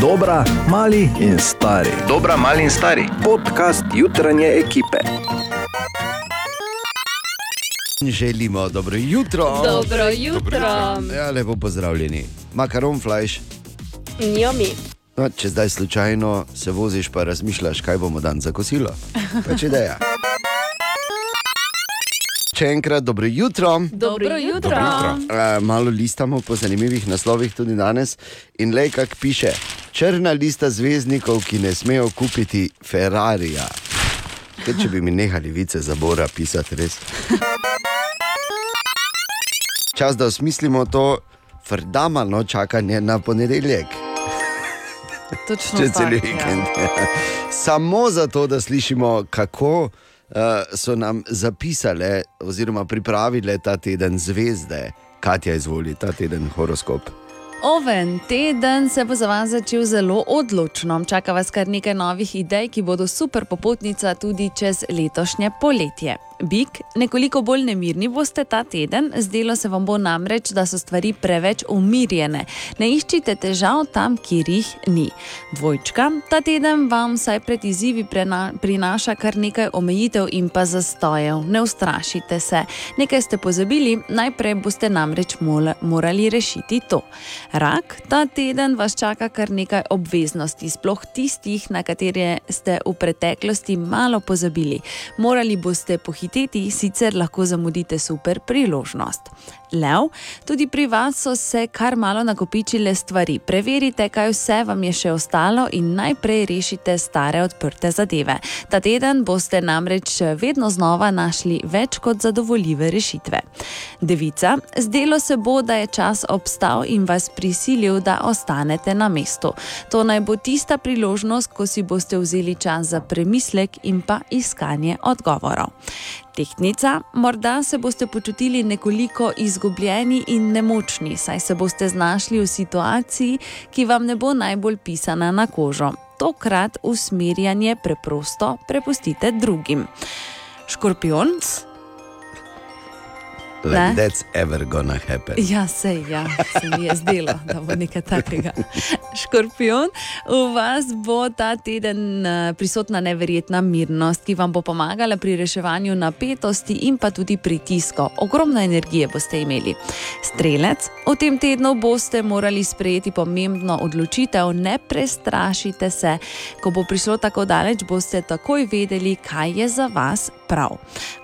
Dobra, mali in stari. Dobra, mali in stari. Podcast jutranje ekipe. Želimo dobro jutro. Dobro jutro. Ja, lepo pozdravljeni. Makaron flash. Njomi. No, če zdaj slučajno se voziš, pa razmišljaš, kaj bomo dan za kosilo. Pač ideja. Še enkrat dobro jutro. Dobro jutro. Uh, malo listamo po zanimivih naslovih tudi danes. In le kak piše, črna lista zvezdnikov, ki ne smejo kupiti Ferrarija. Kaj, če bi mi nehali vice za Bora pisati, res. Čas, da osmislimo to frdamalno čakanje na ponedeljek. Točno Če cel tako, ja. vikend. Samo zato, da slišimo, kako so nam zapisale oziroma pripravile ta teden zvezde. Katja izvoli ta teden horoskop. Oven teden se bo za vas začel zelo odločno. Čaka vas kar nekaj novih idej, ki bodo super popotnica tudi čez letošnje poletje. Bik, nekoliko bolj nemirni boste ta teden, zdelo se vam bo namreč, da so stvari preveč umirjene. Ne iščite težav tam, kjer jih ni. Dvojčka, ta teden vam vsaj pred izzivi prena, prinaša kar nekaj omejitev in pa zastojev. Ne ustrašite se. Nekaj ste pozabili, najprej boste namreč morali rešiti to. Rak, ta teden vas čaka kar nekaj obveznosti, sploh tistih, na katere ste v preteklosti malo pozabili. Morali boste pohiteti, sicer lahko zamudite super priložnost. Lev, tudi pri vas so se kar malo nakopičile stvari. Preverite, kaj vse vam je še ostalo in najprej rešite stare odprte zadeve. Ta teden boste namreč vedno znova našli več kot zadovoljive rešitve. Devica, zdelo se bo, da je čas obstal in vas prisilil, da ostanete na mestu. To naj bo tista priložnost, ko si boste vzeli čas za premislek in pa iskanje odgovorov. Tehtnica, morda se boste počutili nekoliko izgubljeni in nemočni, saj se boste znašli v situaciji, ki vam ne bo najbolj pisana na kožo. Tokrat usmerjanje preprosto prepustite drugim. Škorpion, Like Ne? that's ever gonna happen. Ja, sej, ja, se mi je zdelo, da bo nekaj takega. Škorpion, v vas bo ta teden eh, prisotna neverjetna mirnost, ki vam bo pomagala pri reševanju napetosti in pa tudi pritiskov. Ogromno energije boste imeli. Strelec, v tem tednu boste morali sprejeti pomembno odločitev, ne prestrašite se. Ko bo prišlo tako daleč, boste takoj vedeli, kaj je za vas prav.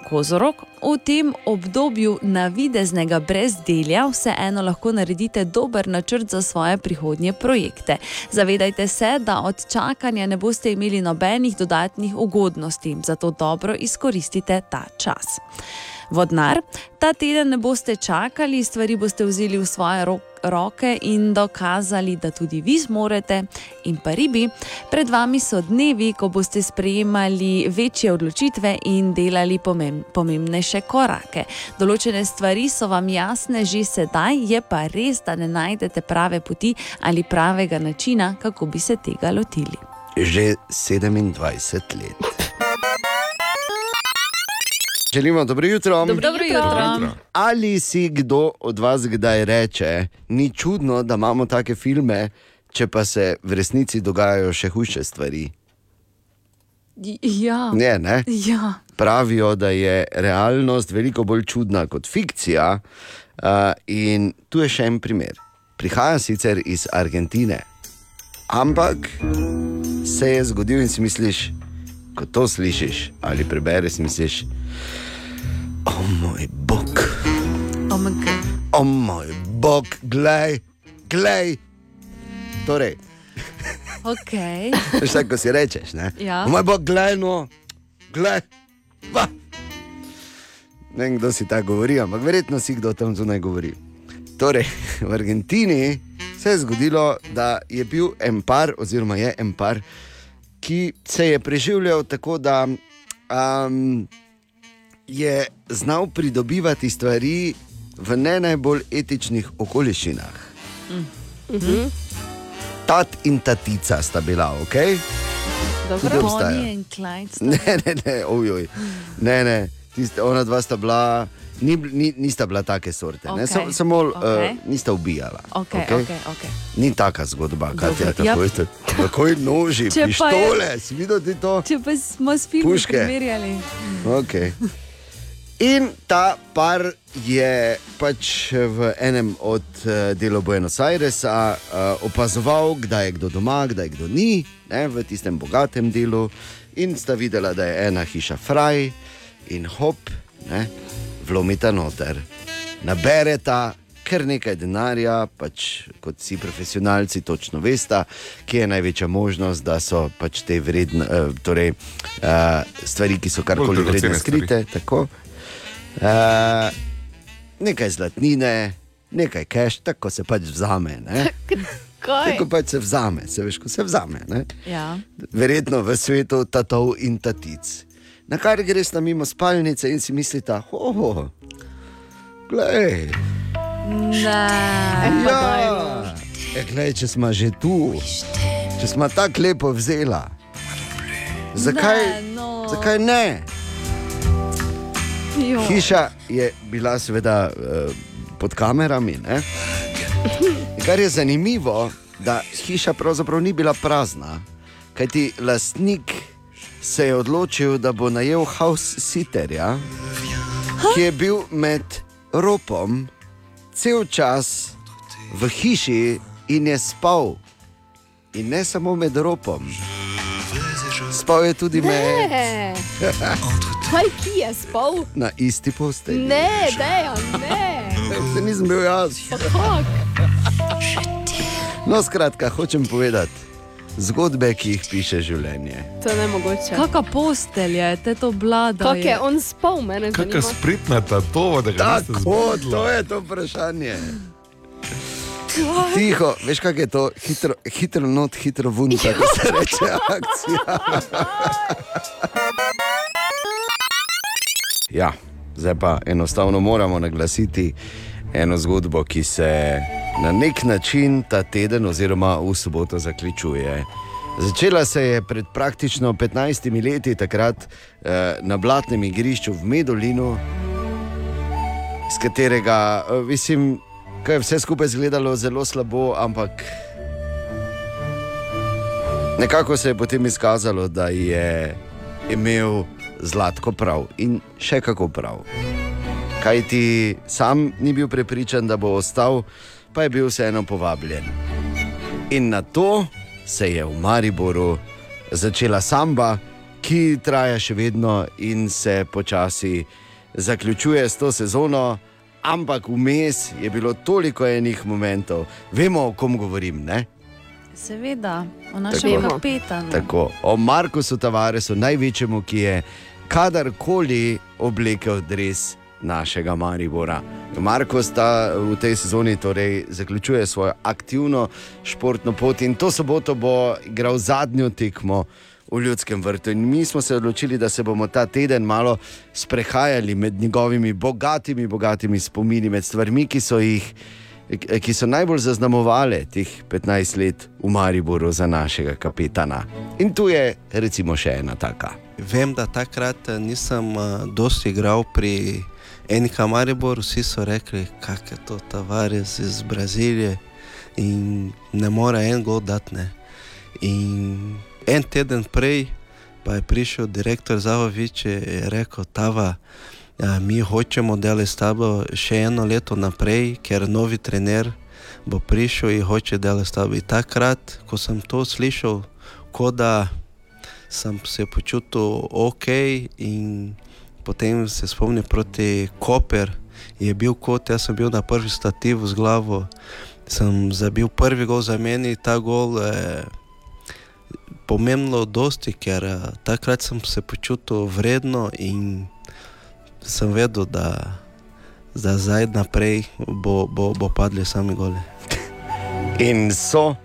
Kozorok, v tem obdobju navideznega brezdelja vseeno lahko naredite dober načrt za svoje prihodnje projekte. Zavedajte se, da od čakanja ne boste imeli nobenih dodatnih ugodnosti, zato dobro izkoristite ta čas. Vodnar, ta teden ne boste čakali, stvari boste vzeli v svoje ro roke in dokazali, da tudi vi zmorete. In pa ribi, pred vami so dnevi, ko boste sprejemali večje odločitve in delali pomem pomembnejše korake. Določene stvari so vam jasne že sedaj, je pa res, da ne najdete prave poti ali pravega načina, kako bi se tega lotili. Že 27 let. Želimo dobro jutro. Dobro jutro. Ali si kdo od vas kdaj reče, ni čudno, da imamo take filme, če pa se v resnici dogajajo še hujše stvari? Ja. Ne, ne? Ja. Pravijo, da je realnost veliko bolj čudna kot fikcija. Uh, in tu je še en primer. Prihaja sicer iz Argentine, ampak se je zgodil in si misliš, ko to slišiš ali prebereš, misliš, o moj bog, o moj bog, glej, glej. Torej, Okay. veš, tako ko si rečeš, ne? Ja. O moj bog, glej, no, glej. Pa. Ne vem, kdo si tako govori, ampak verjetno si kdo tam zunaj govori. Torej, v Argentini se je zgodilo, da je bil en par, oziroma je en par, ki se je preživljal tako, da um, je znal pridobivati stvari v ne najbolj etičnih okoliščinah. Tat in tatica sta bila, ok? Tudi obstaja. Bonnie in Clyde. sta- Ne, ne, ne, ojoj. Ne, ne, tiste, ona dva sta bila ni, ni, nista bila take sorte, okay. Sam, samo okay. okej. uh, nista ubijala. Okay, okej? okay, okay. Ni taka zgodba, Dobro, ja. tako veste. Takoj noži, Če pa je- pištole, si videl ti to? Če pa smo s filmom primerjali. Okay. In ta par je pač v enem od uh, delov Buenos Airesa uh, opazoval, kdaj je kdo doma, kdaj kdo ni, ne, v tistem bogatem delu. In sta videla, da je ena hiša fraj in hop, ne, vlomita noter. Nabereta kar nekaj denarja, pač kot vsi profesionalci točno veste, kje je največja možnost, da so pač te vredne, uh, torej, uh, stvari, ki so karkoli vredne skrite. Tako. Uh, nekaj zlatnine, nekaj cash, tako se pač vzame. Tako pač se vzame, se veš, ko se vzame. Ne? Ja. Verjetno v svetu tatov in tatic. Na kar greš na mimo spalnice in si misliš, oh, glej. Ne. Ja, e, glej, če smo že tu, če smo tako lepo vzela. Zakaj Ne, no. zakaj ne? Jo. Hiša je bila seveda uh, pod kamerami. Ne? Kar je zanimivo, da hiša pravzaprav ni bila prazna, kajti lastnik se je odločil, da bo najel house sitterja, ki je bil med ropom cel čas v hiši in je spal. In ne samo med ropom, spal je tudi med. Kaj ki je spal? na isti postelji. Ne, dejan, ne. Se nisem bil jaz. Pa kak? No, skratka, hočem povedati zgodbe, ki jih piše življenje. To je nemogoče. Kakšna postelja je, te to blada. Kak je on spal, mene Kakšna zanima. spritna tatova, da ga Tako, zbudili. to je to vprašanje. Tiho, veš, kaj je to? Hitro, hitro not, hitro vun, tako se reče akcija. Ja, zdaj pa enostavno moramo naglasiti eno zgodbo, ki se na nek način ta teden oziroma v soboto zaključuje. Začela se je pred praktično 15 leti, takrat eh, na blatnem igrišču v Medolinu, iz katerega, eh, mislim, kaj je vse skupaj izgledalo zelo slabo, ampak nekako se je potem izkazalo, da je imel zlatko prav in še kako prav. Kaj ti sam ni bil prepričan, da bo ostal, pa je bil vseeno povabljen. In na to se je v Mariboru začela samba, ki traja še vedno in se počasi zaključuje s to sezono, ampak vmes je bilo toliko enih momentov, vemo, o kom govorim. Ne? Seveda, o našem Tako. kapetanu. Tako, o Markusu Tavaresu, največjemu, ki je kadarkoli oblekel dres našega Maribora. Markus ta v tej sezoni torej zaključuje svojo aktivno športno pot in to soboto bo igral zadnjo tekmo. V ljudskem vrtu. In mi smo se odločili, da se bomo ta teden malo sprehajali med njegovimi bogatimi, bogatimi spomini, med stvarmi, ki so, jih, ki so najbolj zaznamovale teh 15 let v Mariboru za našega kapetana. In tu je recimo še ena taka. Vem, da takrat eh, nisem uh, dosti igral pri NK Mariboru, vsi so rekli, kak je to Tavares iz Brazilije in ne more en gol dati. In en teden prej pa je prišel direktor Zavovič in rekel, Tava, mi hočemo delati s tabo še eno leto naprej, ker novi trener bo prišel in hoče delati s tabo. In takrat, ko sem to slišal, kot da sem se počutil ok in potem se spomnim proti Koper, je bil kot jaz sem bil na prvi stativu z glavo, sem zabil prvi gol za meni, ta gol je pomembno dosti, ker eh, takrat sem se počutil vredno in sem vedel, da, da zdaj naprej bo, bo, bo padli sami goli. In so,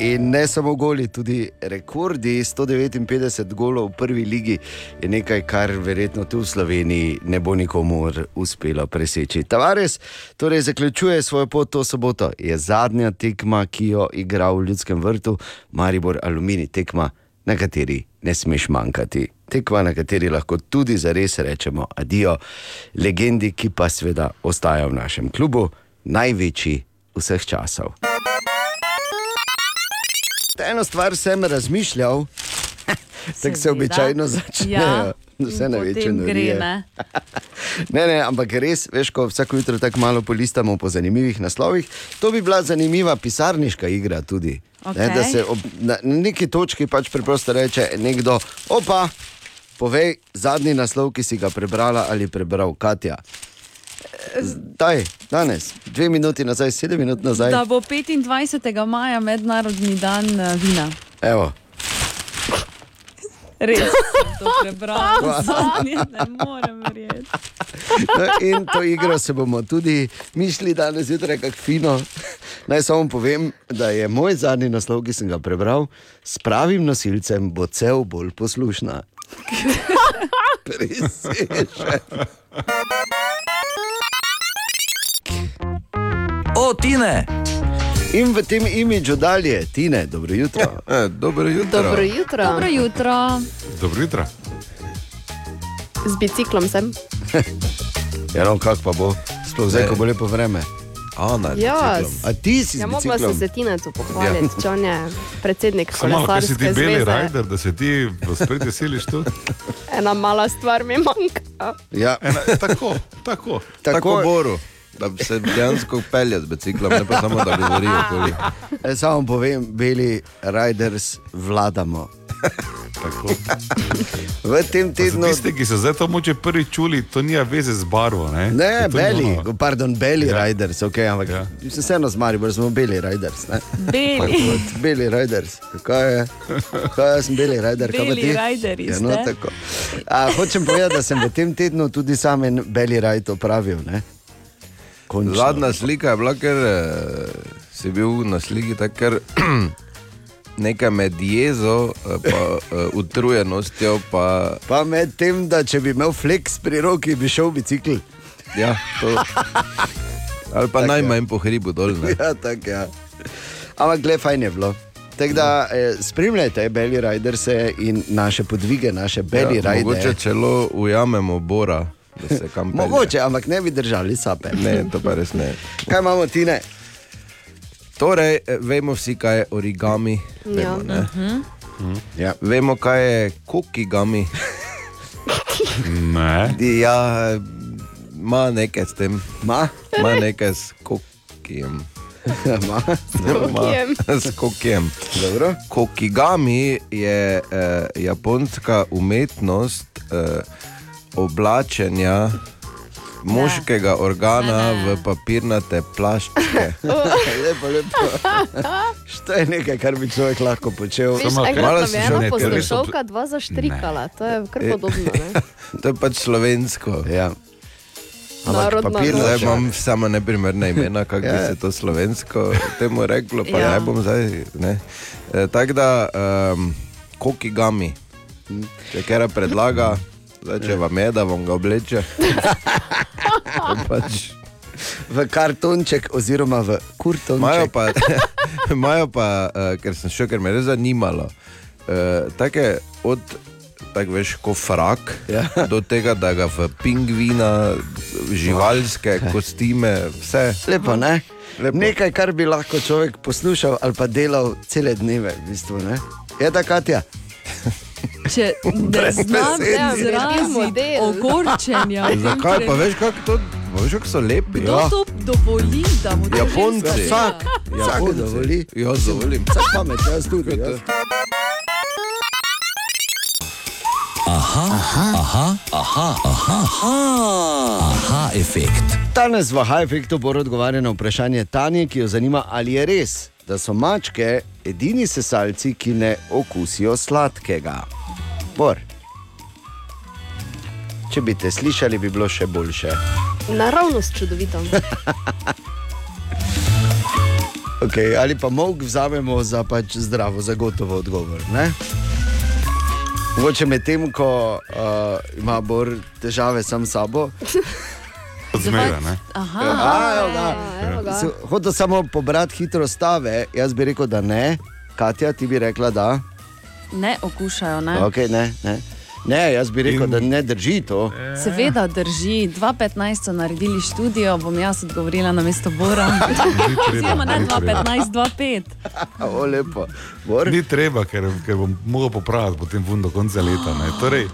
in ne samo goli, tudi rekordi 159 golov v prvi ligi je nekaj, kar verjetno tu v Sloveniji ne bo nikomor uspelo preseči. Tavares torej zaključuje svojo pot to soboto, je zadnja tekma, ki jo igra v Ljudskem vrtu, Maribor Alumini, tekma na kateri ne smeš manjkati. Tekma, na kateri lahko tudi zares rečemo adijo legendi, ki pa seveda ostaja v našem klubu, največji vseh časov. Eno stvar sem razmišljal, tako se običajno začnejo. Ja, Vse največje norije. gre, ne. Ne, ne, ampak res, veš, ko vsako jutro tako malo polistamo po zanimivih naslovih, to bi bila zanimiva pisarniška igra tudi. Ne, Okej. da se ob, na neki točki pač preprosto reče nekdo, opa, povej zadnji naslov, ki si ga prebrala ali prebral Katja. Daj, danes, dve minuti nazaj, sedem minut nazaj. Da bo 25. maja mednarodni dan eh, vina. Evo, Res sem to prebral, zadnje ne morem verjeti. No, in to igro se bomo tudi mišli danes zjutraj, kako fino. Naj samo povem, da je moj zadnji naslov, ki sem ga prebral, s pravim nosilcem bo cel bolj poslušna. Presežen. O, Tine! In v tem imidžu dalje, Tine, dobro jutro. E, dobro jutro. Dobro jutro. Dobro jutro. Dobro jutro. Z biciklom sem. Ja, no, kak pa bo, sploh zdaj, ko bo lepo vreme. Ana, Ja, biciklom. A ti si Ja, z mogla sem biciklom? se Tinetu pohvaliti, če on je predsednik Samo malo, kaj si ti kolesarske beli zveze. rajder, da se ti v spredje siliš tu? Ena mala stvar mi manjka. Ja, Ena, tako, tako. Tako tako, boru. Da bi se dejansko pelje z biciklom, ne pa samo da govorijo okoli. e, samo povem, beli riders vladamo. tako. V tem tednu. tiste, ki so zdaj to moče prvi čuli, to nima veze z barvo. Ne, Ne, beli, ono- pardon, beli ja. Riders, okay, ampak ja. Ja. vseeno z Marijo, smo beli riders. Ne? Beli. Beli riders, kaj je? Kaj jaz sem beli rider, kaj pa Beli ti? riderji Ja, no. A, hočem povedati, da sem v tem tednu tudi sam en beli ride opravil. Ne? Končno. Zadnja slika je bila, ker eh, si bil na sliki tako nekaj med jezo, eh, pa eh, utrujenostjo, pa Pa med tem, da če bi imel flex pri roki, bi šel bicikl. ja, to. Ali pa Tako, najmanj po hribu dol. Ne? Ja, tako ja. Ampak gle, fajn je bilo. Tako da eh, spremljajte Belly Riders in naše podvige, naše Belly Ja, mogoče Riders. celo ujamemo Bora, Mogoče, ampak ne bi držali sape. Ne, to pa res ne. Kaj imamo ti ne? Torej, eh, vemo vsi, kaj je origami. Ja. Vemo, ne? Ja. vemo kaj je kokigami. Ne. Ja, ima nekaj s tem, Ma? ima nekaj s kokijem. Ma? S kokijem. Dobro. Kokigami je eh, japonska umetnost eh, oblačenja moškega organa Ne, ne. v papirnate plaščke. lepo, lepo. Što je nekaj, kar bi človek lahko počel. Samo malo si je že ena res so- poslušalka dva zaštrikala, to je kar podobno. Ne? To je pač slovensko. Ja. Ampak papirna Zdaj imam samo neprimerne imena, kako bi Ja. se to slovensko temu reklo, pa Ja. ne bom zdaj. Ne. E, Tako da, um, kokigami, če kera predlaga, zdaj, če vam je, da vam ga obleče. pač, V kartonček oziroma v Imajo kurtonček. pa, imajo pa uh, ker sem šel, ker me je res zanimalo. Uh, take od, tako veš, ko frak, Ja. do tega, da ga v pingvina, živalske kostime, vse. Lepo, ne? Lepo. Nekaj, kar bi lahko človek poslušal ali pa delal cele dneve. V bistvu, ne? je ta Katja? Če ne Brez znam besed. izraziti Model. ogorčenja. Zakaj pa veš, kako to, veš, kako so lepi? Kdo to dovoli, da mu to Japonci. Vsak, dela? vsak dovoli. Ja, dovolim. Vsak pamet, jaz tudi. Jaz. Aha, efekt. Danes v High Effectu bo odgovarjal na vprašanje Tanje, ki jo zanima, ali je res, da so mačke edini sesalci, ki ne okusijo sladkega. Bor. Če bi te slišali, bi bilo še boljše. Naravnost čudovito. Okay, ali pa mok vzamemo za pač zdravo, zagotovo odgovor. Ne? Mogoče med tem, ko uh, ima Bor težave sam s sabo, Zmeraj, ne? Aha, A, evo ga. evo ga. Hotel samo pobrati hitro stave, jaz bi rekel, da ne, Katja, ti bi rekla, da. Ne okušajo. Ne? Okay, ne, ne. ne, jaz bi rekel, In- da ne drži to. Seveda drži. 2015 so naredili študijo, bom jaz odgovorila na mesto Bora. Oziroma ne ni treba. 2015, 2005. O, lepo. Bor? Ni treba, ker, ker bom mogel popraviti potem vun do konca leta. Ne. Torej,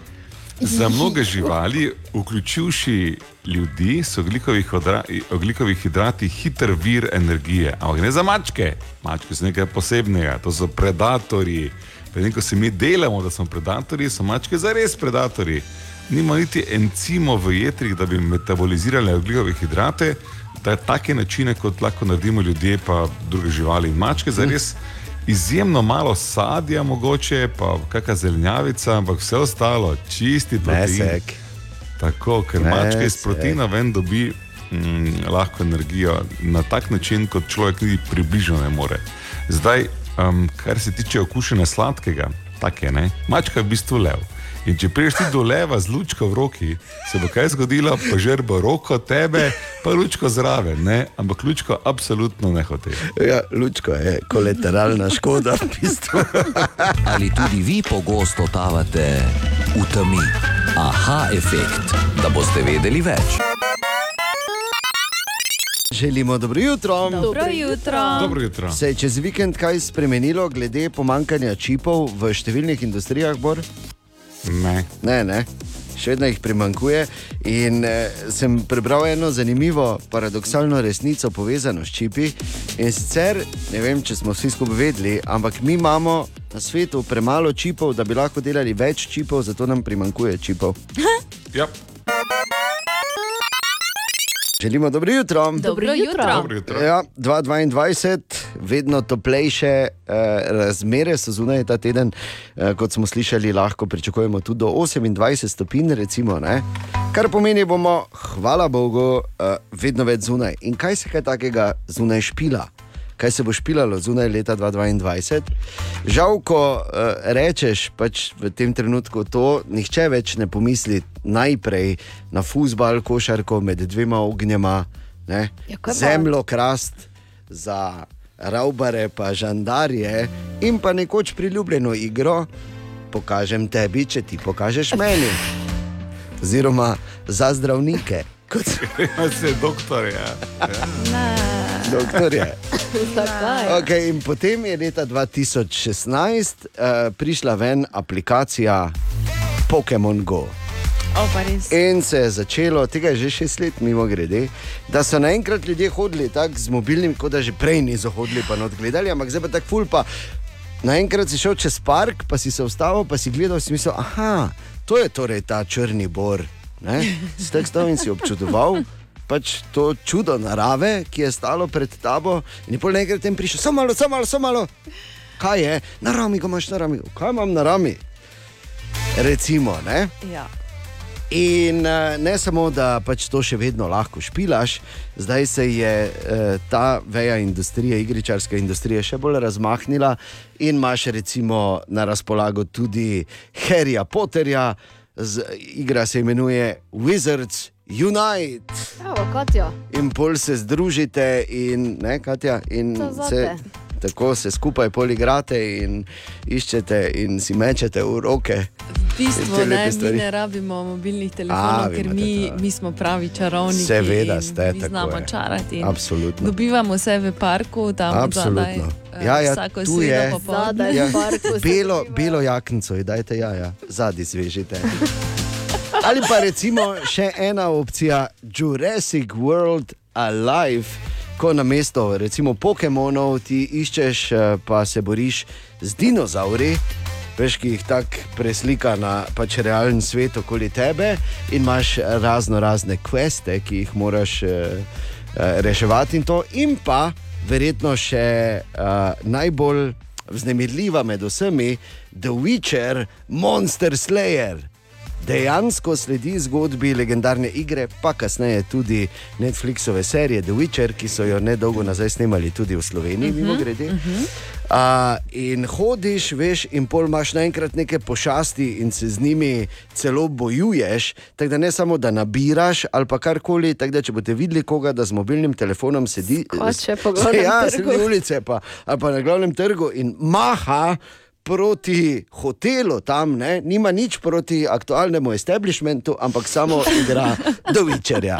za mnoge živali, vključujoči ljudi, so oglikovi, hodra, oglikovi hidrati hiter vir energije. Ampak ne za mačke. Mačke so nekaj posebnega, to so predatorji. Medtem ko se mi delamo, da smo predatorji, so mačke zares predatorji. Nima niti encimov v jetrih, da bi metabolizirali oglikove hidrate, da take načine, kot lahko naredimo ljudje, pa druge živali in mačke, zares izjemno malo sadja, mogoče pa kakšna zelenjavica, ampak vse ostalo, čisti protein. Mesek. Tako, ker Mesek. mačka iz proteina ven dobi mm, lahko energijo na tak način, kot človek niti približno ne more. Zdaj, um, kar se tiče okušene sladkega, tako je, ne? mačka je v bistvu lev. In če priješ ti do leva z lučko v roki, se bo kaj zgodilo, požer bo roko tebe, pa lučko zraven, ne? ampak lučko absolutno ne hoče. Ja, lučko je kolateralna škoda. v bistvu. Ali tudi vi pogosto totavate v temi? Aha, efekt, da boste vedeli več. Želimo dobro jutro. Dobro jutro. Dobro jutro. Se je čez vikend kaj spremenilo glede pomankanja čipov v številnih industrijah, Bor? Ne. Ne, ne. Še vedno jih primankuje. In eh, sem prebral eno zanimivo, paradoksalno resnico povezano s čipi. In sicer, ne vem, če smo vsi skupaj vedeli, ampak mi imamo na svetu premalo čipov, da bi lahko delali več čipov, zato nam primankuje čipov. Ja. Želimo dobro jutro. Dobro jutro. Dobro jutro. Ja, 2022, vedno toplejše eh, razmere so zunaj ta teden, eh, kot smo slišali, lahko pričakujemo tudi do 28 stopinj, recimo, ne? kar pomeni, bomo, hvala Bogu, eh, vedno več zunaj. In kaj se kaj takega zunaj špila? Kaj se bo špilalo zunaj leta 2022? Žal, ko uh, rečeš pač v tem trenutku to, nihče več ne pomisli najprej na fusbal, košarko med dvema ognjema, ne? Ja, zemljo krast za raubare, pa žandarje in pa nekoč priljubljeno igro, pokažem tebi, če ti pokažeš meni. Oziroma za zdravnike, kot Se doktor, ja. Doktorje. Zakaj? Okay, in potem je leta 2016 uh, prišla ven aplikacija Pokémon Go. O, pa res. In se je začelo, tega je že šest let, mimo grede, da so naenkrat ljudje hodili tako z mobilnim, kot da že prej niso hodili, pa not gledali, ampak zdaj pa tako ful. Pa naenkrat si šel čez park, pa si se ustavil, pa si gledal, si mislil, aha, to je torej ta črni bor. Stek stal in si občudoval. Pač to čudo narave, ki je stalo pred tabo, in pol nekaj tem prišel, samo malo, samo malo, samo malo. Kaj je, na rami ga imaš, na rami, kaj imam na rami? Recimo, ne? Ja. In uh, ne samo, da pač to še vedno lahko špilaš, zdaj se je uh, ta veja industrije, igričarska industrija, še bolj razmahnila in imaš recimo na razpolago tudi Harryja Potterja, z, igra se imenuje Wizards Unite. Evo, Katja. In pol se združite in ne, Katja, in se. Tako se skupaj poligrate in iščete in si mečete v roke. V bistvu Te ne, mi ne rabimo mobilnih telefonov, A, ker mi, mi smo pravi čarovniki. Seveda ste, tako znamo je. čarati. Absolutno. Dobivamo se v parku, tam zadaj. Absolutno. eh, Ja, ja, vsako tu je. popoldne. Zadaj Ja, v parku. se belo, belo jaknico, dajte ja, ja. zadnji svežite. Ali pa recimo še ena opcija, Jurassic World Alive, ko na mesto recimo Pokémonov ti iščeš, eh, pa se boriš z dinozauri. Veš, ki jih tako preslika na pač realen svet okoli tebe, in imaš razno razne kveste, ki jih moraš eh, eh, reševati, in to, in pa verjetno še uh, najbolj vznemirljiva med vsemi, The Witcher, Monster Slayer. Dejansko sledi zgodbi legendarne igre, pa kasneje tudi Netflixove serije The Witcher, ki so jo nedolgo nazaj snemali tudi v Sloveniji, uh -huh, mimo grede. Uh -huh. uh, in hodiš, veš, in pol imaš naenkrat neke pošasti in se z njimi celo bojuješ. Tako da ne samo, da nabiraš ali pa karkoli, tako da če boste videli koga, da z mobilnim telefonom sedi. Skače po glavnem ja, sedi ulice pa, ali pa na glavnem trgu in maha. Proti hotelu tam, ne? nima nič proti aktualnemu establishmentu, ampak samo igra dovičarja.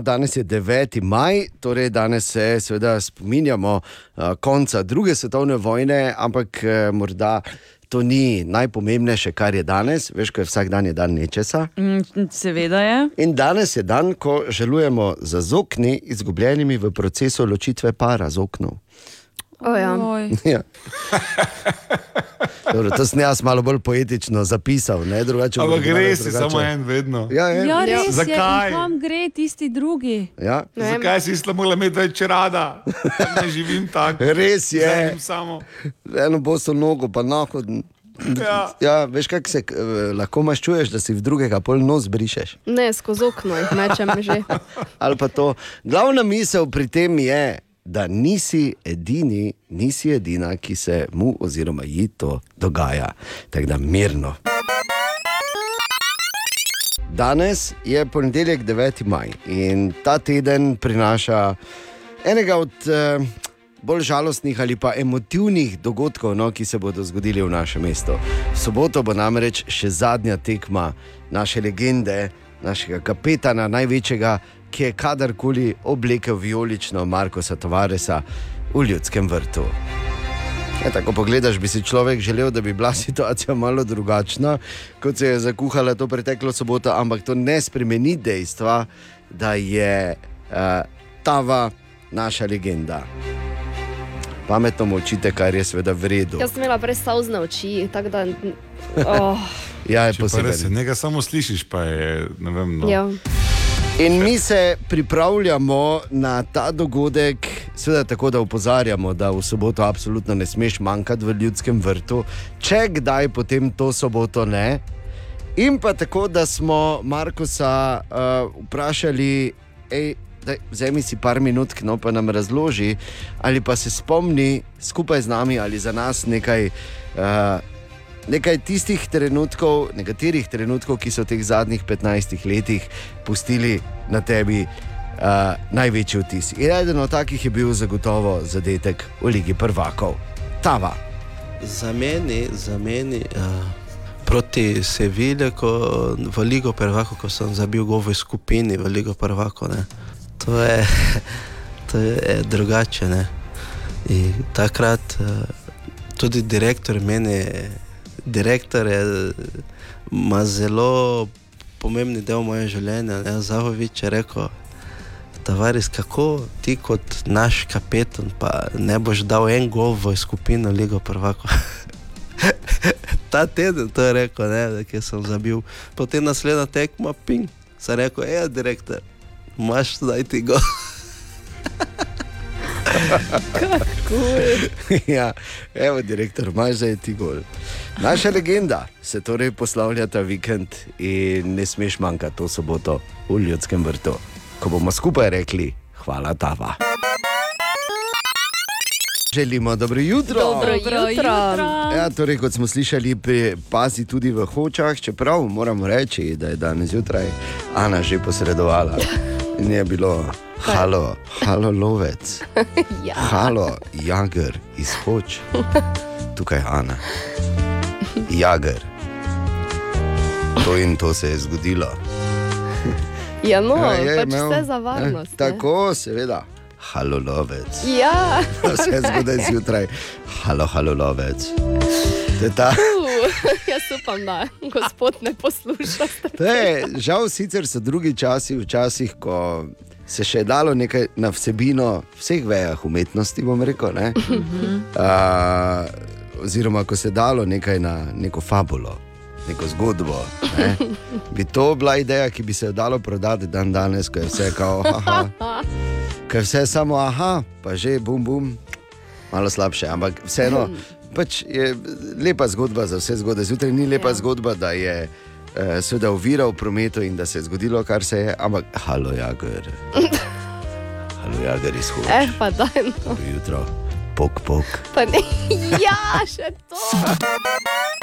Danes je 9. maj, torej danes se seveda spominjamo uh, konca druge svetovne vojne, ampak uh, morda to ni najpomembnejše, kar je danes. Veš, je vsak dan je dan nečesa. Mm, Seveda je. In danes je dan, ko želujemo za zokni, izgubljenimi v procesu ločitve para z oknom. O, ja. Oj. Ja. Dobro, to sem jaz malo bolj poetično zapisal, ne drugače. Ampak res je drugače. samo en vedno. Ja, je. Ja, res je. Zakaj? Kam gre tisti drugi? Ja. Ne. Zakaj si isto morala imeti več rada? Ne živim tako. Res je. Eno boso nogo, pa nahod. Ja. Ja, veš, kako se eh, lahko maščuješ, da si v drugega pol nos brišeš. Ne, skozi okno jih mečem že. Ali pa to. Glavna misel pri tem je, da nisi edini, nisi edina, ki se mu oziroma ji to dogaja. Tako da mirno. Danes je ponedeljek 9. maj in ta teden prinaša enega od eh, bolj žalostnih ali pa emotivnih dogodkov, no, ki se bodo zgodili v našem mestu. V soboto bo namreč še zadnja tekma naše legende, našega kapetana, največjega, ki je kadarkoli oblekel vijolično Markoša Tovaresa v ljudskem vrtu. Ja, tako pogledaš, bi si človek želel, da bi bila situacija malo drugačna, kot se je zakuhala to preteklo soboto, ampak to ne spremeni dejstva, da je uh, Tava naša legenda. Pametno molčite, kar je seveda v redu. Jaz sem imela prej stavzne oči, tako da. Oh, Ja, je posebej. nekaj samo slišiš, pa je, ne vem, no. ja. In mi se pripravljamo na ta dogodek, seveda tako, da opozarjamo, da v soboto absolutno ne smeš manjkati v ljudskem vrtu, če kdaj potem to soboto ne. In pa tako, da smo Markosa uh, vprašali, ej, daj, vzemi si par minut, no pa nam razloži, ali pa se spomni skupaj z nami ali za nas nekaj. Uh, Nekaj tistih trenutkov, nekaterih trenutkov, ki so v teh zadnjih 15 letih pustili na tebi uh, največji vtis. In eden od takih je bil zagotovo zadetek v Ligi prvakov. Tava. Za meni, za meni uh, proti Sevilju, v Ligo prvako, ko sem zabil gol v skupini v Ligo prvako, ne. To je, to je eh, drugače. Ne. In takrat uh, tudi direktor meni, direktor je, ima zelo pomembni del mojega življenja. ne. Zahovič je rekel, Tavares, kako ti kot naš kapetan, pa ne boš dal en gol v skupino Ligo prvako. Ta teden to je rekel, ne, kje sem zabil. Potem naslednja tekma, ping, sem rekel, hej, direktor, imaš zdaj ti gol. ja, evo, direktor, imaš zdaj ti gol. Naša legenda se torej poslavlja ta vikend in ne smeš manjkati to soboto v ljudskem vrtu, ko bomo skupaj rekli: Hvala, Tava. Želimo dobro jutro. Dobro jutro. Ja, torej, kot smo slišali, pri- pazi tudi v hočah, čeprav moramo reči, da je danes zjutraj Ana že posredovala. In je bilo, halo, halo lovec, Ja. halo, jager iz hoč, tukaj je Ana. Jager. To in to se je zgodilo. ja, no, Ja, je pač imel- vse za varnost. Eh, Tako, seveda. Halo, lovec. Ne? Ja, Vse zgodaj zjutraj. Halo, halo, lovec. To je ta. uh, jaz upam, da gospod ne posluša. Je, žal, sicer so drugi časi, včasih, ko se še dalo nekaj na vsebino vseh vejah umetnosti, bom rekel. Ne? Uh, oziroma, ko se dalo nekaj na neko fabulo, neko zgodbo. Ne? Bi to bila ideja, ki bi se jo dalo prodati dan danes, ko je vse kao, haha, ko je vse samo aha, pa že bum bum, malo slabše, ampak vseeno. Pač je lepa zgodba za vse zgodbe. Zjutraj ni lepa ja. Zgodba, da je eh, seveda ovira v prometu in da se je zgodilo, kar se je, ampak halo, jager. Halo, jager izhod. Eh, pa da, no. Dobro jutro, pok, pok. pa ne. Ja, še to.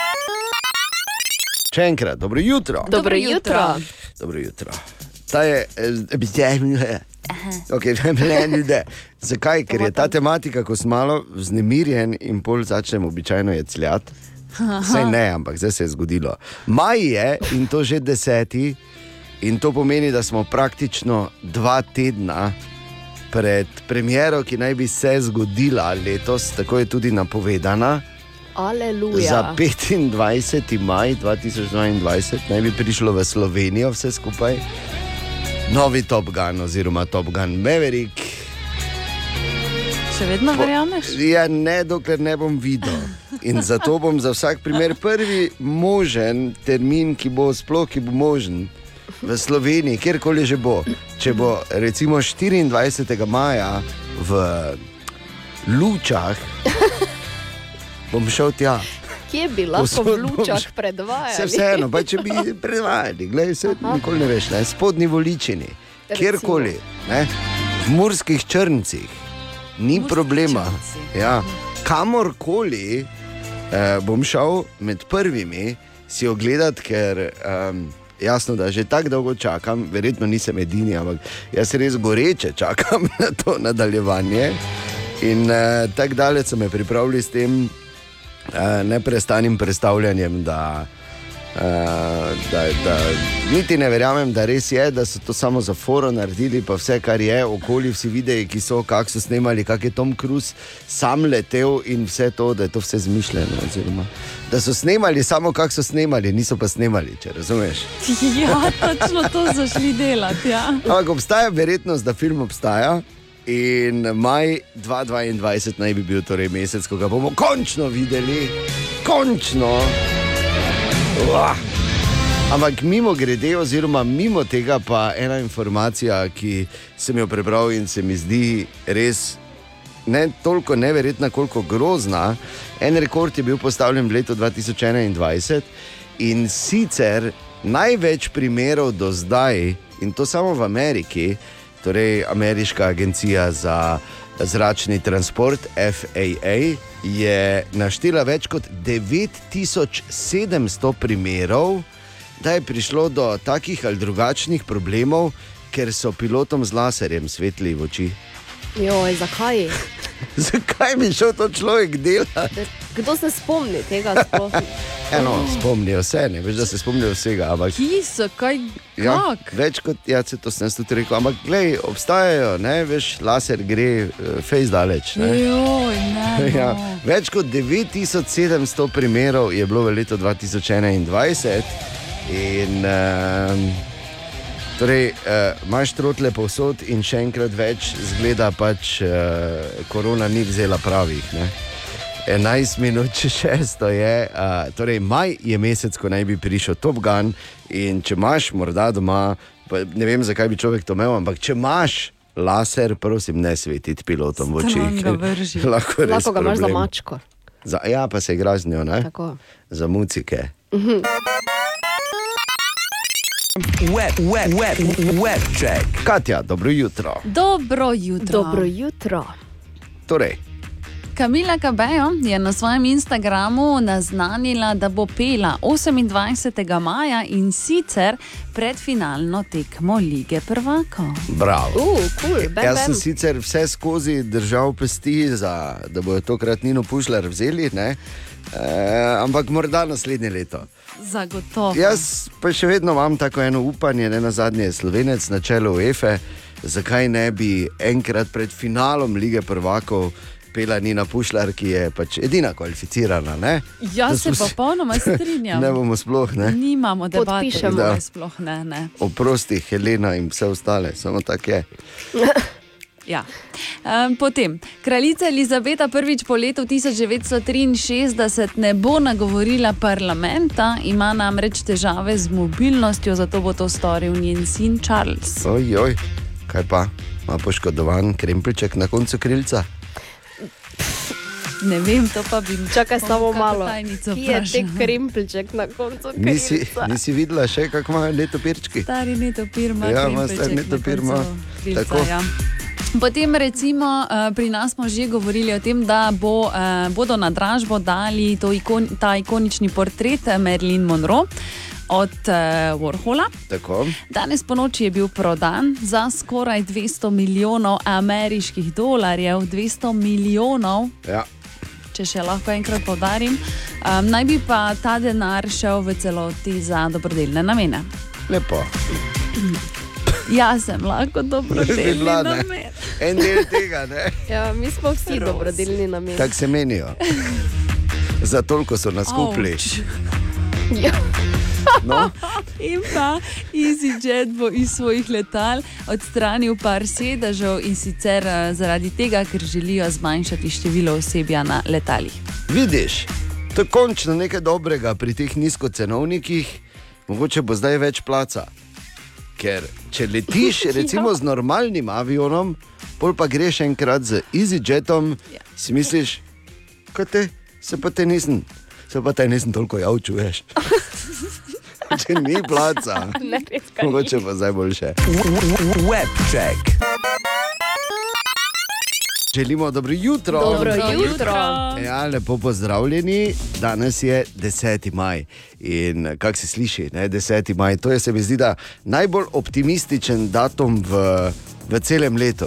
Še enkrat, dobro jutro. Dobro jutro. Dobro jutro. Ta je, eh, Okay, ne, ne. Zakaj? Ker je ta tematika, ko sem malo vznemirjen in pol začnem običajno jecljati. Saj ne, ampak zdaj se je zgodilo. Maj je in to že deseti, in to pomeni, da smo praktično dva tedna pred premiero, ki naj bi se zgodila letos, tako je tudi napovedana. Aleluja. Za 25. maj 2022 naj bi prišlo v Slovenijo vse skupaj. Novi Top Gun oziroma Top Gun Maverick. Še vedno verjameš? Ja, ne, dokler ne bom videl. In zato bom za vsak primer prvi možen termin, ki bo sploh ki bo možen v Sloveniji, kjerkoli že bo. Če bo recimo 24. maja v Lučah, bom šel tja. Kje bi lahko v lučah predvajali? Vse vseeno, pa če bi predvajali, gledaj, se nikoli ne veš, ne, spodnji voličini, kjerkoli, ne, v murskih črncih, ni Murski problema. črnci. Ja, kamorkoli eh, bom šel med prvimi si ogledati, ker um, jasno, da že tako dolgo čakam, verjetno nisem edini, ampak jaz res goreče čakam na to nadaljevanje. In uh, tako daleč so me pripravili s tem neprestanim predstavljanjem, da, uh, da, da niti ne verjamem, da res je, da so to samo za foro naredili, pa vse, kar je okoli, vsi videi, ki so, kako so snemali, kako je Tom Cruise sam letel in vse to, da je to vse zmišljeno. Oziroma, da so snemali samo, kako so snemali, niso pa snemali, če razumeš. Ja, točno to so šli delati. Ja. Ampak obstaja verjetnost, da film obstaja. In maj 2022 naj bi bil torej mesec, ko ga bomo končno videli, končno. Uah. Ampak mimo grede, oziroma mimo tega, pa ena informacija, ki sem jo prebral in se mi zdi res ne toliko neverjetna, koliko grozna. En rekord je bil postavljen v letu 2021 in sicer največ primerov do zdaj, in to samo v Ameriki, torej Ameriška agencija za zračni transport, FAA, je naštela več kot 9700 primerov, da je prišlo do takih ali drugačnih problemov, ker so pilotom z laserjem svetli v oči. Joj, zakaj? Zakaj bi šel to človek delati? Kdo se spomni tega sploh? Eno, spomnijo se, ne veš, da se spomnijo vsega. Ampak, Ki so, kaj, ja, kak? več kot ja, se to sem jaz tudi rekel. Ampak, gledaj, obstajajo, ne veš, laser gre, uh, fejs daleč. Ne? Joj, ne. Ja, no. več kot 9700 primerov je bilo v letu 2021. In, um, torej, uh, imaš trotle povsod, in še enkrat več, zgleda pač, uh, korona ni vzela pravih. Ne? 11 minut, če šesto je, uh, torej maj je mesec, ko naj bi prišel Top Gun. In če imaš morda doma, ne vem, zakaj bi človek to imel, ampak če imaš laser, prosim, ne svetiti pilotom v oči. Lahko, Lahko ga imaš za mačko. Za, ja, pa se igra z njo, ne? Tako. za mucike. Web, web, web, web check. Katja, dobro jutro. Dobro jutro. Dobro jutro. Torej, Kamila Kabejo je na svojem Instagramu naznanila, da bo pela 28. maja in sicer pred finalno tekmo lige prvakov. bravo. Uh, cool, bam, Jaz sem bam. sicer vse skozi držal pesti, za, da bodo tokrat Nino Pušljar vzeli, ne? E, ampak morda naslednje leto. Zagotovo. Jaz pa še vedno imam tako eno upanje, ne na zadnje je slovenec na čelu EFE, zakaj ne bi enkrat pred finalom lige prvakov pela Nina Pušljar, ki je pač edina kvalificirana. Ne? Jaz Da se popolnoma strinjam. Ne bomo sploh, ne? Nimamo debate, Podpišemo. da sploh ne. ne. Oprosti, Helena in vse ostale, samo tako je. Ja. Um, potem, kraljica Elizabeta prvič po letu 1963 ne bo nagovorila parlamenta, ima namreč težave z mobilnostjo, zato bo to storil njen sin Charles. Ojoj, kaj pa, ima poškodovan krempelček na koncu krilca? Ne vem, to pa bi mi Čakaj samo malo. Je te vprašala. krempelček na koncu? Nisi, nisi videla še, kako imajo netopirčki? Stari netopir ima. Ja, ima krempelček star na netopir ima. krilca, Tako. Ja. Potem, recimo, eh, pri nas smo že govorili o tem, da bo, eh, bodo na dražbo dali ikon, ta ikonični portret eh, Marilyn Monroe. od uh, Warhola. Tako. Danes po noči je bil prodan za skoraj 200 milijonov ameriških dolarjev, 200 milijonov, Ja. če še lahko enkrat povdarim. Um, naj bi pa ta denar šel v celoti za dobrodelne namene. Lepo. Jaz sem lahko dobrodelni namen. En del tega, ne? Ja, mi smo vsi dobrodelni namen. Tako se menijo. Za toliko so nas kupili. Ja. No, In pa EasyJet bo iz svojih letal odstranil par sedežev in sicer eh, zaradi tega, ker želijo zmanjšati število osebja na letalih. vidiš, to je končno nekaj dobrega pri teh nizkocenovnikih, mogoče bo zdaj več placa. Ker če letiš recimo z normalnim avionom, pol pa greš enkrat z EasyJetom, si misliš, kaj te, se pa te nisem, se pa te nisem toliko javčuješ. Če ni placa, Ne, mogoče pa zdaj boljše. Webcheck. Želimo dobro jutro. Dobro jutro. Ja, lepo pozdravljeni. Danes je 10. maj. In kako se sliši, ne? 10. maj, to je se mi zdi, najbolj optimističen datum v, v celem letu.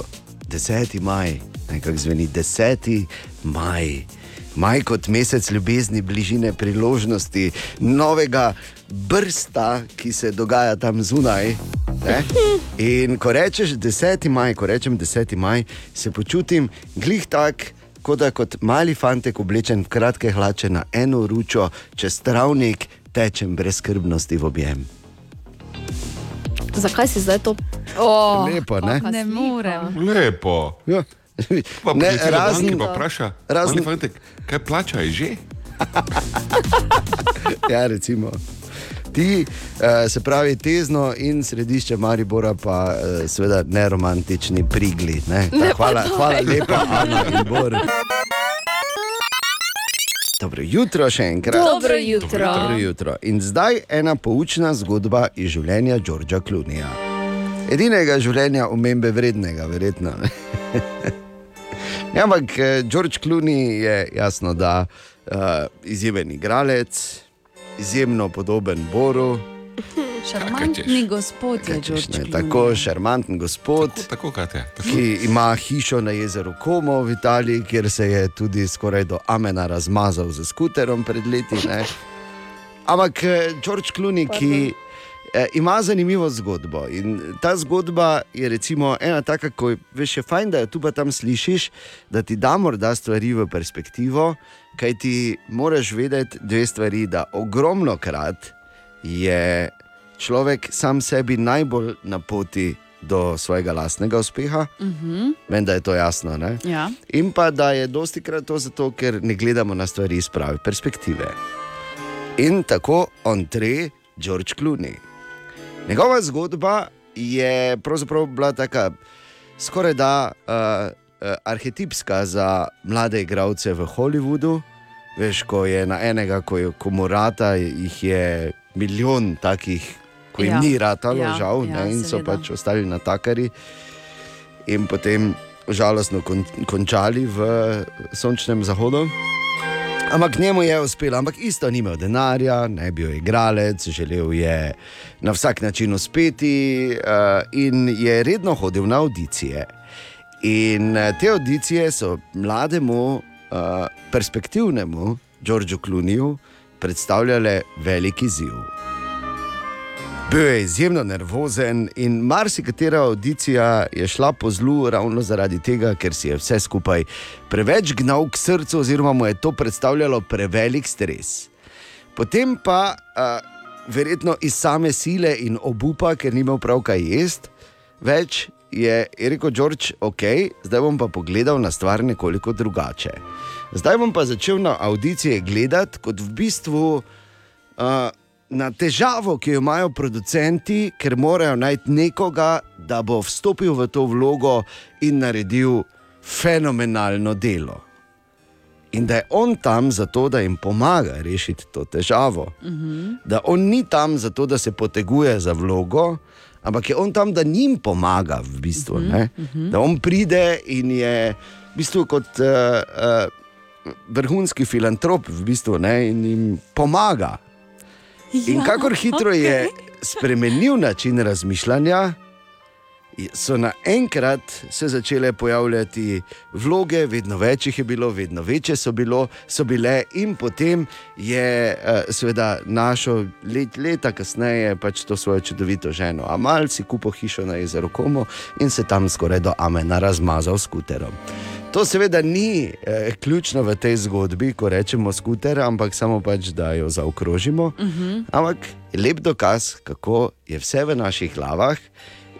10. maj, nekako zveni 10. maj. Maj kot mesec ljubezni, bližine priložnosti, novega brsta, ki se dogaja tam zunaj. Ne? In ko rečeš 10. maj, ko rečem 10. maj, se počutim glih tak, kot da kot mali fantek oblečen v kratke hlače na eno ručo, čez travnik tečem brez skrbnosti v objem. Zakaj si zdaj to? Oh, Lepo, ne? Ne morem. Lepo. Ja. Pa Ne, razen, pa vpraša, razen- fantek, kaj plača je že? ja, recimo. Ti, eh, se pravi, tezno in središče Maribora, pa eh, seveda neromantični prigli. Ne? Ta, hvala, hvala lepa, Ana in Bor. Dobro jutro še enkrat. Dobro jutro. Dobro jutro. In zdaj ena poučna zgodba iz življenja Đorđa Klunija. Edinega življenja omembe vrednega, verjetno. ja, ampak eh, George Clooney je jasno, da uh, izjemen igralec, izjemno podoben Boru, Šarmantni gospod je George ne, Clooney. tako šarmanten gospod. Tako, kot je. ki ima hišo na jezeru Komo v Italiji, kjer se je tudi skoraj do Amena razmazal z skuterom pred leti. Ne? Ampak eh, George Clooney, ki eh, ima zanimivo zgodbo. In ta zgodba je recimo ena taka, ko je- veš, je fajn, da jo tu pa tam slišiš, da ti da morda stvari v perspektivo, kaj ti moraš vedeti dve stvari, da ogromno krat je človek sam sebi najbolj na poti do svojega lastnega uspeha. Mhm, Vem, da je to jasno. Ne? ja. In pa da je dosti krat to zato, ker ne gledamo na stvari iz prave perspektive. In tako on tre, George Clooney. Njegova zgodba je pravzaprav bila tako, skoraj da uh, uh, arhetipska za mlade igralce v Hollywoodu. Veš, ko je na enega, ko je komorata, jih je milijon takih, ko jim Ja. ni ratalo, Ja, žal, ja, ne, in so seveda. pač ostali na takari in potem žalostno kon, končali v sončnem zahodu. Ampak njemu je uspelo, ampak isto ni imel denarja, ne bil je igralec, želel je na vsak način uspeti uh, in je redno hodil na audicije. In eh, te audicije so mlademu, uh, perspektivnemu Georgeu Clooneyju predstavljale veliki ziv. Bil je izjemno nervozen in marsikatera audicija je šla po zlu ravno zaradi tega, ker si je vse skupaj preveč gnal k srcu, oziroma mu je to predstavljalo prevelik stres. Potem pa, uh, verjetno iz same sile in obupa, ker ni imel prav kaj jesti, več je, je rekel George, ok, zdaj bom pa pogledal na stvar nekoliko drugače. Zdaj bom pa začel na audicije gledati kot v bistvu. Uh, Na težavo, ki jo imajo producenti, ker morajo najti nekoga, da bo vstopil v to vlogo in naredil fenomenalno delo. In da je on tam zato, da jim pomaga rešiti to težavo. Da on ni tam zato, da se poteguje za vlogo, ampak je on tam, da njim pomaga, v bistvu, ne? da on pride in je v bistvu kot uh, uh, vrhunski filantrop, v bistvu, ne? in jim pomaga. In Ja, kakor hitro okej. je spremenil način razmišljanja, so naenkrat se začele pojavljati vloge, vedno več jih je bilo, vedno večje so, bilo, so bile, in potem je eh, seveda našo let, leta kasneje pač to svojo čudovito ženo Amal si kupil hišo na jezeru Komo in se tam skoraj do Amena razmazal s skuterom. To seveda ni eh, ključno v tej zgodbi, ko rečemo skuter, ampak samo pač, da jo zaokrožimo. Uh -huh. Ampak lep dokaz, kako je vse v naših glavah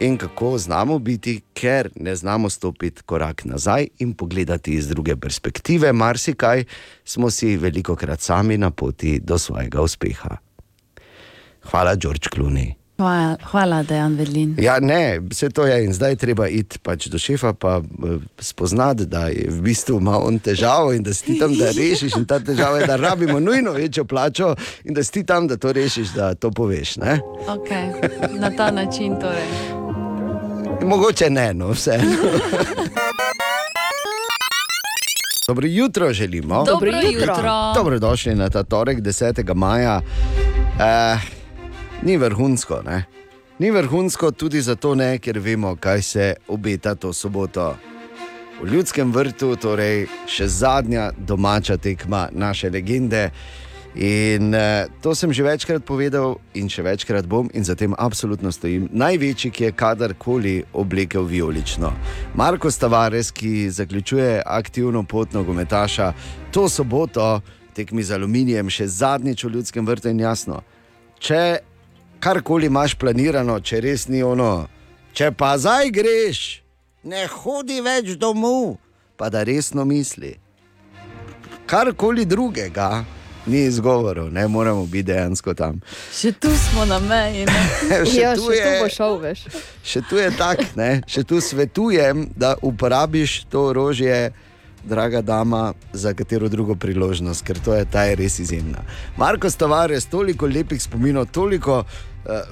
in kako znamo biti, ker ne znamo stopiti korak nazaj in pogledati iz druge perspektive. Marsikaj smo si veliko krat sami na poti do svojega uspeha. Hvala, George Clooney. Hvala, hvala Dejan Vedlin. Ja, ne, vse to je in zdaj treba iti pač do šefa, pa eh, spoznati, da je v bistvu ima on težavo in da si ti tam, da rešiš. In ta težava je, da rabimo nujno večjo plačo in da si ti tam, da to rešiš, da to poveš. Ne? Okay. Na ta način torej. Mogoče ne, no vse. Dobro jutro želimo. Dobro jutro. jutro. Dobrodošli na ta torek, 10. maja. Eh, ni vrhunsko, ne? Ni vrhunsko tudi zato, ne, ker vemo, kaj se obeta to soboto. V ljudskem vrtu, torej še zadnja domača tekma naše legende. In eh, to sem že večkrat povedal, in še večkrat bom, in za tem absolutno stojim. Največji, ki je kadarkoli oblekel vijolično. Marko Stavares, ki zaključuje aktivno pot nogometaša, to soboto tekmi z aluminijem, še zadnjič v ljudskem vrtu in jasno. Če karkoli imaš planirano, če res ni ono, če pa zdaj greš, ne hodi več domov, pa da resno misli. Karkoli drugega, ni izgovorov, ne moramo biti dejansko tam. Še tu smo na meji. Še Ja, tu še tu je- bo šel, veš. Še tu je tako, ne? še tu svetujem, da uporabiš to orožje, draga dama, za katero drugo priložnost, ker to je ta je res izjemna. Marko Stavares, toliko lepih spominov, toliko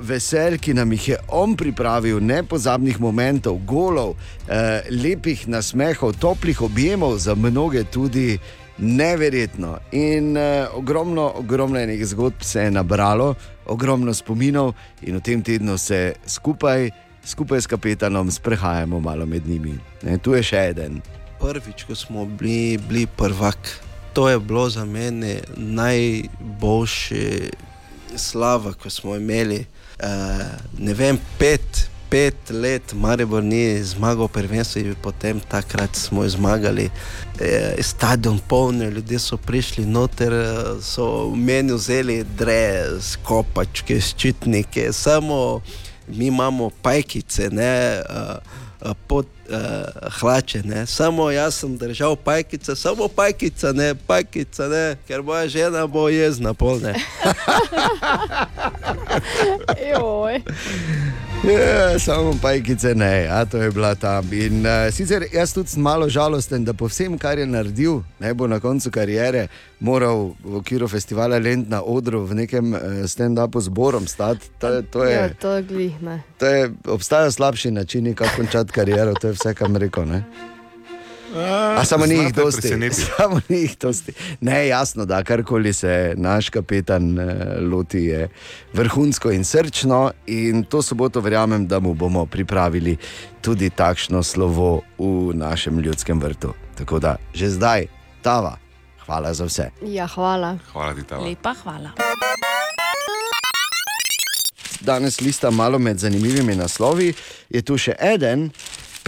vesel, ki nam jih je on pripravil, nepozabnih momentov, golov, uh, lepih nasmehov, toplih objemov, za mnoge tudi. Neverjetno. In uh, ogromno, ogromno enih zgodb se je nabralo, ogromno spominov, in v tem tednu se skupaj, skupaj s kapetanom sprehajamo malo med njimi. Ne, tu je še en. Prvič, ko smo bili, bili prvak, to je bilo za mene najboljše slava, ko smo imeli. Uh, vem, pet, pet let, Maribor ni zmagal prvenstvo in potem takrat smo zmagali. Eh, stadion poln, ljudje so prišli noter, eh, so meni vzeli dres, kopačke, ščitnike, samo mi imamo pajkice, ne. Uh, pod uh, hlače, ne. samo jaz sem držal pajkice, samo pajkica, ne, pajkica, ne, ker moja žena bo jezna, polne. Joj. Ja, samo pajkice ne, a to je bila tam. In uh, sicer jaz tudi sem malo žalosten, da po vsem, kar je naredil, ne bo na koncu kariere moral v okviru festivala Lend na odru v nekem uh, stand-upu zborom stati. To, to je, Ja, to glih, ne. to je, obstajajo slabši načini, kako končati kariero, to je vse, kam rekel. Ne? A samo ni jih dosti. Samo ni jih dosti. Ne, jasno, da karkoli se naš kapetan eh, loti, je vrhunsko in srčno. In to soboto verjamem, da mu bomo pripravili tudi takšno slovo v našem ljudskem vrtu. Tako da že zdaj, Tava, hvala za vse. Ja, hvala. Hvala ti, Tava. Lepa hvala. Danes lista malo med zanimivimi naslovi. Je tu še en,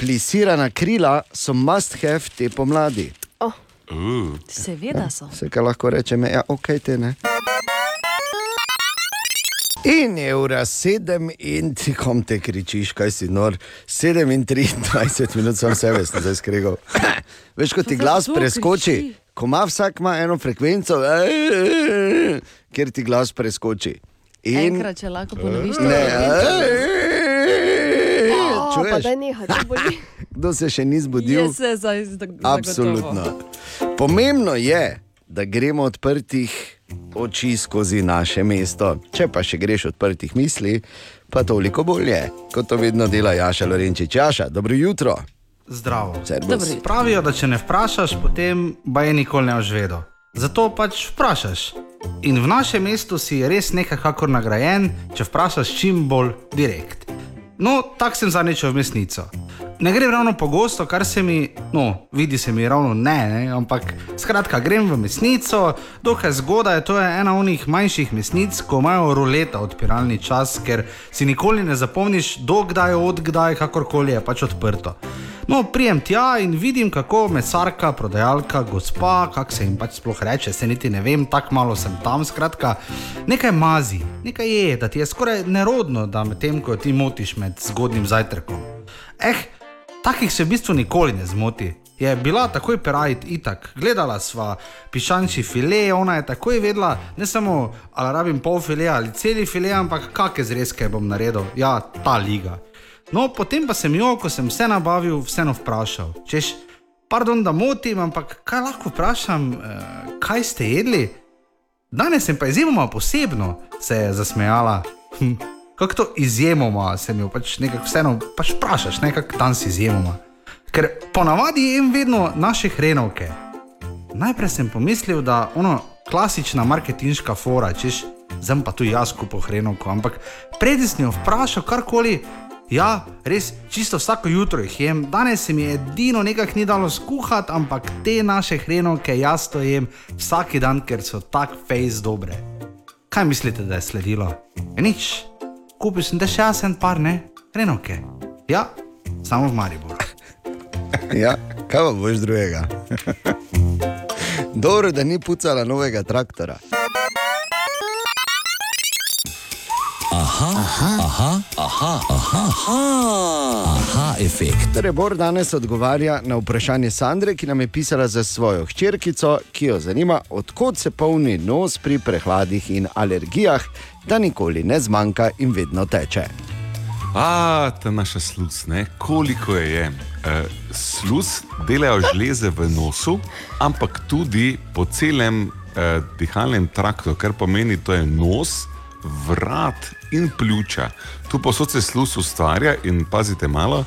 plisirana krila so must have te pomladi. Oh, Uh, Seveda so. Vse, kar lahko rečem, je, ja, ok, te ne. In je ura sedem in ti kom te kričiš, kaj si nor. Sedem in 23 minut sem sebe zdaj skregal. Veš, ko ti glas preskoči, ko ima vsak ima eno frekvenco, ker ti glas preskoči. In Enkrat, če lahko ponoviš, to ne, pa čuješ, da neha, to boli. kdo se še ni zbudil? Je se zdaj. Absolutno. Pomembno je, da gremo odprtih oči skozi naše mesto. Če pa še greš odprtih misli, pa toliko bolje, kot to vedno dela Jaša Lorenčič. Jaša, dobro jutro. Zdravo. Jutro. Pravijo, da če ne vprašaš, potem baj nikoli ne boš vedel. Zato pač vprašaš. In v našem mestu si res nekako nagrajen, če vprašaš čim bolj direkt. No, tako sem zadnjič v mesnico. Ne grem ravno pogosto, kar se mi, no, vidi se mi ravno ne, ne ampak skratka, grem v mesnico, dokaj zgodaj, to je ena od njih manjših mesnic, ko imajo ruleta odpiralni čas, ker si nikoli ne zapomniš, dokdaj, odkdaj, kakorkoli je pač odprto. No, prijem tja in vidim, kako mesarka, prodajalka, gospa, kako se jim pač sploh reče, se niti ne vem, tako malo sem tam, skratka, nekaj mazi, nekaj je, da ti je skoraj nerodno, da medtem ko ti motiš med zgodnim zajtrkom. Eh, takih se v bistvu nikoli ne zmoti. Je bila takoj perajt itak, gledala sva pišanči file, ona je takoj vedela, ne samo ali rabim pol file ali celi file, ampak kakšne zrezke bom naredil, ja, ta liga. No, potem pa sem jo, ko sem vse nabavil, vseeno vprašal. Češ, pardon, da motim, ampak kaj lahko vprašam, eh, kaj ste jedli? Danes sem pa izjemoma posebno, se je zasmejala. Hm, kako to izjemoma, se mi pač nekako vseeno pač vprašaš, nekako tam si izjemoma. Ker ponavadi jem vedno naše hrenovke. Najprej sem pomislil, da ono klasična marketinška fora, češ, zdaj pa tu jaz kupo hrenovko, ampak prej sem jo vprašal karkoli. Ja, res, čisto vsako jutro jih jem. Danes se mi je edino nekaj ni dalo skuhati, ampak te naše hrenovke jaz to jem vsak dan, ker so tako fejs dobre. Kaj mislite, da je sledilo? E, nič, kupil sem še jaz en par, ne, hrenovke. Ja, samo v Mariboru. Ja, kaj pa boš drugega? Dobro, da ni pucala novega traktora. Aha, aha, aha, aha, aha, aha, aha efekt. Torej, Bor danes odgovarja na vprašanje Sandre, ki nam je pisala za svojo hčerkico, ki jo zanima, odkot se polni nos pri prehladih in alergijah, da nikoli ne zmanjka in vedno teče. A, ta naša sluz, ne? koliko je je. E, sluz delajo žleze v nosu, ampak tudi po celem e, dihalnem traktu, kar pomeni, to je nos, vrat in pljuča. Tu posod se sluz ustvarja in pazite malo,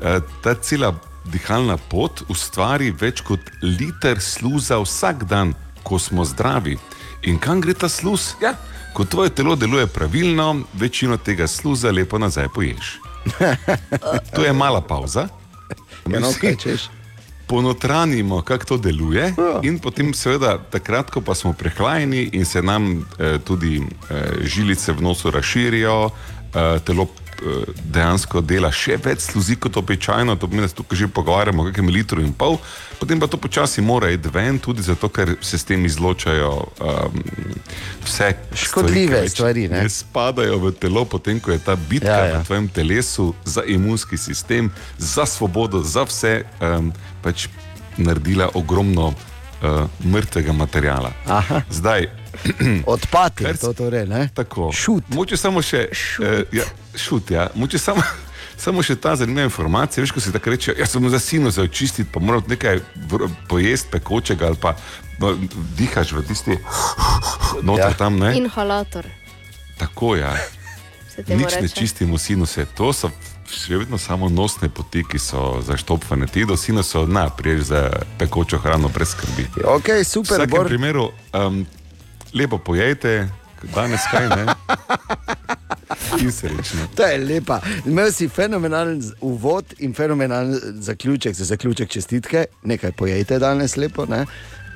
e, ta cela dihalna pot ustvari več kot liter sluza vsak dan, ko smo zdravi. In kam gre ta sluz? Ja, ko tvoje telo deluje pravilno, večino tega sluza lepo nazaj poješ. To je mala pauza. Ja, no, si kaj češ? ponotranimo, kako to deluje, Ja. in potem, seveda, takrat, ko pa smo prehlajeni in se nam eh, tudi eh, žilice v nosu razširijo, eh, telo dejansko dela še več sluzi kot običajno, to pomeni, da se tukaj že pogovarjamo o kakem litru in pol, potem pa to počasi mora iti ven, tudi zato, ker se s tem izločajo um, vse Škodljive stvari, ne? ne spadajo v telo, potem ko je ta bitka ja. ja. v tvojem telesu za imunski sistem, za svobodo, za vse, um, pač naredila ogromno uh, mrtvega materijala. Aha. Zdaj, Odpad je Kar to, torej, ne? tako. Šut. Moče samo še, Šut. uh, ja, šut, ja. Moče samo. Samo še ta zanimiva informacija, veš, ko si tako reče, jaz sem za sinu za očistiti, pa moram nekaj pojesti pekočega ali pa no, dihaš v tisti noter Ja. tam, ne? Inhalator. Tako ja. Se temu Nič ne reče. čistimo sinuse, to so še vedno samo nosne poti, ki so zaštopane. Ti do sinusa, na, priješ za pekočo hrano brez skrbi. Ok, V super, vsakem Bor. primeru, um, lepo pojejte, danes kaj ne. To je lepa. Imel si fenomenalen uvod in fenomenalen zaključek, za zaključek čestitke, nekaj pojejte danes lepo. Ne?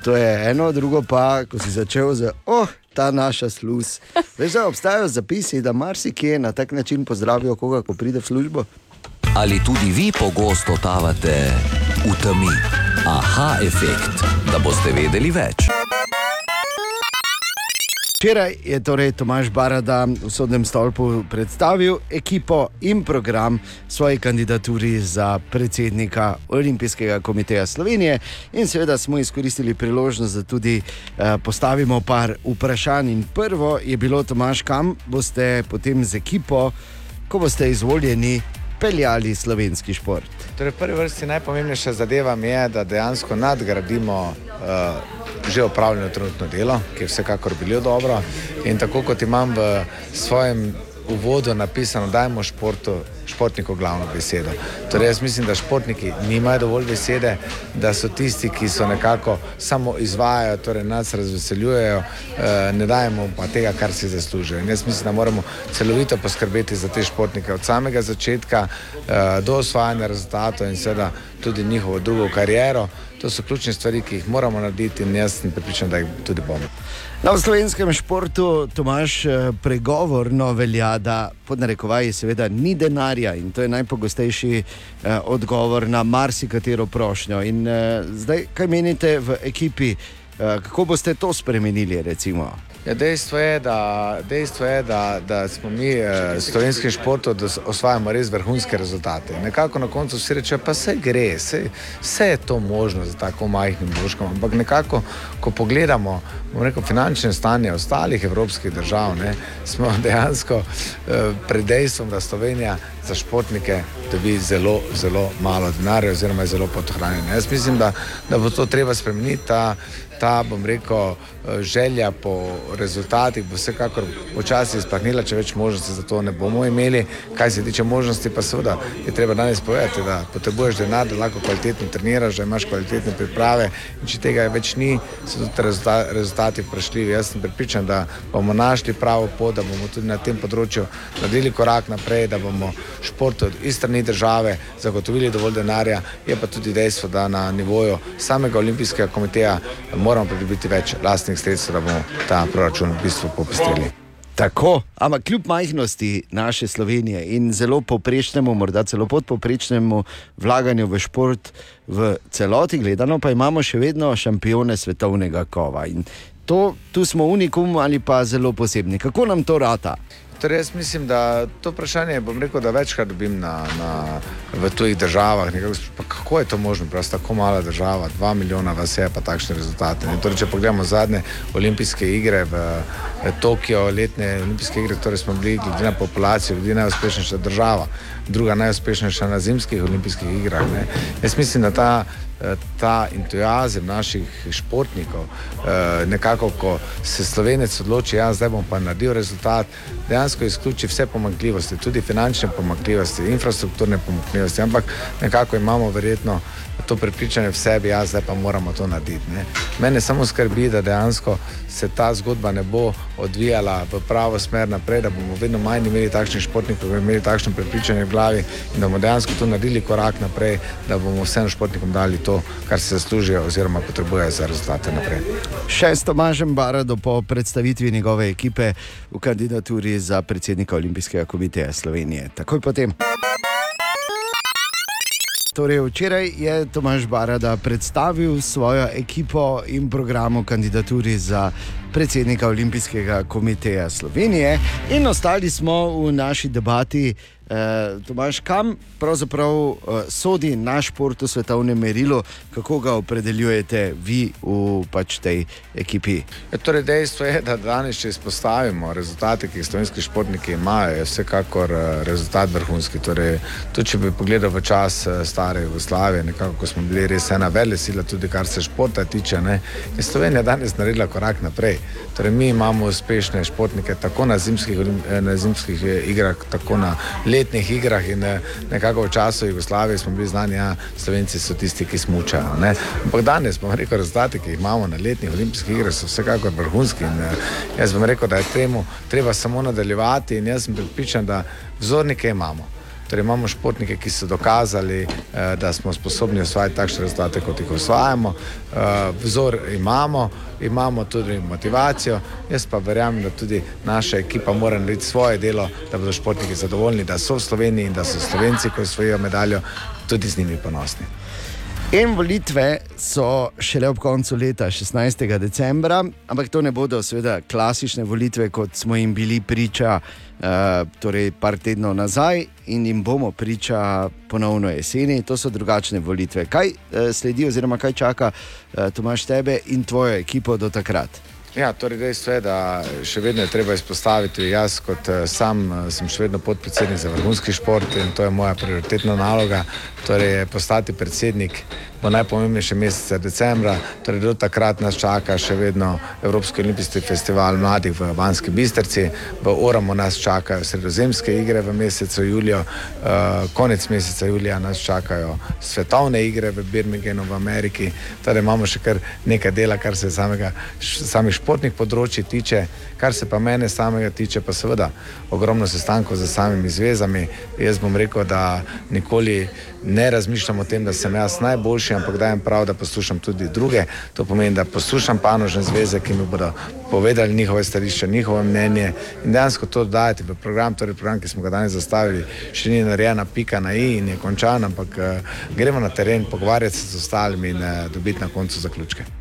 To je eno, drugo pa, ko si začel z, oh, ta naša sluz. Veš, da obstajajo zapisi, da marsikje na tak način pozdravijo koga, ko pride v službo. Ali tudi vi pogosto totavate v temi? Aha efekt, da boste vedeli več. Včeraj je torej Tomaš Barada v sodnem stolpu predstavil ekipo in program svoje kandidaturi za predsednika Olimpijskega komiteja Slovenije. In seveda smo izkoristili priložnost, da tudi eh, postavimo par vprašanj. In prvo je bilo, Tomaš, kam boste potem z ekipo, ko boste izvoljeni, peljali slovenski šport. Torej, v prvi vrsti najpomembnejša zadeva je, da dejansko nadgradimo uh, že opravljeno trenutno delo, ki je vsekakor bilo dobro. In tako kot imam v svojem uvodu napisano, dajmo športu športnikov glavno besedo. Torej, jaz mislim, da športniki nimajo dovolj besede, da so tisti, ki so nekako samo izvajajo, torej nas razveseljujejo, eh, ne dajemo pa tega, kar si zaslužijo. In jaz mislim, da moramo celovito poskrbeti za te športnike od samega začetka eh, do osvajanja rezultatov in seveda tudi njihovo drugo kariero. To so ključne stvari, ki jih moramo narediti in jaz sem pripričan, da jih tudi bomo. Na v slovenskem športu Tomaš eh, pregovorno velja, da pod narekovaji seveda ni denarja in to je najpogostejši eh, odgovor na marsikatero prošnjo. In eh, zdaj, kaj menite v ekipi, eh, kako boste to spremenili? Recimo? Ja, dejstvo je, da, dejstvo je da, da smo mi v eh, slovenskem športu, da osvajamo res vrhunske rezultate. Nekako na koncu vsi rečejo, pa vse gre, vse, vse je to možno za tako majhnim vložkom. Ampak nekako, ko pogledamo rekel, finančne stanje ostalih evropskih držav, ne, smo dejansko eh, pred dejstvom, da Slovenija za športnike dobi zelo, zelo malo denarja, oziroma je zelo podhranjena. Jaz mislim, da, da bo to treba spremeniti. Ta, ta, bom rekel, želja po rezultatih bo vsekakor počasi izpahnila, če več možnosti za to ne bomo imeli. Kaj se tiče možnosti, pa seveda je treba danes povedati, da potrebuješ denar, da lahko kvalitetno treniraš, da imaš kvalitetne priprave in če tega več ni, so tudi rezulta- rezultati vprašljivi. Jaz sem pripričan, da bomo našli pravo pot, da bomo tudi na tem področju naredili korak naprej, da bomo športu iz strani države zagotovili dovolj denarja. Je pa tudi dejstvo, da na nivoju samega olimpijskega komiteja moramo pridobiti več lastnih sredstev, da bomo ta proračun v bistvu popestrili. Tako, ampak kljub majhnosti naše Slovenije in zelo poprečnemu, morda celo podpoprečnemu vlaganju v šport v celoti gledano, pa imamo še vedno šampione svetovnega kova. In to, tu smo unikum ali pa zelo posebni. Kako nam to rata? Torej, jaz mislim, da to vprašanje, bom rekel, da večkrat dobim na, na, v tujih državah. Nekako, kako je to možno, prav tako mala država, dva milijona vas je, pa takšne rezultate. Torej, če pogledamo zadnje olimpijske igre v, v Tokiu, letne olimpijske igre, torej smo bili glede na populacijo, glede najuspešnejša država, druga najuspešnejša na zimskih olimpijskih igrah. Ne? Jaz mislim, da ta ta entuzijazem naših športnikov, eh, nekako, ko se slovenec odloči, da ja, zdaj bom pa naredil rezultat, dejansko izključi vse pomankljivosti, tudi finančne pomankljivosti, infrastrukturne pomankljivosti, ampak nekako imamo verjetno to prepričanje v sebi, ja, zdaj pa moramo to narediti. Ne. Mene samo skrbi, da dejansko se ta zgodba ne bo odvijala v pravo smer naprej, da bomo vedno manj imeli takšnih športnikov, da bomo imeli takšno prepričanje v glavi in da bomo dejansko tu naredili korak naprej, da bomo vsem športnikom dali to, kar se zaslužijo oziroma potrebujejo za rezultate naprej. Še s Tomažem Barado po predstavitvi njegove ekipe v kandidaturi za predsednika Olimpijskega komiteja Slovenije. Takoj potem. Torej, včeraj je Tomaž Barada predstavil svojo ekipo in program v kandidaturi za predsednika Olimpijskega komiteja Slovenije, in ostali smo v naši debati. Eh, Tomaž, kam pravzaprav eh, sodi naš šport v svetovnem merilu, kako ga opredeljujete vi v pač tej ekipi? Ja, torej dejstvo je, da danes, če izpostavimo rezultate, ki jih slovenski športniki imajo, je vsekakor eh, rezultat vrhunski. Torej, tudi če bi pogledal v čas eh, stare Jugoslavije, nekako ko smo bili res ena velika sila, tudi kar se športa tiče, ne, je Slovenija danes naredila korak naprej. Torej, mi imamo uspešne športnike tako na zimskih, eh, na zimskih eh, igrah, tako na letnih igrah in eh, nekako v času Jugoslavije smo bili znani, da Slovenci so tisti, ki smučajo. ne. Ampak danes, bom rekel, rezultati, ki jih imamo na letnih olimpijskih igrah, so vsekakor vrhunski. In, jaz bom rekel, da je temu treba samo nadaljevati in jaz sem pripričan, da vzornike imamo. Torej imamo športnike, ki so dokazali, eh, da smo sposobni osvajati takšne rezultate, kot jih osvajamo. Eh, Vzor imamo, imamo tudi motivacijo. Jaz pa verjamem, da tudi naša ekipa mora narediti svoje delo, da bodo športniki zadovoljni, da so v Sloveniji in da so Slovenci, ko osvojijo medaljo, tudi z njimi ponosni. In volitve so šele ob koncu leta, 16. decembra, ampak to ne bodo seveda klasične volitve, kot smo jim bili priča, uh, torej par tednov nazaj, in jim bomo priča ponovno jeseni. To so drugačne volitve. Kaj uh, sledi, oziroma kaj čaka uh, Tomaš tebe in tvojo ekipo do takrat? Ja, torej dejstvo je, da še vedno je treba izpostaviti, jaz kot eh, sam eh, sem še vedno podpredsednik za vrhunski šport in to je moja prioritetna naloga, torej postati predsednik bo najpomembnejše mesece decembra, torej do takrat nas čaka še vedno Evropski olimpijski festival mladih v Banski Bistrci, v Oramu nas čakajo sredozemske igre v mesecu juliju, uh, konec meseca julija nas čakajo svetovne igre v Birminghamu v Ameriki, torej imamo še kar nekaj dela, kar se samega, samih športnih področji tiče, kar se pa mene samega tiče, pa seveda ogromno sestankov z samimi zvezami. Jaz bom rekel, da nikoli ne razmišljam o tem, da sem jaz najboljši, ampak dajem prav, da poslušam tudi druge. To pomeni, da poslušam panožne zveze, ki mi bodo povedali njihove stališče, njihovo mnenje in dejansko to dajati v program. Torej, program, ki smo ga danes zastavili, še ni narejena pika na i in je končan, ampak uh, gremo na teren, pogovarjati se z ostalimi in uh, dobiti na koncu zaključke.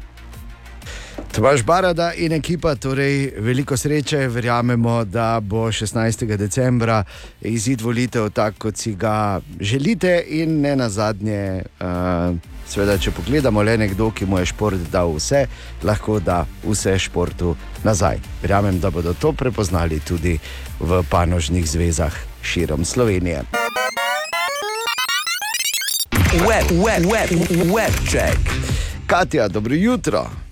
Tvaš Barada in ekipa, torej veliko sreče, verjamemo, da bo 16. decembra izid volitev tak, kot si ga želite, in ne na zadnje, uh, seveda, če pogledamo le nekdo, ki mu je šport dal vse, lahko da vse športu nazaj. Verjamem, da bodo to prepoznali tudi v panožnih zvezah širom Slovenije. Web, web, web, web check. Katja, dobro jutro.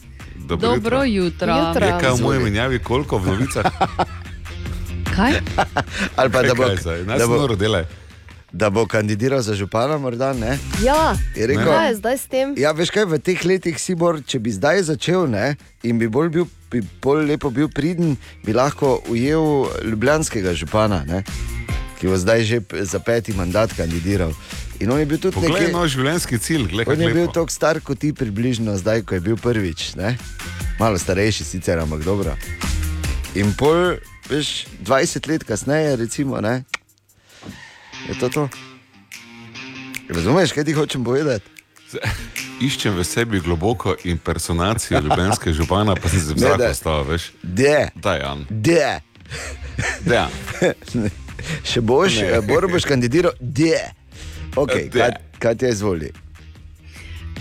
Dobro jutro. Jutro. Je kaj v mojem menjavi, koliko v novicah? Kaj? Ali pa da bo, Kaj da bo, noro delaj. da bo kandidiral za župana, morda ne. Ja, Je rekel, kaj je zdaj s tem? Ja, veš kaj, v teh letih si bor, če bi zdaj začel ne, in bi bolj, bil, bi bolj lepo bil priden, bi lahko ujel ljubljanskega župana, ne, ki bo zdaj že za peti mandat kandidiral. In on je bil tudi Poglej, nekaj, no, življenjski cilj, gledaj, on je bil kako tako star kot ti, približno zdaj, ko je bil prvič. Ne? Malo starejši sicer, ampak dobro. In pol, veš, 20 let kasneje, recimo, ne, je to to. Razumeš, kaj ti hočem povedati? Iščem v sebi globoko impersonacijo ljubljanskega župana, pa sem se vsak da. postavil, veš. De, Da, Jan. de. Da. Še boš, Ne. Bor boš kandidiral, de. Okay, kaj, kaj ti je izvoli?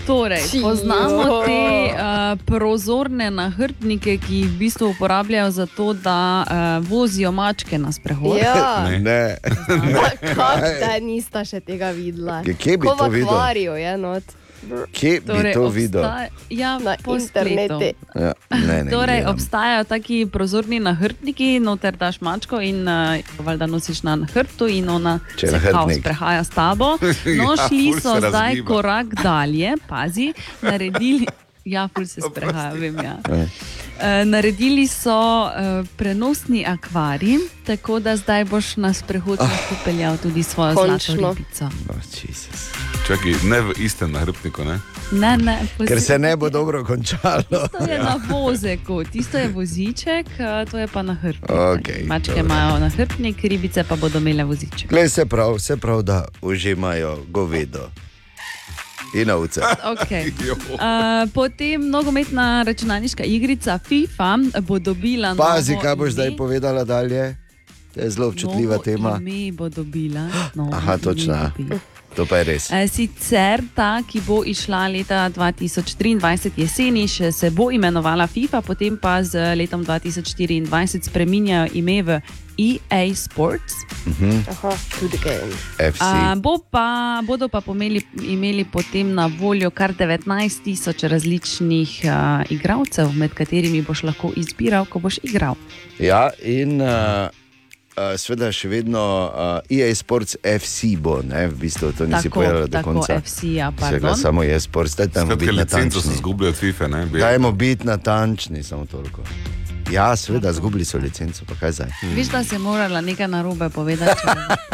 Torej, poznamo te uh, prozorne nahrbtnike, ki jih v bistvu uporabljajo za to, da uh, vozijo mačke na sprehod. Ja, Ne. Ne. kako da nista še tega videla? Kje- bi Ko to v videl? akvariju je not. Kje bi Torej, to videl? Ja, Na internetu. Ja, ne, ne, Torej, gledam. obstajajo taki prozorni nahrbtniki, noter daš mačko in uh, valjda nosiš na hrbtu, in ona Če se kao nahrbtnik. sprehaja s tabo. No, Ja, šli so zdaj razgiba. korak dalje, pazi, naredili. Ja, ful se sprehaja, vem. Ja. Ja. Uh, naredili so uh, prenosni akvarij, tako da zdaj boš na sprehod lahko peljal tudi svojo Končno. zlato ribico. Oh, Jesus. Čakaj, ne v istem nahrbtniku, ne? Ne, ne, Ker se ne bo dobro končalo. To je na vozeku, tisto je voziček, a to je pa na hrbtnik. Okej, Mačke dobro. imajo na hrbtnik, ribice pa bodo imele voziček. Glej, se prav, se prav, da užimajo govedo in ovce. Okay. Uh, potem nogometna računalniška igrica FIFA bo dobila. Pazi, kaj boš ime. zdaj povedala dalje. To je zelo občutljiva Novo tema. Ime bo dobila. Aha, točno. dobila. To pa je res. E, Sicer ta, ki bo išla leta 2023 jeseni, še se bo imenovala FIFA, potem pa z letom 2024 spreminjajo ime v EA Sports. Aha, tudi game. FC. A, bo pa, bodo pa pomeli, imeli potem na voljo kar 19 tisoč različnih a, igralcev, med katerimi boš lahko izbiral, ko boš igral. Ja, in uh, uh, seveda še vedno uh, EA Sports FC bo, ne, v bistvu to nisi Tako, povedala do tako konca. FC-ja, Vsega, pardon. samo EA Sports, daj tam biti licenco se natančni. zgubljajo od FIFA, ne? Bi- Dajmo biti natančni, samo toliko. Ja, seveda, zgubili so licenco, pa kaj zdaj? Veš, da si morala nekaj narobe povedati.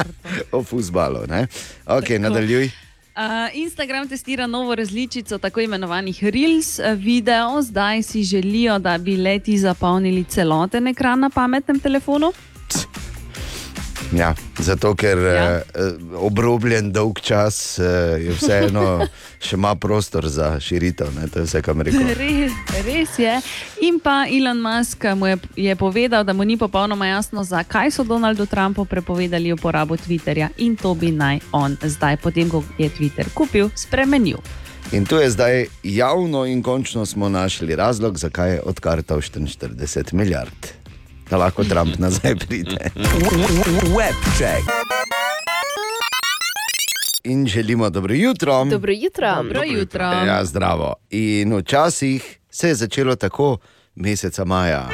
O fusbalu, ne? Ok, Tako. nadaljuj. Uh, Instagram testira novo različico tako imenovanih Reels video. Zdaj si želijo, da bi leti zapolnili celoten ekran na pametnem telefonu. Ja, zato, ker Ja. uh, obrobljen dolg čas uh, je vseeno še ima prostor za širitev. Ne? To je vse, kar mi rekel. Res, res je. In pa Elon Musk mu je, je povedal, da mu ni popolnoma jasno, zakaj so Donaldu Trumpu prepovedali uporabo Twitterja in to bi naj on zdaj, potem ko je Twitter kupil, spremenil. In tu je zdaj javno in končno smo našli razlog, zakaj je odkartal 44 milijard. Da lahko Trump nazaj pride. Web check. In želimo dobro jutro. Dobro jutro. Dobro jutro. Ja, zdravo. In včasih se je začelo tako meseca maja.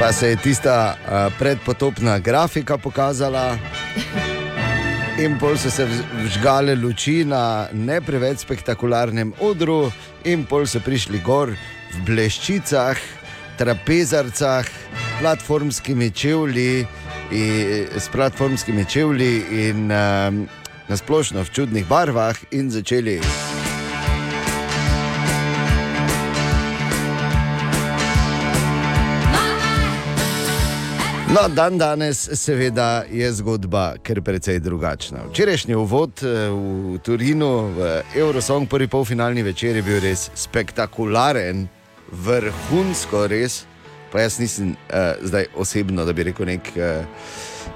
Pa se je tista uh, predpotopna grafika pokazala, in pol so se vž- vžgale luči na ne preveč spektakularnem odru, in pol so prišli gor v bleščicah, trapezarcah, platformskimi čevlji, in, s platformskimi čevlji in um, nasplošno v čudnih barvah in začeli. No, dan danes, seveda, je zgodba kar precej drugačna. Včerajšnji uvod eh, v Turinu, v Eurosong, prvi polfinalni večer je bil res spektakularen, vrhunsko res. Pa jaz nisem uh, zdaj osebno, da bi rekel, nek uh,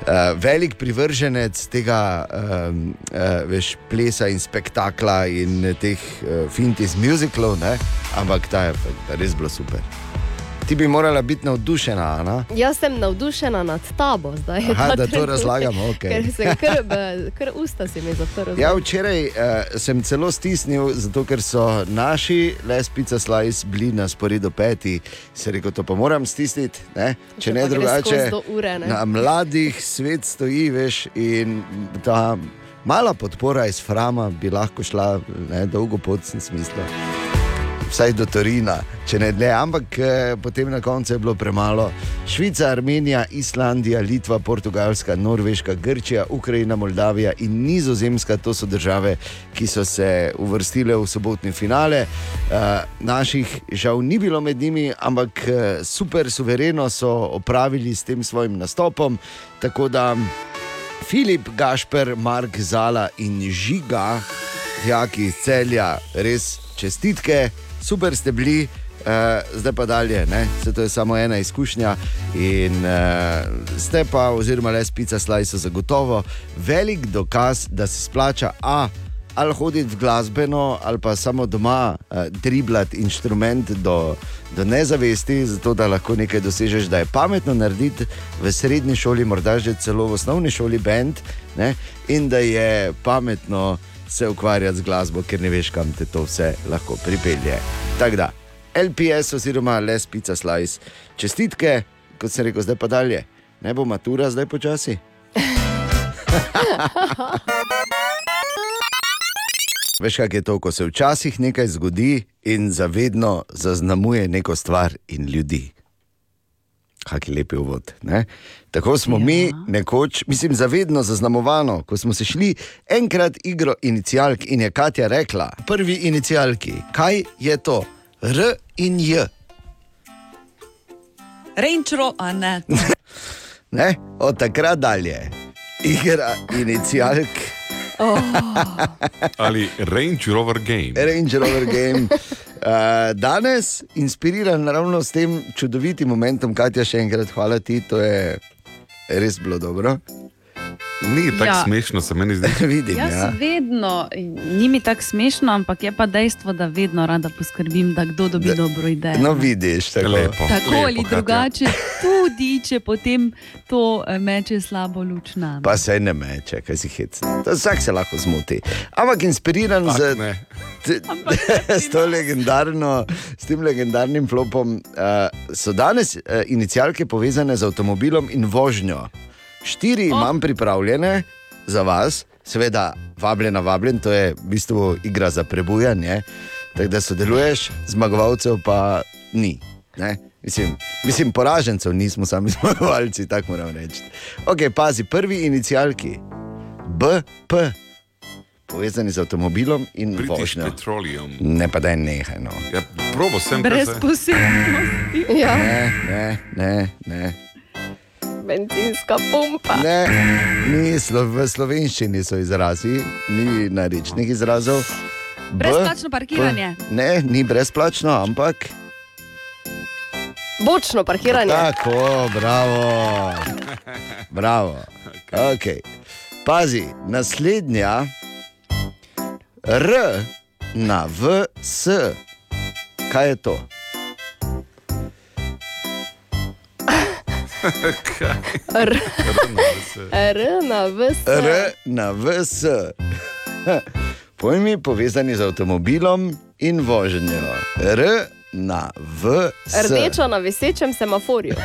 uh, velik privrženec tega um, uh, veš, plesa in spektakla in teh uh, fint iz muziklov, ne? ampak ta je res bilo super. Ti bi morala biti navdušena, Ana. Jaz sem navdušena nad tabo zdaj. Aha, da to razlagamo, okej. Ker sem kar, b- kar usta si mi zaprl. Ja, včeraj uh, sem celo stisnil, zato ker so naši lespica slice bili na sporedu peti. Se rekel, to pa moram stisniti, ne? če ne drugače. ure, ne. Na mladih svet stoji, veš, in ta mala podpora iz Frama bi lahko šla ne, dolgo pot, sem smisla. Vsaj do Torina, če ne dlje, ampak eh, potem na koncu je bilo premalo. Švica, Armenija, Islandija, Litva, Portugalska, Norveška, Grčija, Ukrajina, Moldavija in Nizozemska, to so države, ki so se uvrstile v sobotni finale. Uh, naših žal ni bilo med njimi, ampak eh, super suvereno so opravili s tem svojim nastopom. Tako da Filip, Gašper, Mark, Zala in Žiga, dijaki iz celja, res čestitke, super ste bili. Uh, zdaj pa dalje, ne? se to je samo ena izkušnja. In uh, ste pa, oziroma le spica slajsa, zagotovo velik dokaz, da se splača A. Ali hoditi v glasbeno, ali pa samo doma uh, driblati inštrument do, do nezavesti, zato da lahko nekaj dosežeš, da je pametno narediti v srednji šoli, morda že celo v osnovni šoli bend, ne? in da je pametno se ukvarjati z glasbo, ker ne veš, kam te to vse lahko pripelje. Tako da, LPS oziroma Les Pizza Slice, čestitke, kot sem rekel, zdaj pa dalje. Ne bo matura zdaj počasi. Veš, kaj je to, ko se včasih nekaj zgodi in zavedno zaznamuje neko stvar in ljudi. Kaki lepi uvod. Ne? Tako smo ja. mi nekoč, mislim, zavedno zaznamovano, ko smo se šli enkrat igro inicialk in je Katja rekla: prvi inicialki, kaj je to? R in J. Renčro, a ne. Ne? Od takrat dalje. Igra inicialk. Oh. Ali Range Rover Game. Range Rover Game. Uh, danes, inspiriran ravno s tem čudovitim momentom, Katja, še enkrat hvala ti, to je res bilo dobro. Ni tako Ja. ja. smešno, se meni zdi. Vidim, Jaz ja. vedno, ni mi tako smešno, ampak je pa dejstvo, da vedno rada poskrbim, da kdo dobi Da- dobro idejo. No, vidiš, tako Lepo. Tako lepo, ali drugače, tudi če potem to eh, meče slabo luč na. Pa se ne meče, kaj si hec. To Vsak se lahko zmoti. Ampak inspiriran Ah, z, t, s, to legendarno, s tem legendarnim flopom uh, so danes uh, inicialke povezane z avtomobilom in vožnjo. Štiri imam pripravljene za vas, seveda, vabljena, vabljen, to je v bistvu igra za prebujanje. Tako da sodeluješ, zmagovalcev pa ni. Ne? Mislim, mislim, poražencev nismo sami zmagovalci, tako moram reči. Ok, pazi, prvi inicialki, BP, povezani z avtomobilom in vožnjo. Petroleum. Ne pa da je nehaj. No. Ja, probo sem Brez posebnosti. Ja, Ne, ne, ne, ne. Benzinska pumpa. ne. Ni slo, v slovenščini so izrazi, ni narečnih izrazov. B, Brezplačno parkiranje. P, ne, ni brezplačno, ampak Bočno parkiranje. tako, bravo. bravo. Okay. Pazi, naslednja, R na V, S. Kaj je to? R. R na V. R na VS. Pojmi povezani z avtomobilom in vožnjo. R na VS. Rdeča na visečem semaforju.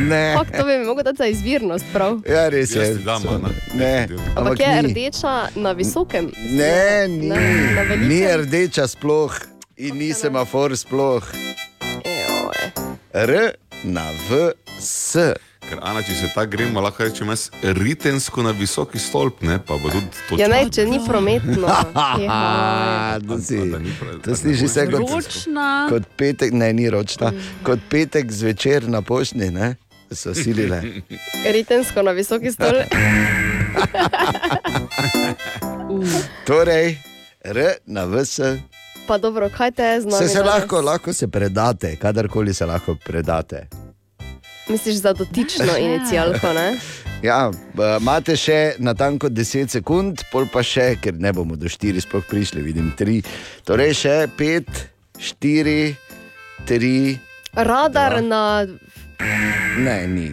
Ne. Fak, to bi mi mogel dati za izvirnost, prav. Ja, res je. Dam, Ana. Ne, Ampak je ni. rdeča na visokem. Ne, ni. Na, na velikem. Ni rdeča sploh in ni semafor sploh. Ejoj. R na VS. Ker Ana, če se tako gremo, lahko rečem jaz ritensko na visoki stolp, ne, pa bo tudi točno. Ja, ne, če ni prometno. Jehoj. A, to si- da prav- To sliši se kot, Ročna. kot petek, ne, ni ročna, kot petek zvečer na pošti, ne? So silile. Ritensko na visoki stol. Torej, R na VS. Pa dobro, kaj te je znano? Se, se lahko, lahko se predate, kadarkoli se lahko predate. Misliš za dotično inicijalko, ne? Ja, imate še na tanko 10 sekund, pol pa še, ker ne bomo do 4 sploh prišli, vidim 3. Torej še 5, 4, 3, Radar Ja. na. ne, ni,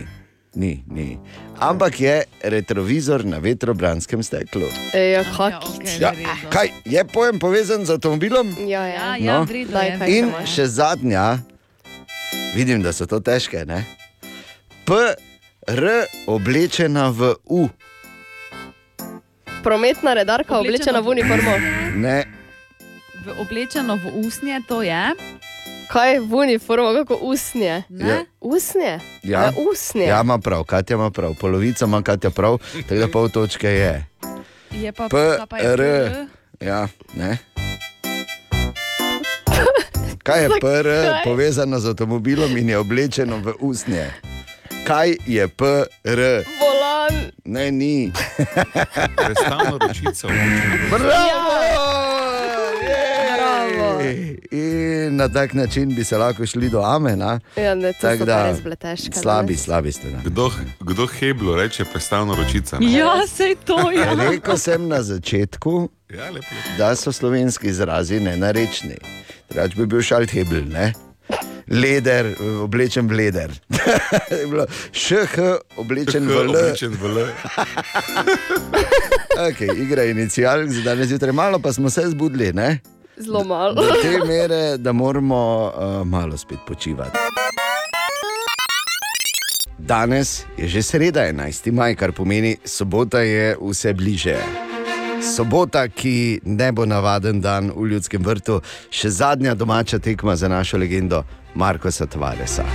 ni, ni. Ampak je retrovizor na vetrobranskem steklu. Ja, kak. okay, Ja, kaj je pojem povezan z avtomobilom? Ja, Ja, ja. ja, No. v redu Daj, je. kaj In še zadnja, vidim, da so to težke. Ne? P, R, oblečena v U. Prometna redarka oblečena v uniformo. Ne, V oblečeno v usnje to je. Kaj v uniformo, kako usnje? Ne? Usnje? Ja. Ja, usnje. ja, ima prav, Katja ima prav, polovica ima Katja prav, tako da pol točke je. Je pa P, pa je R. PR? Ja, ne. Kaj je PR povezano z avtomobilom in je oblečeno v usnje? Kaj je PR? Volan. Ne, ni. Prestavno ročico. Bravo! Bravo. Jej! In na tak način bi se lahko šli do Amena. Ja, ne, so da, pa res bile težke. Slabi, danes. slabi ste. Da. Kdo, kdo heblo reče prestavno ročica? ne? Ja, sej to je. Rekel sem na začetku, Ja, lepo. lepo. da so slovenski izrazi nenarečni. Drugač bi bil šalthebel, ne? Leder, oblečen v leder. Je bilo ŠH, oblečen v L. Oblečen v L. Okay, igra inicijalk, za danes zjutraj malo pa smo se zbudili, ne? Zelo malo. Do te mere, da moramo uh, malo spet počivati. Danes je že sreda, 11. maj, kar pomeni, sobota je vse bliže. Sobota, ki ne bo navaden dan v ljudskem vrtu, še zadnja domača tekma za našo legendo Markoša Tvaresa.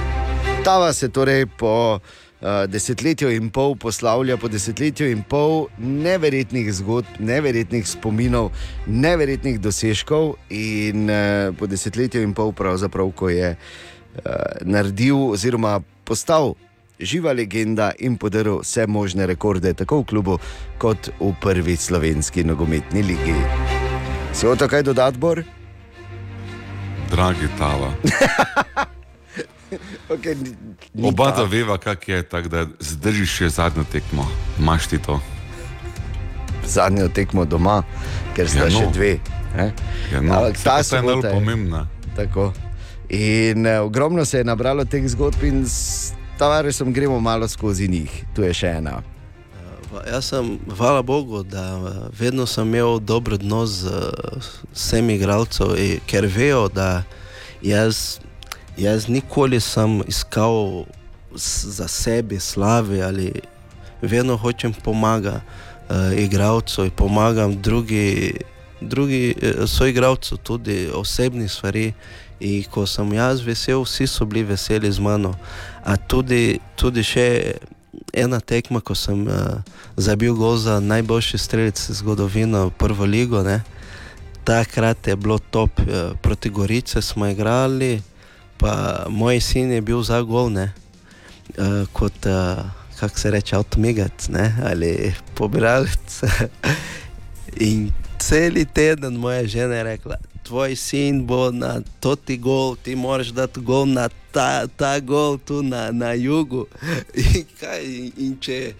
Ta vas je torej po desetletju in pol poslavlja, po desetletju in pol neverjetnih zgodb, neverjetnih spominov, neverjetnih dosežkov, in uh, po desetletju in pol, pravzaprav, ko je uh, naredil oziroma postal živa legenda in podaril vse možne rekorde, tako v klubu kot v prvi slovenski nogometni ligi. Se o to kaj dodati, Bor? Dragi Tava. Okay, ni, ni Oba ta. veva, kak je, tako da zdržiš še zadnjo tekmo. Maš ti to. zadnjo tekmo doma, ker sta Ja, no. še dve. Ne? Ja, no, Ampak ta ta je najbolj pomembna. Tako. In uh, ogromno se je nabralo teh zgodb, in s Tavaresom gremo malo skozi njih. Tu je še ena. Va- Jaz sem, hvala Bogu, da eh, vedno sem imel dober odnos z eh, vsemi igralci, ker vejo, da jaz, jaz nikoli sem iskal za sebe slave ali vedno hočem pomagati uh, igralcu in pomagam drugi, drugi uh, soigralcu tudi osebni stvari. In ko sem jaz vesel, vsi so bili veseli z mano. A tudi, tudi še ena tekma, ko sem uh, zabil gol za najboljši strelec zgodovino, prvo ligo. Ne? Takrat je bilo top, uh, proti Gorice smo igrali, pa moj sin je bil za gol, ne? uh, kot, uh, kako se reče, avtomigac ali pobiralec. In cel teden moja žena je rekla, tvoj sin bo na toti gol, ti moraš dati gol na ta, ta gol tu na, na jugu. In, kaj, in, in če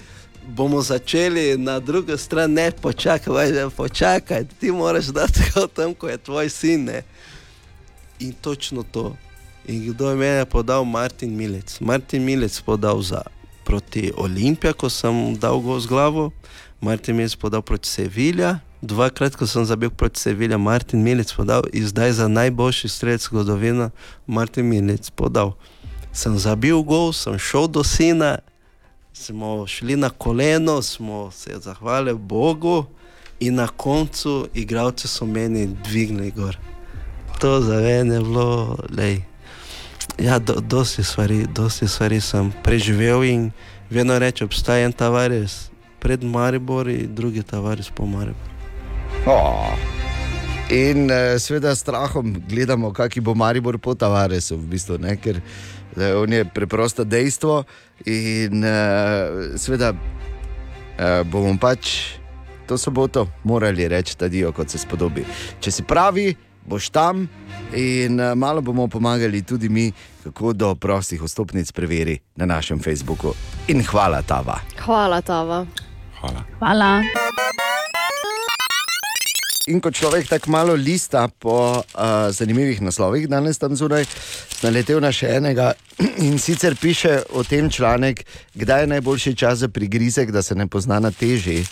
bomo začeli na drugo stran, ne počakaj, počakaj, ti moraš dati gol tam, ko je tvoj sin. Ne? In točno to. In kdo je meni podal? Martin Milec. Martin Milec podal za proti Olimpiji, ko sem dal go z glavo, Martin Milec podal proti Sevilja. Dvakrat, ko sem zabil proti Sevilja, Martin Milec podal in zdaj za najboljši strelec zgodovina, Martin Milec podal. Sem zabil gol, sem šel do sina, smo šli na koleno, smo se zahvalili Bogu in na koncu igralci so meni dvignili gor. To za mene je bilo, lej. Ja, do, dosti stvari, dosti stvari sem preživel in vedno reče, obstaja en tavares pred Maribor in drugi tavares po Maribor. Oh. In uh, seveda s strahom gledamo, kakšen bo Maribor po Tavaresu, v bistvu, ne? ker uh, on je preprosto dejstvo. In uh, seveda uh, bomo pač to soboto morali reči, da dijo, kot se spodobi. Če si pravi, boš tam in uh, malo bomo pomagali tudi mi, kako do prostih vstopnic preveri na našem Facebooku. In hvala, Tava. Hvala, Tava. Hvala. Hvala. In ko človek tako malo lista po uh, zanimivih naslovih, danes tam zunaj, naletel na še enega in sicer piše o tem članek, kdaj je najboljši čas za prigrizek, da se ne pozna na teži.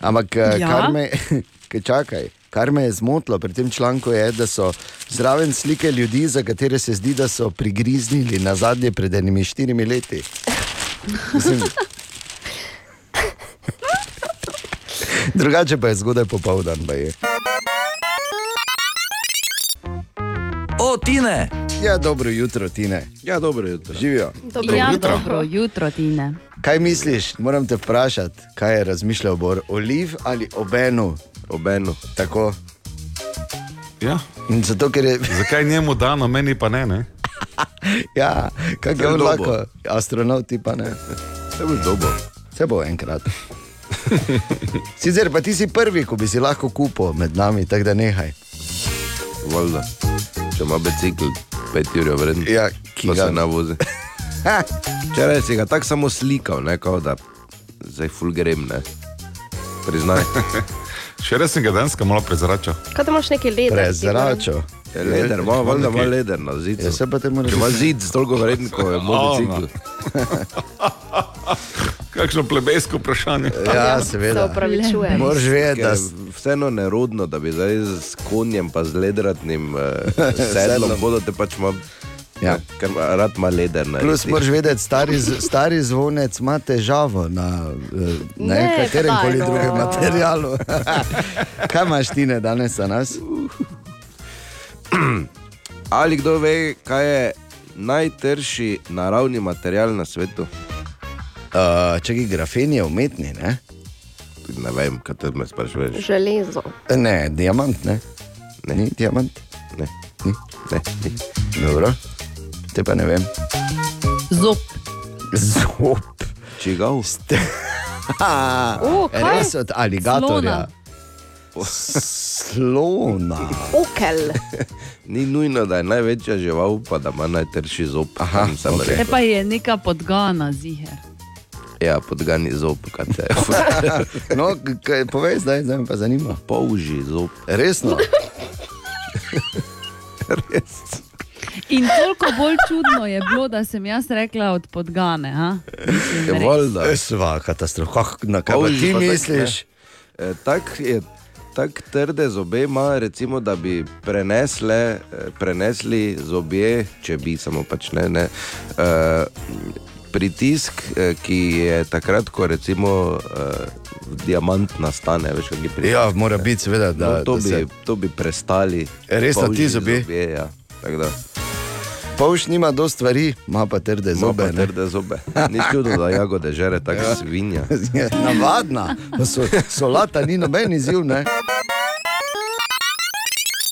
Ampak, ja? Kar me, kaj čakaj. Kar me je zmotilo pri tem članku, je, da so zraven slike ljudi, za katere se zdi, da so prigriznili na zadnje pred enimi štirimi leti. Mislim, Drugače pa je zgodaj popoldan. O, Tine! Ja, dobro jutro, Tine. Ja, dobro jutro. Živijo. Dobro Ja, jutro. dobro jutro, Tine. Kaj misliš, moram te vprašati, kaj je razmišljal Bor, oliv ali obenu? Obenu. Tako. Ja. In zato, ker je, Zakaj njemu dano, meni pa ne? ne? ja, kako je on dobo. lahko, astronauti pa ne. Se boš dobo. Vse bo enkrat. Sicer pa ti si prvi, ko bi si lahko kupil med nami, tako da nehaj. Valjda. Če ima bicikl, 5 ur vreden. Ja, ki pa ga- se ne vozi. Včeraj si ga tako samo slikal, ne, kao da zdaj ful grem, ne. Priznaj. Še res sem ga danes malo prezračal. Kaj da imaš neki led? Prezračal. Je leder, ima, valjda ima leder na zidu. Ja, se pa te moraš ima zid toliko vreden, kot je Ona. bicikl. Kakšno plebejsko vprašanje. Ja, Se seveda. upravičujem. Moraš vedeti, da je vseeno nerodno, da bi zdaj s konjem pa z ledratnim uh, sedlom bodo te pač ima, Ja. ker ima- rad ima leder. Ne, Plus, moraš vedeti, stari, stari zvonec ima težavo na eh, ne, Ne, katerem koli no. drugem materialu. Kaj imaš ti ne danes za nas? Ali kdo ve, kaj je najtrši naravni material na svetu? Uh, če je grafen, je umetni, ne? Ne vem, kaj te me sprašuješ. Železo. Ne, diamant, ne. Ne. Ni diamant. Ne, Ni. ne, ni. Dobro, te pa ne vem. Zob. Zob. Čigav? O, kaj? Res od aligatorja. Slona. Okel. Ni nujno, da je največja žival, pa da ima najtrši zob. Aha, okej. Te rekel. pa je neka podgana ziger. Ja, podgani zob, kaj te No, kaj, povej zdaj, zdaj me pa zanima. polži zob. Resno. Res. In toliko bolj čudno je bilo, da sem jaz rekla od podgane. Je res. valjda. Sva katastrofa. Kak- Na kaj ti tako misliš? E, tak je, tak trde zobe ima, recimo, da bi prenesle, eh, prenesli zobje, če bi samo pač ne. ne uh, pritisk, ki je takrat, ko recimo uh, diamant nastane, veš, kaj je pritisk. Ja, mora biti, seveda, da, no, to, da bi, se to bi prestali. Res, da ti zobje? zobje ja. Polš nima do stvari, ima pa trde zobe. pa ne. trde zobe. Ni čudo, da jagode žere tako ja. svinja. Je Navadna, Pa so, solata ni noben izziv. Ne?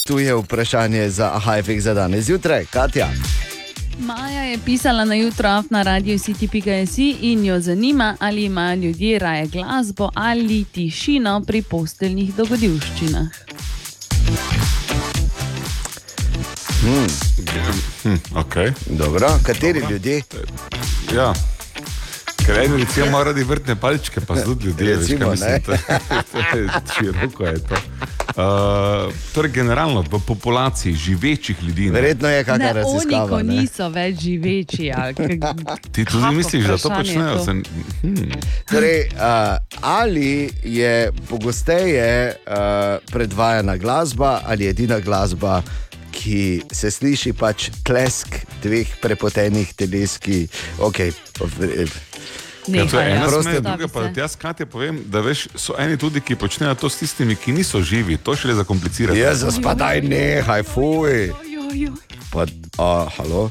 Tu je vprašanje za Hajfek za danes zjutraj, Katja. Maja je pisala na jutro na radiju CTP.js in jo zanima, ali imajo ljudje raje glasbo ali tišino pri posteljnih dogodivščinah. Hm, okay. Dobro, kateri ljudje? Ja. Ker eni recimo imajo radi vrtne palčke, pa tudi ljudje. veš, Recimo, kaj mislim, to je- to je Široko je to. Uh, torej, generalno v populaciji živečih ljudi. ne. Verjetno je kakšna Ne, oni, raziskava. ko ne. niso več živeči. ali Ti tudi misliš, da to počnejo? to? Se, hmm. Torej, uh, ali je pogosteje uh, predvajana glasba ali edina glasba, ki se sliši pač tlesk dveh prepotenih teles, ki okay, Ja, to je ena smer, druga pa jaz Katja povem, da veš, so eni tudi, ki počnejo to s tistimi, ki niso živi, to še le zakomplicirati. Jezus, pa daj nehaj, fuj. Pa, a, halo?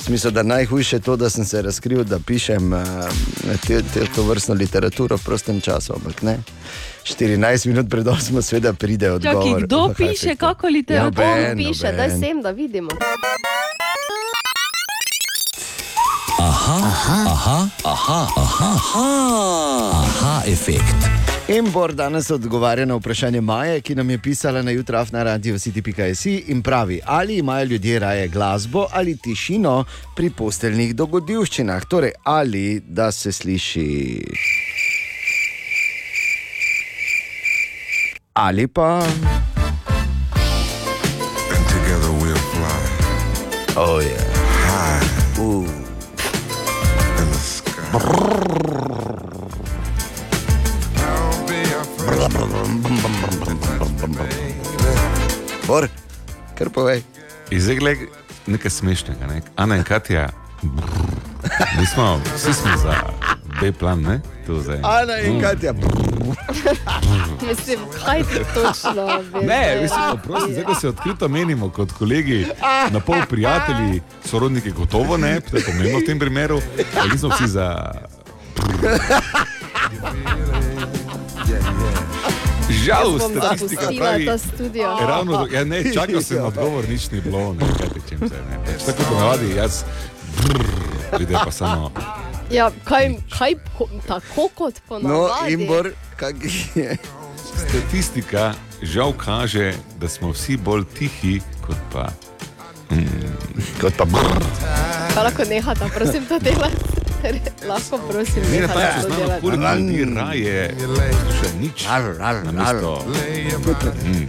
Smisel, da najhujše je to, da sem se razkril, da pišem uh, te, te, to vrstno literaturo v prostem času. Ampak ne. 14 minut pred 8 sveda pride Čakaj, odgovor. kdo Aha, piše, kako literaturo Noben, piše, daj noben. sem, da vidimo. Aha, aha, aha, aha, aha, aha, efekt. Embor danes odgovarja na vprašanje Maje, ki nam je pisala na jutraf na radiju City.js in pravi, ali imajo ljudje raje glasbo ali tišino pri posteljnih dogodivščinah. Torej, ali da se sliši. Ali pa. Together we'll fly Oh, yeah. high uh. in the sky. A Bor, kar povej. Izgled nekaj smešnega, ne? Ana in Katja, brr, mi smo, vsi smo za B-plan, ne? Tu zdaj. Ana in Mm. Katja. Mislim, kaj ti točno veš? Ne, mislim, prosim, zdaj, ko se odkrito menimo kot kolegi, na pol prijatelji, sorodniki, gotovo ne, to je pomembno v tem primeru, ali smo vsi za. Žal, Jaz bom statistika zapustila pravi. Ravno, ja, ne, čakal sem na odgovor, nič ni bilo, ne, kaj tečem se. Ne. Pač Tako ponavadi, jaz, brr, pride pa samo. Ja, kaj, kaj po, tako kot No, ponavadi? Imbor, kak je. Statistika žal kaže, da smo vsi bolj tihi kot pa. Kot pa brr. Pa lahko nehata, prosim, to delati. Lahko, prosim, Ne, pač to znano, delati. koliko ljudi raje še nič. Namesto. Mm.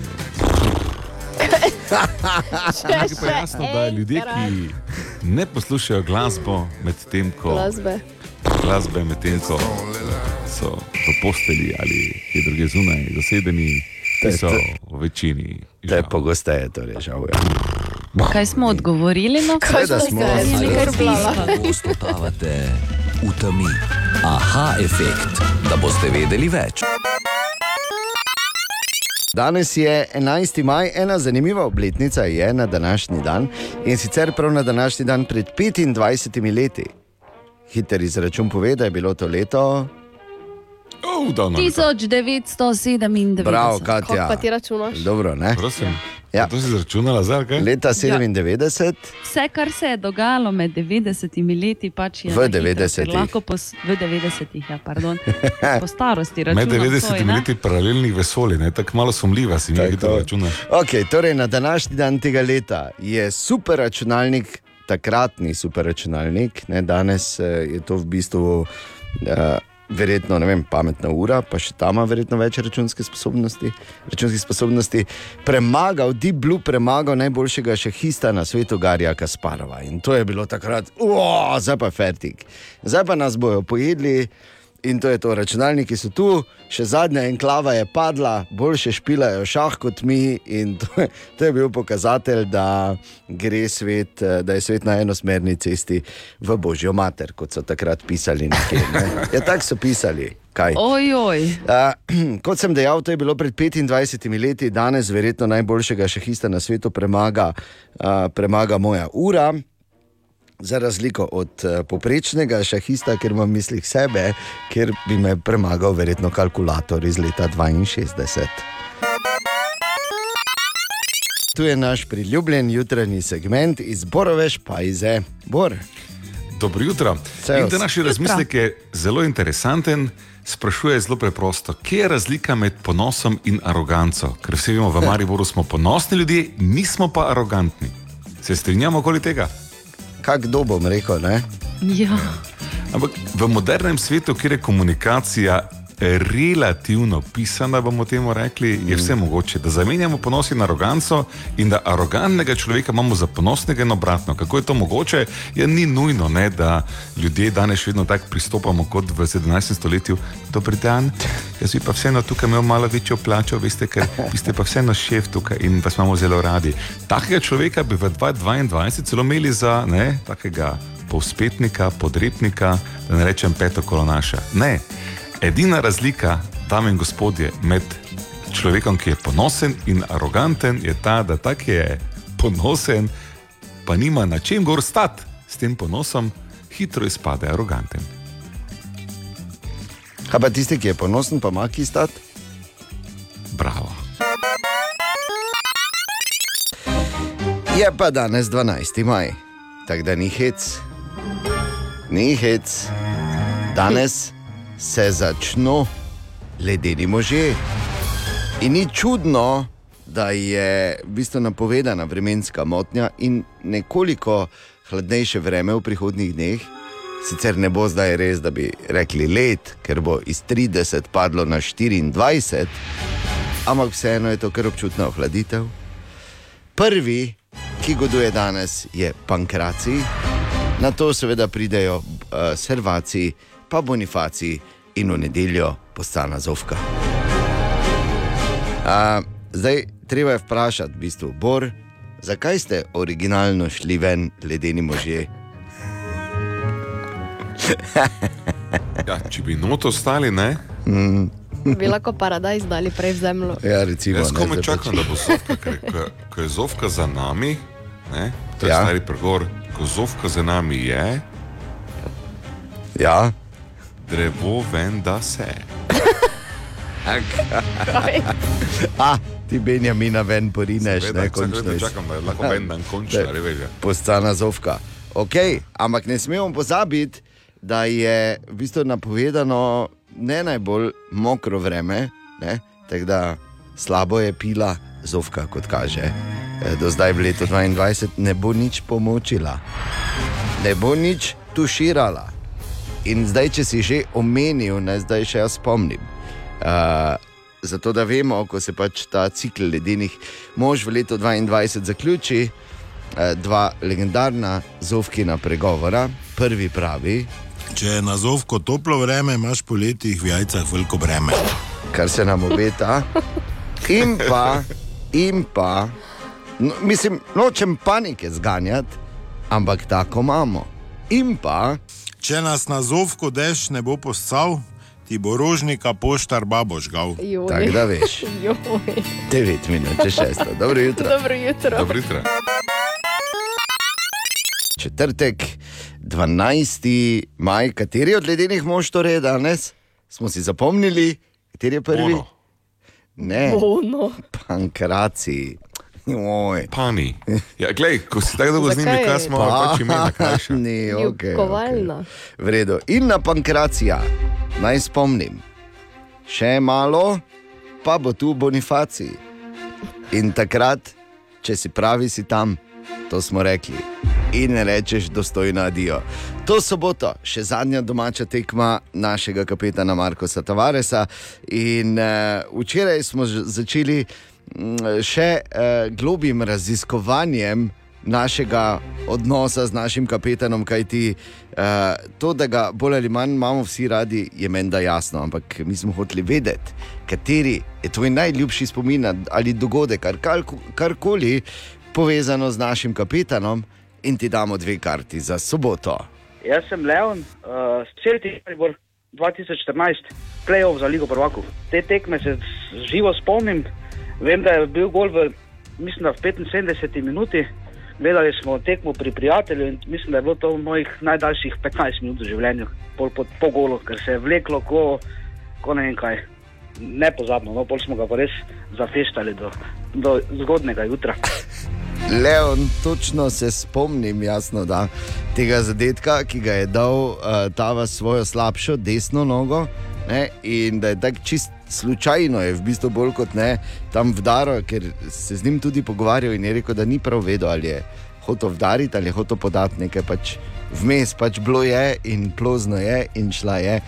Je pa jasno, da ljudje, ki ne poslušajo glasbo, medtem ko Glasbe. glasbe, medtem ko so v posteli ali kje druge zunaj zasedeni, ti so v večini. To je pogosteje, torej žal. Ja. Kaj smo odgovorili na Kaj Seveda smo nekaj zblala? Pogosto totavate v temi. Aha, efekt, da boste vedeli več. Danes je 11. maj, ena zanimiva obletnica je na današnji dan in sicer prav na današnji dan pred 25 leti. Hiter izračun pove, da je bilo to leto. Oh, davno. 1997. Bravo, Kako Katja. pa ti računaš? Dobro, ne? Prosim. Ja. To si izračunala zdaj, kaj? Leta 97, Vse, kar se je dogajalo med 90 leti, pač je V na hitro, 90-ih. ker Lahko pos, v 90-ih, ja, pardon. Po starosti Med računam. 90 svoj, ne? leti paralelnih vesolij, ne tako malo sumljiva si mi, hitro računaš. Okay, torej na današnji dan tega leta je superračunalnik, takratni superračunalnik, ne, danes eh, je to v bistvu uh, verjetno vem, pametna ura, pa še tam ima verjetno več računske sposobnosti. Računskih sposobnosti premagal, Deep Blue premagal najboljšega šahista na svetu, Garija Kasparova. In to je bilo takrat, zdaj pa je fertik. Zdaj pa nas bojo pojedli. In to je to, računalniki so tu, še zadnja enklava je padla, boljše špilajo šah kot mi. In to je, to je bil pokazatelj, da, gre svet, eh, da je svet na enosmerni cesti v Božjo mater, kot so takrat pisali. Nekje, ne? Ja, tako so pisali. Kaj? Ojoj. Uh, kot sem dejal, to je bilo pred 25 leti, danes verjetno najboljšega šahista na svetu premaga, uh, premaga moja ura. Za razliko od uh, poprečnega šahista, ker imam v mislih sebe, ker bi me premagal verjetno kalkulator iz leta 62. Tu je naš priljubljen jutranji segment iz Borove špajze. Bor. Dobro jutro. Servus. In današnji razmislek je zelo interesanten. Sprašuje zelo preprosto, kje je razlika med ponosom in aroganco? Ker vsi vemo, v Mariboru smo ponosni ljudje, nismo pa arogantni. Se strinjamo okoli tega? Kaj kdo bom rekel? Ne? Ja. Ampak v modernem svetu, kjer je komunikacija relativno pisana, bomo temu rekli, je vse mogoče. Da zamenjamo ponos in aroganco in da arogantnega človeka imamo za ponosnega in obratno. Kako je to mogoče? Ja, ni nujno, ne, da ljudje danes še vedno tako pristopamo kot v 17. stoletju. Dober dan, jaz bi pa vseeno tukaj imel malo večjo plačo, veste, ker ste pa vseeno šef tukaj in vas imamo zelo radi. Takega človeka bi v 2022 celo imeli za ne, takega povspetnika, podrepnika, da ne rečem petokolonaša. Ne, edina razlika, dame in gospodje, med človekom, ki je ponosen in aroganten, je ta, da tak je ponosen, pa nima na čem gor stati s tem ponosom, hitro izpade aroganten. Kaj pa tisti, ki je ponosen, pa ima ki stati? Bravo. Je pa danes 12. maj, tako da ni hec, ni hec. Danes se začnejo ledeni možje. In ni čudno, da je v bistvu napovedana vremenska motnja in nekoliko hladnejše vreme v prihodnjih dneh. Sicer ne bo zdaj res, da bi rekli let, ker bo iz 30 padlo na 24, ampak vseeno je to kar občutna ohladitev. Prvi, ki goduje danes, je Pankraci, na to seveda pridejo uh, Servaci, pa Bonifaci in v nedeljo postana Zovka. Uh, zdaj, treba je vprašati, v bistvu, Bor, zakaj ste originalno šli ven, ledeni možje? Ja, če bi noto stali, ne? Mm. Bi lahko paradajz dali prej v zemljo. Ja, recimo, Jaz komaj zdaj čakam, pač- da bo Zovka, ker ko, je Zovka za nami, ne, to je ja. stari pregovor, ko Zovka za nami je, Ja. Drevo ven da se. A, ti Benjamina ven porineš, Seveda, ne končno. vedno iz- čakam, da lahko ven dan konča, Da, ali veš, ja. Postana zovka. Ok, ampak ne smemo pozabiti, da je v bistvu napovedano ne najbolj mokro vreme, ne? tako da slabo je pila zovka, kot kaže. E, Do zdaj v letu 2022 ne bo nič pomočila, ne bo nič tuširala. In zdaj, če si že omenil, ne zdaj še jaz spomnim. Uh, zato, da vemo, ko se pač ta cikl ledenih mož v letu 2022 zaključi, uh, dva legendarna zovkina pregovora. Prvi pravi, Če je na zovko toplo vreme, imaš po letih v jajcah veliko breme. kar se nam obeta, in pa, in pa, no, mislim, nočem panike zganjati, ampak tako imamo. In pa, Če nas na zovko dež ne bo poscal, ti bo rožnika poštar babo žgal. Tako da veš. Joj. 9 minut, če 6. Dobro jutro. Dobro jutro. Dobro jutro. četrtek, 12. maj, kateri od ledenih mož torej je danes? Smo si zapomnili, kateri je prvi? Ono. Ne, Ono. pankraci. Joj. Pani. Ja, glej, ko si tako dolgo z njimi, kaj smo pač imeli krajša. Ni, okay, okay. Ljubkovalna. V redu. In na pankracija, naj spomnim, še malo, pa bo tu Bonifacij. In takrat, če si pravi, si tam, to smo rekli. In rečeš, dostojno adijo. To soboto, še zadnja domača tekma našega kapetana Markoša Tavaresa. In uh, včeraj smo začeli mm, še uh, globim raziskovanjem našega odnosa z našim kapetanom, kajti uh, to, da ga bolj ali manj imamo vsi radi, je menda jasno, ampak mi smo hoteli vedeti, kateri je tvoj najljubši spomin ali dogodek, kar, karkoli povezano z našim kapetanom, in ti damo dve karti za soboto. Jaz sem Leon, uh, Celtic Maribor 2014, play-off za Ligo prvakov. Te tekme se živo spomnim, vem, da je bil gol v, mislim, v 75 minuti. Gledali smo tekmo pri prijatelju in mislim, da je bilo to mojih najdaljših 15 minut v življenju, pol po, po golu, ker se je vleklo, ko, ko ne vem kaj. Nepozabno, no, pol smo ga pa res zafeštali do, do zgodnega jutra. Leon, točno se spomnim, jasno, da tega zadetka, ki ga je dal uh, ta svojo slabšo desno nogo. Ne, in da je tako čist slučajno, je v bistvu bolj kot ne tam vdaro, ker se z njim tudi pogovarjal in je rekel, da ni prav vedel, ali je hotel vdariti ali je hotel podati nekaj pač vmes, pač bilo je in plozno je in šla je.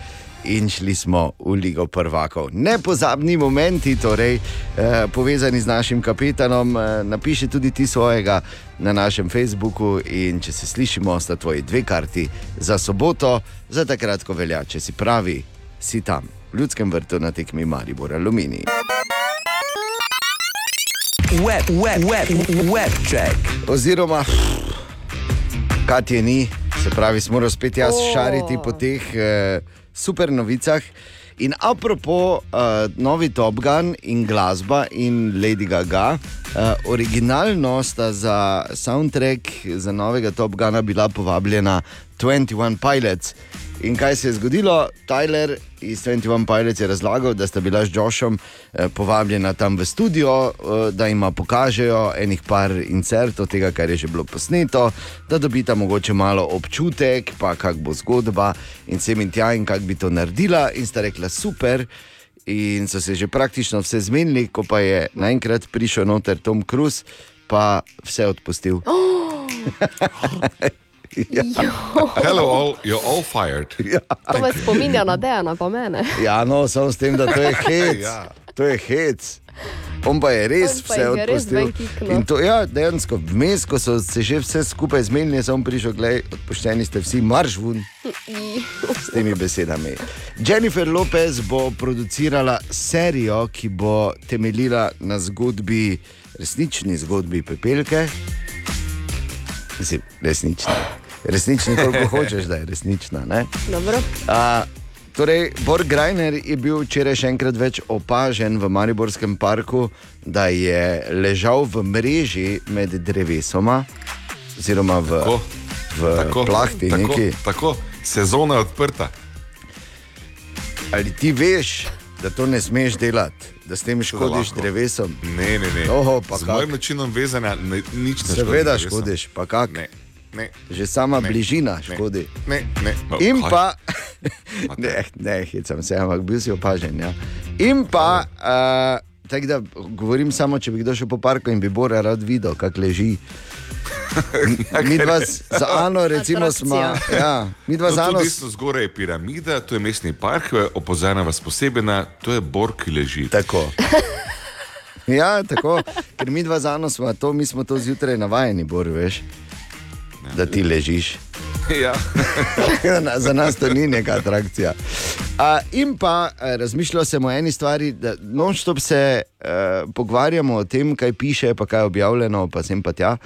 in šli smo v Ligo prvakov. Nepozabni momenti, torej, eh, povezani z našim kapetanom. Eh, napiši tudi ti svojega na našem Facebooku in če se slišimo, sta tvoji dve karti za soboto, za takrat, ko velja, če si pravi, si tam, v ljudskem vrtu na tekmi Maribor Alumini. Web, web, web, web check. Oziroma, kaj je ni, se pravi, smo morali spet jaz šariti po teh eh, super novicah. In apropo, uh, novi Top Gun in glasba in Lady Gaga, uh, originalno sta za soundtrack za novega Top Guna bila povabljena 21 Pilots. In kaj se je zgodilo? Tyler iz 21 Pilots je razlagal, da sta bila z Joshom eh, povabljena tam v studio, eh, da jim pokažejo enih par incertov tega, kar je že bilo posneto, da dobita mogoče malo občutek, pa kak bo zgodba in sem in tja in kak bi to naredila. In sta rekla super. In so se že praktično vse zmenili, ko pa je naenkrat prišel noter Tom Cruise, pa vse odpustil. ja. Hello, all, you're all fired. Ja. To me spominja na Dejana, pa mene. Ja, no, samo s tem, da to je hec. Ja. To je hec. On pa je res pa vse je res odpustil. kiknil. In to, ja, dejansko, vmes, ko so se že vse skupaj zmenili, sem prišel, gledaj, odpuščeni ste vsi, marš ven s temi besedami. Jennifer Lopez bo producirala serijo, ki bo temeljila na zgodbi, resnični zgodbi Pepelke. Mislim, resnična. Resnični, koliko hočeš, da je resnična. Ne? Dobro. A, torej, Borg Greiner je bil včeraj še enkrat več opažen v Mariborskem parku, da je ležal v mreži med drevesoma, oziroma v, Tako, v tako, plahti. tako, Neki. tako, sezona je odprta. Ali ti veš, da to ne smeš delati, da s tem škodiš drevesom? Ne, ne, ne. Oho, Z kak? mojim načinom vezanja ne, nič ne škodi. Seveda škodiš, pa kak? Ne, ne. Že sama Ne, bližina ne, škodi. Ne, ne. Ma, In kaj? pa, ne, ne, hecam se, ampak bil si opažen. Ja. In pa, uh, tako da govorim samo, če bi kdo šel po parku in bi Bora rad videl, kako leži. Mi dva z z Ano, recimo, smo. Ja, mi dva No, Ano. tu desno zgoraj je piramida, to je mestni park, opozarja vas posebej na to, je Bor, ki leži. Tako. Ja, tako, ker mi dva z Ano smo to, mi smo to zjutraj navajeni, Bor, veš, da ti ležiš. Ja. Za nas to ni neka atrakcija. A, in pa eh, razmišljal sem o eni stvari, da non-stop se uh, pogovarjamo o tem, kaj piše, pa kaj je objavljeno, pa sem pa tja.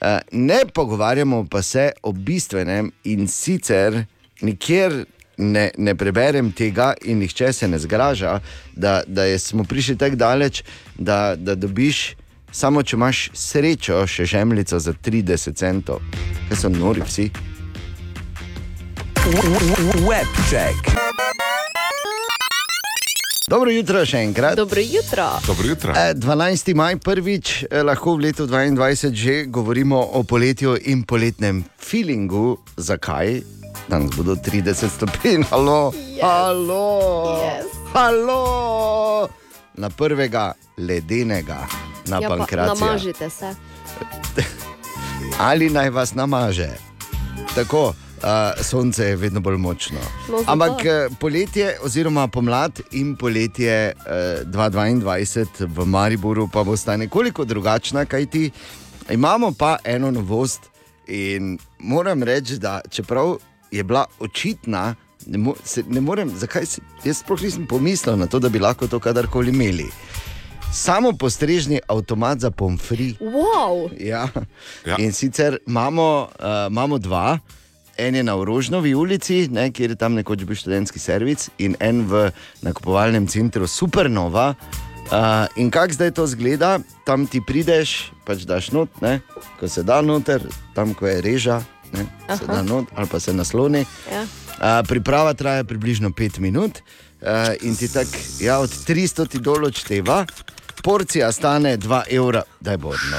Uh, ne pogovarjamo pa se o bistvenem in sicer nikjer. Ne, ne preberem tega, in nihče se ne zgraža, da, da je, smo prišli tako daleč, da, da dobiš, samo če imaš srečo, še žemljico za 30 centov. Kaj so nori vsi? Web check. Dobro jutro še enkrat. Dobro jutro. Dobro jutro. Eh, 12. maj prvič, eh, lahko v letu 2022 že govorimo o poletju in poletnem feelingu. Zakaj? Danes bodo 30 stopinj, halo, yes. halo, Yes. halo, na prvega ledenega, na Ja, pa pankracija. namažite se. Ali naj vas namaže. Tako, uh, sonce je vedno bolj močno. No. Ampak eh, poletje, oziroma pomlad in poletje uh, 2022 v Mariboru pa bo sta nekoliko drugačna, kajti imamo pa eno novost. In moram reči, da čeprav je bila očitna, ne, mo se, ne morem, zakaj se, jaz sploh nisem pomislil na to, da bi lahko to kadarkoli imeli. Samo postrežni avtomat za pomfri. Wow. Ja. Ja. In sicer imamo, uh, imamo dva, en je na Orožnovi ulici, ne, kjer je tam nekoč bil študentski servis, in en v nakupovalnem centru Supernova. Uh, in kako zdaj to zgleda, tam ti prideš, pač daš not, ne, ko se da noter, tam ko je reža, ne, se Aha. da not ali pa se nasloni. Ja. Uh, priprava traja približno 5 minut uh, in ti tako, ja, od 300 ti dol odšteva, porcija stane 2 evra, daj bo. No.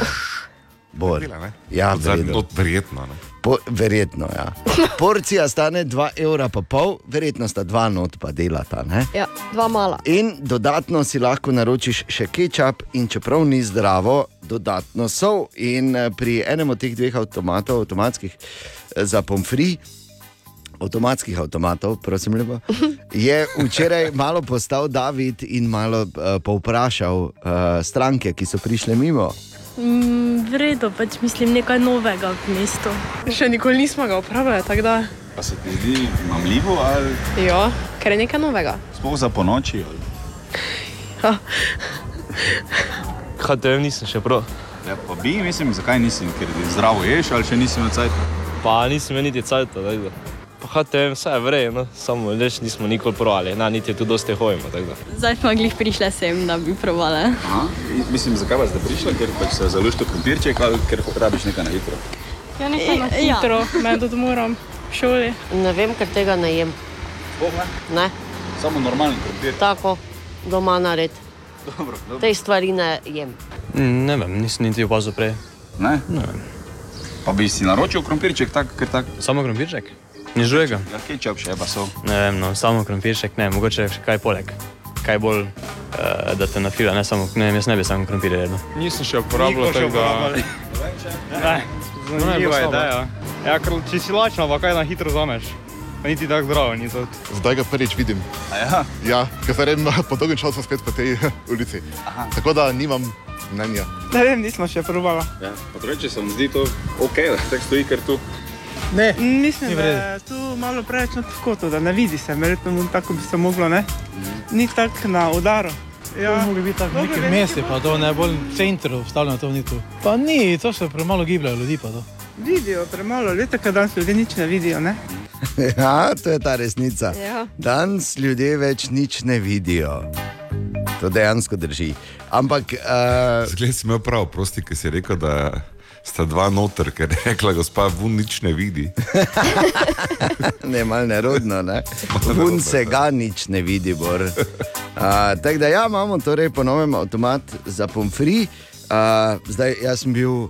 Bor. Ne? Ja, verjetno. verjetno. Ne? Po, verjetno, ja. Porcija stane 2 evra, pa pol, verjetno sta dva not pa delata. Ne? Ja, dva mala. In dodatno si lahko naročiš še kečap, in čeprav ni zdravo, dodatno sol. In eh, pri enem od teh dveh avtomatov, avtomatskih eh, za pomfri, avtomatskih avtomatov, prosim, lepo, je včeraj malo postal David in malo uh, povprašal uh, stranke, ki so prišle mimo. Mm, v redu, pač mislim nekaj novega v mestu. Še nikoli nismo ga uporabljali, tako da. Pa se ti zdi mamljivo ali Ja, ker je nekaj novega. sploh za ponoči? Ali? HTM nisem še prav. Ja, pa bi, mislim, zakaj nisi, ker zdravo ješ ali še nisi na cajt? Pa nisem niti tako da. Pa HTM vse je vrej, no? samo lež nismo nikoli provali, na niti tu dosti hojimo. Zdaj smo glih prišle sem, da bi provale. Aha. Mislim, zakaj vas zdaj prišla, ker pač se zaluščite krompirček ali ker rabiš nekaj na hitro? Ja, nekaj na hitro, med odmorom v šoli. Ne vem, ker tega ne jem. Sploh ne? Ne, Samo normalen krompir. tako doma nared. Dobro, dobro. Te stvari ne jem. Mm, Ne vem, nisem niti opazil prej. Ne? Ne vem. Pa bi si naročil krompirček, tak, ker tak. Samo krompirček? Ni žujega? Ja, kečap še pa so. Ne vem, no, samo krompirček, ne, mogoče še kaj poleg. Kaj bolj, uh, da te nafila, ne samo, ne vem, jaz ne bi samo krompir jedel. Nisem še uporabljal tega. Ne, zanimiva slabo. ideja. Ja, ker če si lačen, pa kaj na hitro zameš. Pa niti tako zdravo ni to. Zdaj ga prvič vidim. Ja? ja, ker se rem po dolgem času spet po tej ulici. Aha. Tako da nimam mnenja. Ne vem, nismo še probali. Ja, pa drugače se mi zdi to ok, da tako stoji, ker tu. Ne, Mislim, v da je tu malo preveč na kotu, da ne vidi se, verjetno tako bi se moglo, ne? Ni tako na udaru. Ja, To bi biti tako vem, mestu, če pa to ne bolj v centru, vstavljeno to ni tu. Pa ni, to se premalo gibljajo ljudi pa to. Vidijo premalo, leta, kad danes ljudje nič ne vidijo, ne? Ja, to je ta resnica. Ja. Danes ljudje več nič ne vidijo. To dejansko drži. Ampak. Uh, Zgled si imel prav, prosti, ki si rekel, da sta dva noter, ker je rekla, gospa Vun nič ne vidi. ne, malo nerodno, ne. Vun se ga nič ne vidi, bor. Uh, Tako da ja, imamo torej ponovno avtomat za pomfri. Uh, zdaj, jaz sem bil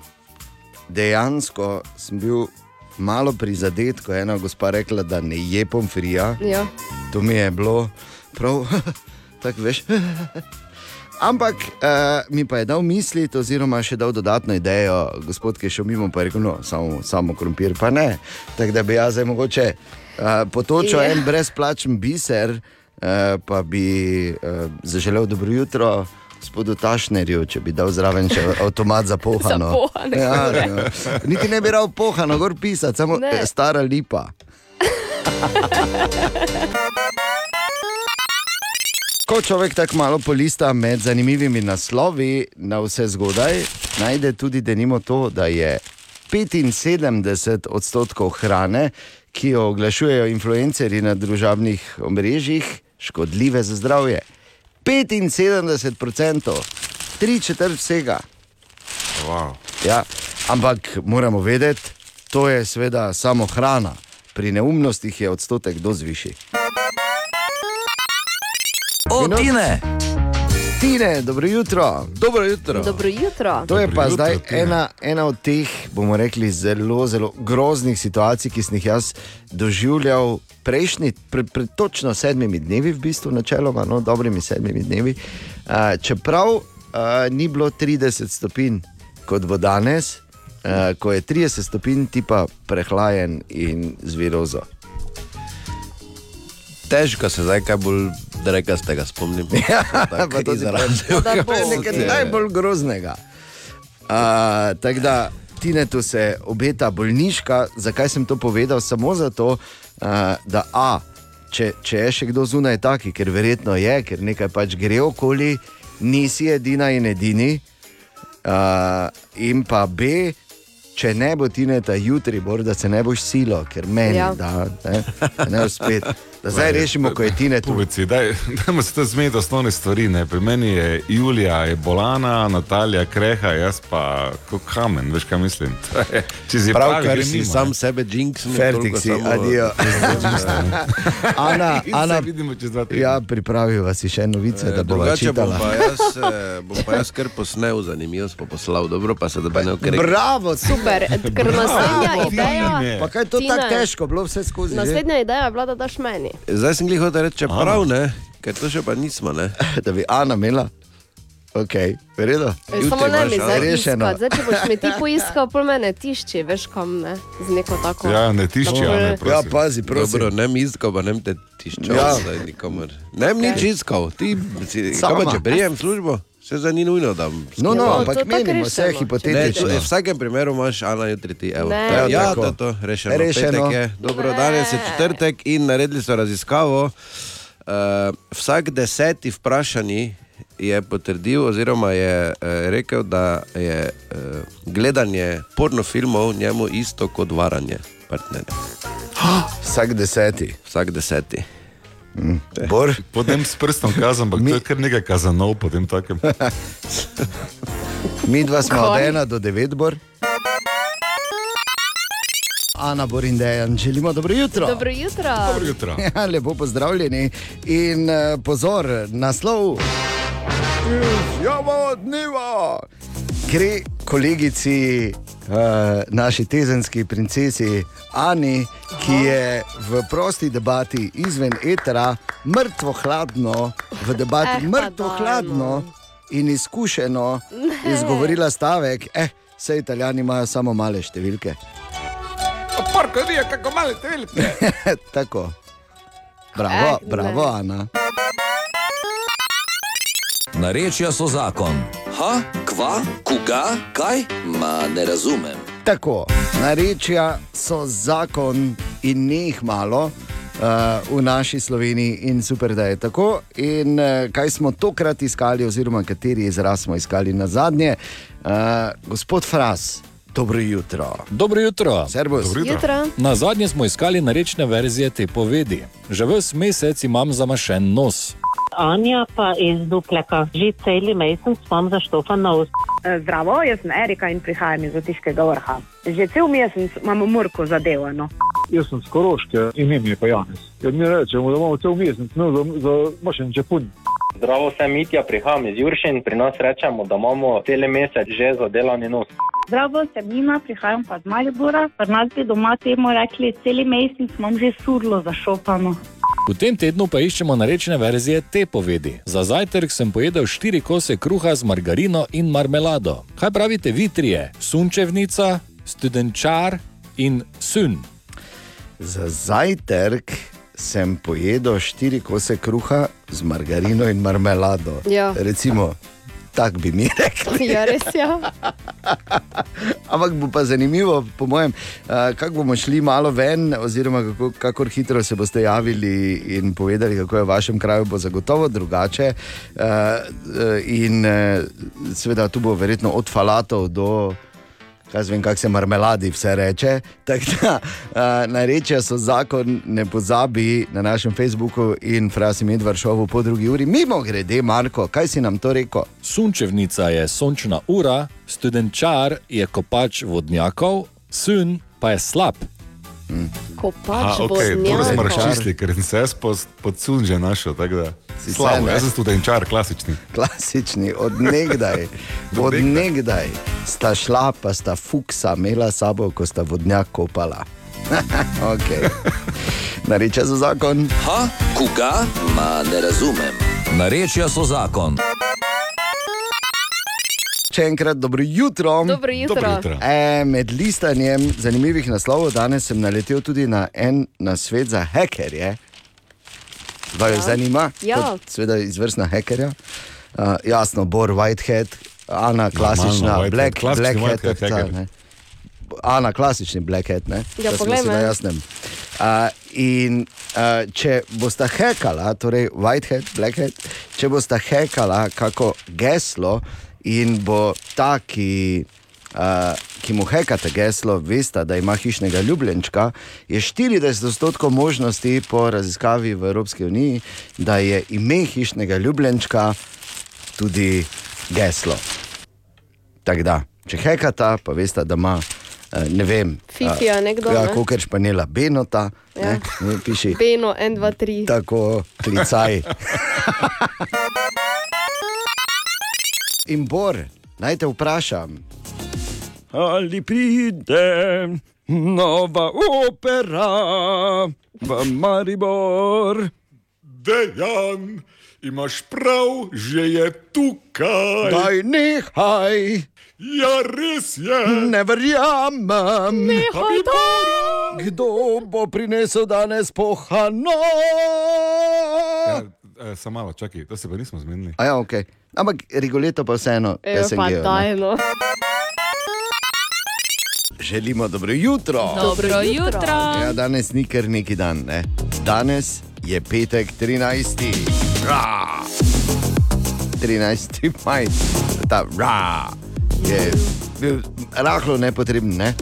dejansko sem bil malo prizadet, ko je ena gospa rekla, da ne je pomfrija. Ja. To mi je bilo prav, tako veš. Ampak uh, mi pa je dal misliti, oziroma še dal dodatno idejo, gospod, ki je šel mimo, pa je rekel, no, samo, samo krompir, pa ne. Tako da bi jaz zdaj mogoče uh, potočil Je. en brezplačen biser, uh, pa bi uh, zaželel dobro jutro. Gospodu Tašnerju, če bi dal zraven še avtomat za pohano. Za pohane ja, kure. no. Niti ne bi dal pohano, gor pisati, samo Ne. stara lipa. Ko človek tako malo polista med zanimivimi naslovi na vse zgodaj, najde tudi denimo to, da je 75 odstotkov hrane, ki jo oglašujejo influencerji na družabnih omrežjih, škodljive za zdravje. 75 odstotkov, tri četrt vsega. Wow. Ja, ampak moramo vedeti, to je seveda samo hrana. Pri neumnostih je odstotek dosti višji. O, Tine! Tine, dobro jutro. Dobro jutro. Dobro jutro. To je Dobro pa jutro, zdaj Tine. ena, ena od teh, bomo rekli, zelo, zelo groznih situacij, ki sem jih jaz doživljal prejšnji, pred pre, točno sedmimi dnevi, v bistvu, načeloma, no, dobrimi sedmimi dnevi. Uh, čeprav uh, ni bilo 30 stopinj, kot bo danes, uh, ko je 30 stopinj, ti pa prehlajen in z virozo. Težko se zdaj kaj bolj drekastega spomnim. Ja, Tako pa to si izrazil. pravi. To je nekaj najbolj groznega. Uh, Tako da Tinetu se obeta bolniška. Zakaj sem to povedal? Samo zato, uh, da A, če, če je še kdo zunaj taki, ker verjetno je, ker nekaj pač gre okoli, nisi edina in edini. Uh, in pa B, če ne bo Tineta jutri, bor, da se ne boš silo, ker meni Ja. ja. da ne, ne uspet. Da zdaj rešimo, ko je Tinet tu. Povedci, daj, dajmo se to zmeti osnovne stvari. Ne? Pri meni je Julija, je bolana, Natalija kreha, jaz pa kot kamen, veš kaj mislim. Je- Če si pravi, Pravkar si mimo, sam ne. sebe jinx, Fertik si, adijo. Ana, Ana, vidimo čez dva tedna. ja, pripraviva si še novice, da bo Eh, Drugače bom čitala. pa jaz, eh, bom pa jaz kar posnel, zanimivo sem pa poslal, dobro pa se da ne ukrepi. Bravo, Super, ker naslednja ideja. Tine. Pa kaj je to Tine, tako težko, bilo vse skozi. Naslednja ideja je bila, da daš meni. Zdaj sem jih hotel reči, prav ne, ker to še pa nismo. Ne. da bi Ana imela. Ok, verjetno. E, Samo ne mi zdaj rešeno. Zdaj, če boš mi ti poiskal, pol mene tišči, veš kam ne, z neko tako. Ja, ne tišči, Da bo- Ane, prosim. Ja, pazi, prosim. Dobro, ne mi iskal, pa ne mi te tiščal, Ja. ja. nikomor. Ne mi nič iskal, ti si, pa če prijem službo, se za ni nujno, da... No, no, No, ampak to menimo vse hipotetično. Ne, v vsakem primeru imaš, Ana, jutri ti. Evo. Ne. Ja, Ja, ja tako. to, je to, rešeno. Rešeno. Je. Dobro, danes je četrtek in naredili so raziskavo. Uh, vsak deseti vprašani je potrdil, oziroma je uh, rekel, da je uh, gledanje pornofilmov njemu isto kot varanje partnerja. Vsak deseti. Vsak deseti. Mm. Bor, Potem s prstom kazam, ampak to je kar nekaj kazanov, potem takem. mi dva smo od ena do devet, bor. Ana Bor in Dejan, želimo dobro jutro. Dobro jutro. Dobro jutro. Ja, lepo pozdravljeni in uh, pozor, naslov. Izjava dneva. Gre kolegici, uh, naši tezenski princesi Ani, ki je v prosti debati izven etera, mrtvo hladno, v debati Eh, mrtvo hladno in izkušeno izgovorila stavek, eh, vse italijani imajo samo male številke. Porko, dio, kako male številke. Tako. Bravo, Eh, bravo, ne. Ana. Narečja so zakon. Ha, kva, koga, kaj? Ma ne razumem. Tako, narečja so zakon in ne jih malo. Uh, v naši Sloveniji in super, da je tako. In uh, kaj smo tokrat iskali, oziroma kateri izraz smo iskali na zadnje? Uh, gospod Fras, dobro jutro. Dobro jutro. Servus. Dobro jutro. Jutro. Na zadnje smo iskali narečne verzije te povedi. Že ves mesec imam zamašen nos. Anja pa iz Dupleka. Že celi mesec imam zaštofan nos. Zdravo, jaz sem Erika in prihajam iz Otiškega vrha. Že cel mesec imamo murko zadevano. Jaz sem skoroške, ime mi je pa Janez. Ker mi rečemo, da imamo cel mesec no, za, za mašen čepun. Zdravo, sem Mitja, prihajam iz Juršin. Pri nas rečemo, da imamo cel mesec že zadelani nos. Zdravo, sem Nina, prihajam pa z Maribora. Pri nas bi doma temu rekli, celi mesec imam že surlo zašopano. V tem tednu pa iščemo narečne verzije te povedi. Za zajtrk sem pojedel štiri kose kruha z margarino in marmelado. Kaj pravite vi trije? Sunčevnica, studenčar in sun. Za zajtrk sem pojedel štiri kose kruha z margarino in marmelado. Ja. Recimo, tako bi mi rekli. Ja, res ja. Ampak bo pa zanimivo, po mojem, uh, kako bomo šli malo ven, oziroma kako, kako hitro se boste javili in povedali, kako je v vašem kraju, bo zagotovo drugače. Uh, uh, in seveda tu bo verjetno od falatov do. Kaj vem, kako se marmeladi vse reče. Tako da, uh, Narečja so zakon, ne pozabi na našem Facebooku in Frasi Medvard šovu po drugi uri. Mimo grede, Marko, kaj si nam to rekel? Sunčevnica je sončna ura, studenčar je kopač vodnjakov, sun pa je slab. Kopač Ha, okay, to smo vodnjakov. razčistili, ker sem se jaz pod, pod sun že našel. Slabo, jaz sem studenčar, klasični. Klasični, od nekdaj, od nekdaj sta šla, pa sta fuksa imela sabo, ko sta vodnjak kopala. okay. Nareče za zakon. Ha, koga? Ma ne razumem. Narečja so zakon. Še enkrat dobro jutro. Dobro jutro. Dobro jutro. E, med listanjem zanimivih naslovov danes sem naletel tudi na en nasvet za hekerje. Vas ja. Ja. zanima? Ja. Sveda izvrstna hekerja. Uh, jasno, Bor Whitehead, Ana klasična, Whitehead, Black, klasični Blackhead. Whitehead tako ta, hacker. ne. Ana, klasični Blackhead, ne? Ja, Da smo poglej si me. na jasnem. Uh, in uh, če boste hekala, torej Whitehead, Blackhead, če boste hekala kako geslo in bo ta, ki, uh, ki mu hekate geslo, veste, da ima hišnega ljubljenčka, je 40 odstotkov možnosti po raziskavi v Evropski uniji, da je ime hišnega ljubljenčka tudi geslo. Tako da, če hekata, pa veste, da ima. eh, Ne vem, Fifija nekdo, Ja, kot španela, Benota, Ja. ne, ne, piši. Beno, en, dva, tri. Tako, klicaj. In Bor, naj te vprašam. Ali pride nova opera v Maribor? Dejan Imaš prav, že je tukaj. Daj nehaj, Ja, res je. ne verjamem. Nehaj to! Kdo bo prinesel danes pohano? Ja, eh, Samo malo, čakaj, to se pa nismo zmenili. A ja, ok. Ampak Rigoleto pa vseeno. Ne. daj no. Želimo dobro jutro. Dobro jutro. Ja, danes ni kar neki dan. Ne? Danes je petek 13. Ra! 13. maj, ta ra je bil rahlo nepotreben. Ne?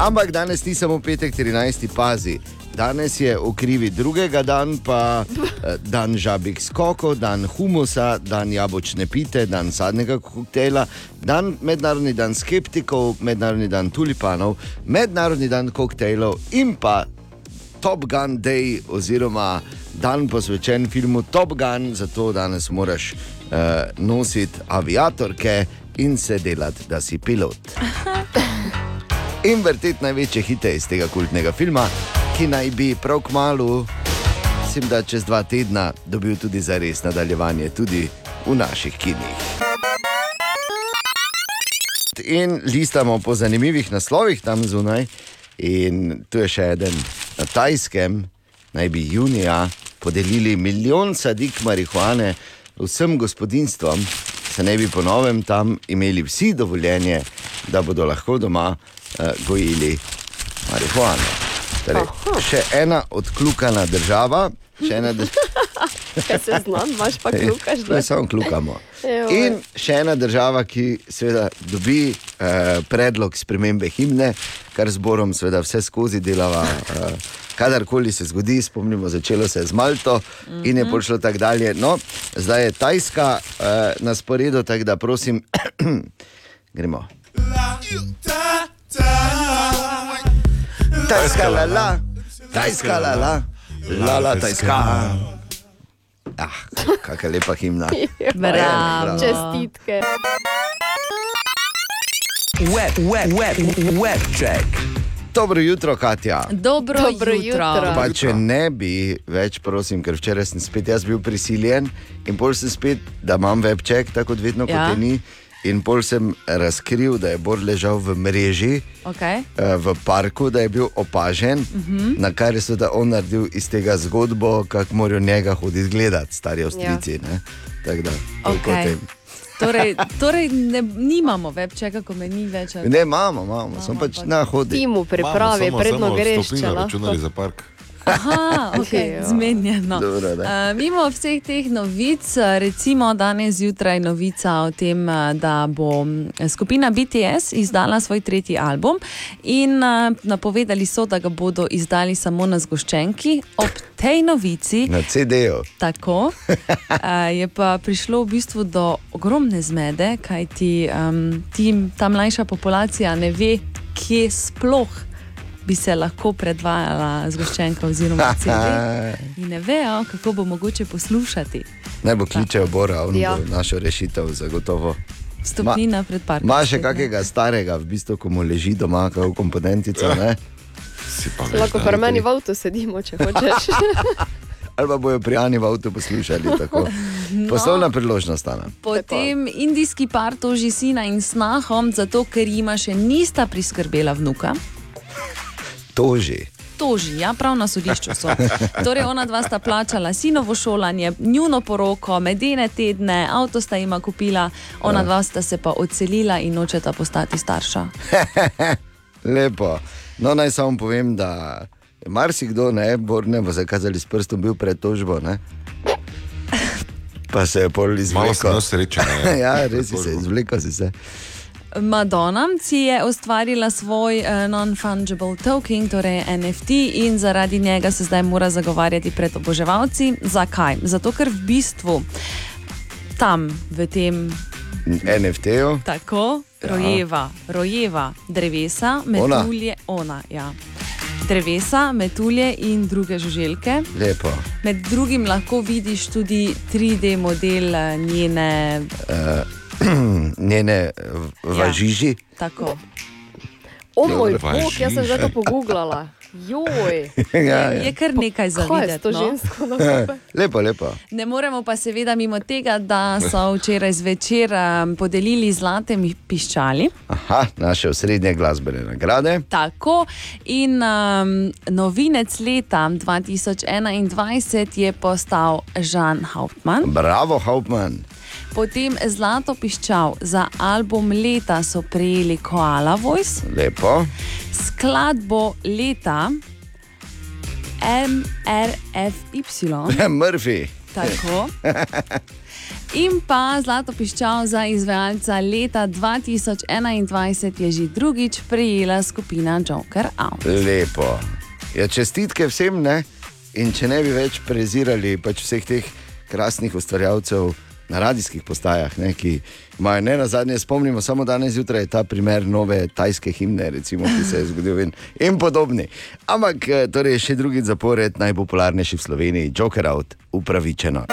Ampak danes ni samo petek 13. pazi. Danes je v krivi drugega dan, pa eh, dan žabik skokov, dan humusa, dan jabočne pite, dan sadnega koktejla, dan mednarodni dan skeptikov, mednarodni dan tulipanov, mednarodni dan koktejlov in pa Top Gun Day, oziroma dan posvečen filmu Top Gun, zato danes moraš uh, nositi aviatorke in se delati, da si pilot. In vrteti največje hite iz tega kultnega filma, ki naj bi prav kmalu, mislim, da čez dva tedna, dobil tudi za res nadaljevanje, tudi v naših kinih. In listamo po zanimivih naslovih tam zunaj. In tu je še eden na Tajskem, naj bi junija podelili milijon sadik marihuane vsem gospodinstvom, se ne bi po novem tam imeli vsi dovoljenje, da bodo lahko doma uh, gojili marihuano. Torej, še ena odkljukana država, še ena država. Kaj se znam, imaš pa klukaš. Ne, samo kljukamo. In še ena država, ki seveda dobi eh, predlog spremembe himne, kar zborom seveda vse skozi delava. Eh, kadarkoli se zgodi, spomnimo, začelo se je z Malto mm -hmm. in je prišlo tako dalje. No, zdaj je Tajska eh, na sporedu, tako da prosim, gremo. Tajska, la la, tajska, la la, la la, tajska. Ah, kakšna lepa himna. Bravo. Čestitke. Web, web, web, web check. Dobro jutro, Katja. Dobro, Dobro jutro. jutro. Pa če ne bi več, prosim, ker včeraj sem spet jaz bil prisiljen in pol sem spet, da imam webček, tako kot vedno, Ja. kot je ni. In pol sem razkril, da je Bor ležal v mreži, Okay. eh, v parku, da je bil opažen, uh Mhm. -huh. na kar je seveda on naredil iz tega zgodbo, kako morajo njega hoditi gledati, stari avstrici. Ja. Tako da, toliko o Okej. tem. Torej, torej ne, nimamo webčeka, ko me ni več. ali- Ne, imamo, imamo, sem pač na hodi. Ti mu pripravi, Imamo samo- predno samo greš, stopnino če lahko. računali za park. Aha, okay, zmenjeno. Dobro. Uh, mimo vseh teh novic, eh, recimo danes zjutraj novica o tem, eh, da bo mm, skupina BTS izdala svoj tretji album in uh, napovedali so, da ga bodo izdali samo na zgoščenki. Ob tej novici Na CD-ju. Tako. Uh, je pa prišlo v bistvu do ogromne zmede, kajti um, ti, ta mlajša populacija ne ve, kje sploh bi se lahko predvajala zgoščenka oziroma CD. In ne vejo, kako bo mogoče poslušati. Naj bo kličejo Bora, on Ja. bo našel rešitev, zagotovo. Stopnina pred parkom. Ma še kakega starega, v bistvu, ko mu leži doma, kot komponentica, ne? Lahko pri meni v avtu sedimo, če hočeš. ali pa bojo prijani v avtu poslušali. tako. No. Poslovna priložnost stane. Potem indijski par toži sina in snaho, zato ker jima še nista priskrbela vnuka. Toži. Toži, ja, prav na sodišču so. Torej, ona dva sta plačala sinovo šolanje, njuno poroko, medene tedne, avto sta jima kupila, ona Ja. dva sta se pa odselila in nočeta postati starša. Lepo. No, naj samo povem, da je marsikdo ne, Bor ne bo zakazali s prstom, bil pred tožbo. Ne? Pa se je pol izvlekel. Malo sem ja, res si se izvlekel si se. Madonna si je ustvarila svoj uh, non-fungible token, torej NFT, in zaradi njega se zdaj mora zagovarjati pred oboževalci. Zakaj? Zato, ker v bistvu tam, v tem NFT-ju. tako, Ja. rojeva, rojeva drevesa, Ona? metulje, ona. Ja. Drevesa, metulje in druge žuželke. Lepo. Med drugim lahko vidiš tudi 3D model eh, njene. Uh, njene važiži. Tako. O moj bog, jaz sem zdaj to pogooglala. Joj. Ja, Je, je kar nekaj za videti. to No? lepo, lepo. Ne moremo pa seveda mimo tega, da so včeraj zvečer um, podelili zlate piščali. Aha, naše osrednje glasbene nagrade. Tako in um, novinec leta 2021 je postal Žan Hauptmann. Bravo, Hauptmann. Potem zlato piščal za album leta so prejeli Koala Voice, Lepo. skladbo leta MRFY. Murphy. Tako. In pa zlato piščal za izvajalca leta 2021 je že drugič prejela skupina Joker Out. Lepo. Ja, čestitke vsem, ne? In če ne bi več prezirali pač vseh teh krasnih ustvarjalcev na radijskih postajah, ne, ki imajo ne na zadnje, spomnimo, samo danes zjutraj je ta primer nove tajske himne, recimo, ki se je zgodil in, in podobni. Ampak eh, torej še drugi zapored, najpopularnejši v Sloveniji, Joker Out, upravičeno.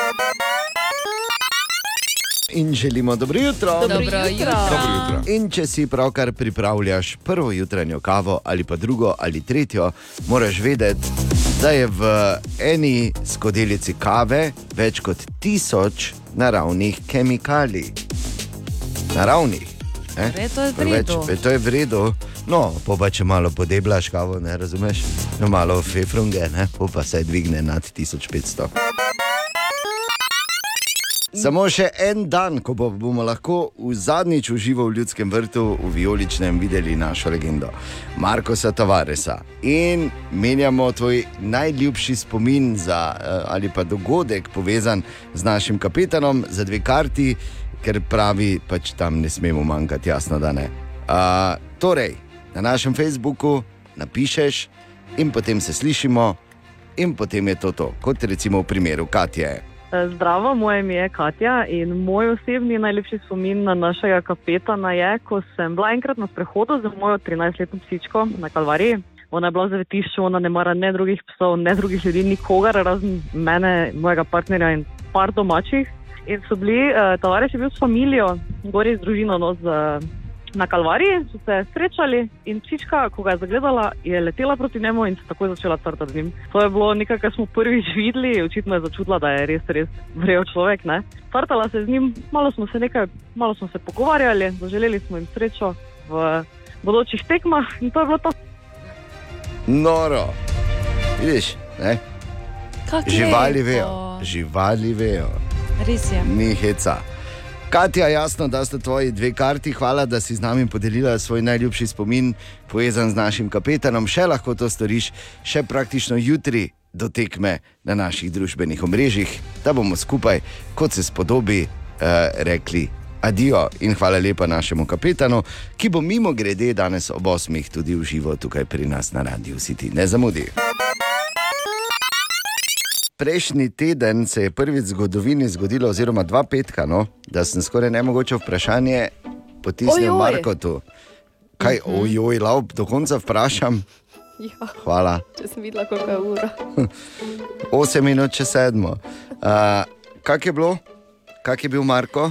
In želimo dobro jutro. Dobro Dobro jutro. jutro. Dobro jutro. In če si pravkar pripravljaš prvo jutranjo kavo ali pa drugo ali tretjo, moraš vedeti, da je v eni skodelici kave več kot tisoč naravnih kemikalij. Naravnih. ne? Torej, to je v Preveč- redu. e, To je v redu. No, pa, če malo podeblaš kavo, ne razumeš? No, malo fefrunge, ne? Pa se dvigne nad 1500. Samo še en dan, ko bo- bomo lahko v zadnjič uživo v ljudskem vrtu v Violičnem videli našo legendo, Markoša Tavaresa. In menjamo tvoj najljubši spomin za, eh, ali pa dogodek povezan z našim kapetanom za dve karti, ker pravi, pač tam ne smemo manjkati, jasno, da ne. Uh, torej, na našem Facebooku napišeš in potem se slišimo, in potem je to to, kot recimo v primeru Katje. Zdravo, moje ime je Katja in moj osebni najlepši spomin na našega kapetana je, ko sem bila enkrat na sprehodu z mojo 13-letno psičko na Kalvariji. Ona je bila v zavetišču, ona ne mara ne drugih psov, ne drugih ljudi, nikogar, razen mene, mojega partnerja in par domačih. In so bili, uh, tovariš je bil s familijo, gori z družino no, z, na Kalvariji, so se srečali in psička, ko ga je zagledala, je letela proti njemu in se takoj začela crtati z njim. To je bilo nekaj, kar smo prvič videli, očitno je začutila, da je res, res vrel človek. Ne? Crtala se z njim, malo smo se nekaj, malo smo se pogovarjali, zaželeli smo jim srečo v bodočih tekmah in to je bilo to. Noro. Vidiš, ne? Kako živali lepo. vejo, živali vejo, Res je. ni heca. Katja, jasno, da ste tvoji dve karti. Hvala, da si z nami podelila svoj najljubši spomin, povezan z našim kapetanom. Še lahko to storiš, še praktično jutri do tekme na naših družbenih omrežjih, da bomo skupaj, kot se spodobi, eh, rekli adijo in hvala lepa našemu kapetanu, ki bo mimo grede danes ob 8. tudi v živo tukaj pri nas na Radiu City. Ne zamudi. Prejšnji teden se je prvič v zgodovini zgodilo, oziroma dva petka, no, da sem skoraj nemogoče vprašanje potisnil Ojoj. Markotu. Kaj, ojoj, lav, do konca vprašam. Ja, Hvala. če sem videla, koliko je ura. 8 minut čez sedmo. Uh, kak je bilo, kak je bil Marko?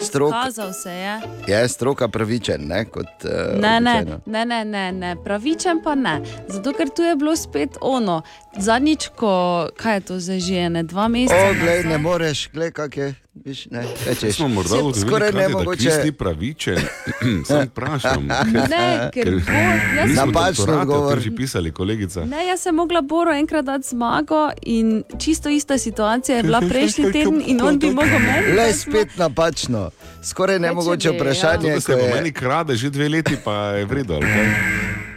Strok, Kazal se je. je stroka pravičen, ne? Kot, uh, Ne, ne, ne, ne, ne, ne, pravičen pa ne. Zato, ker tu je bilo spet ono. Zadnjič, ko kaj je to zdaj že ene dva meseca. O, glej, ne moreš, glej, kak je. Viš, ne, rečeš, Smo morda skoraj Katja, da nemogoče. Kris ni pravičen. Sam vprašam. Ne, ker bo, jaz Mi smo Napačen doktorate o odgovor. že pisali, kolegica. Ne, jaz sem mogla Boru enkrat dati zmago in čisto ista situacija je bila prejšnji teden in on bi mogel meni. Le spet napačno. Skoraj nemogoče bi, ja. vprašanje. To, da ko se po je- meni krade že dve leti, pa je vredno.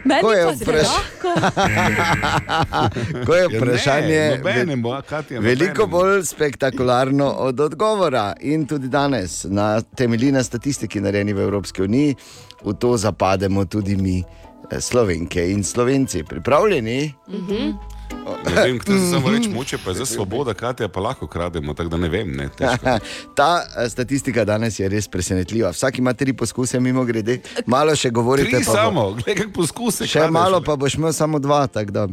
Meni Ko je vpraš-. Ko je Ja ne, vprašanje nobenemu, a, Katja, veliko bolj spektakularno od odgovora. In tudi danes, na temelji na statistiki, narejeni v Evropski uniji, v to zapademo tudi mi, eh, slovenke in slovenci. Pripravljeni? Ne vem, kdo se samo reče, moče pa je za svoboda, Katja pa lahko krademo, tako da ne vem. Ne, težko. Ta eh, statistika danes je res presenetljiva. Vsak ima tri poskuse, mimo grede. Malo še govorite. Tri pa bo- samo, gledaj, poskuse. Še kradeš. malo pa boš imel samo dva. uh,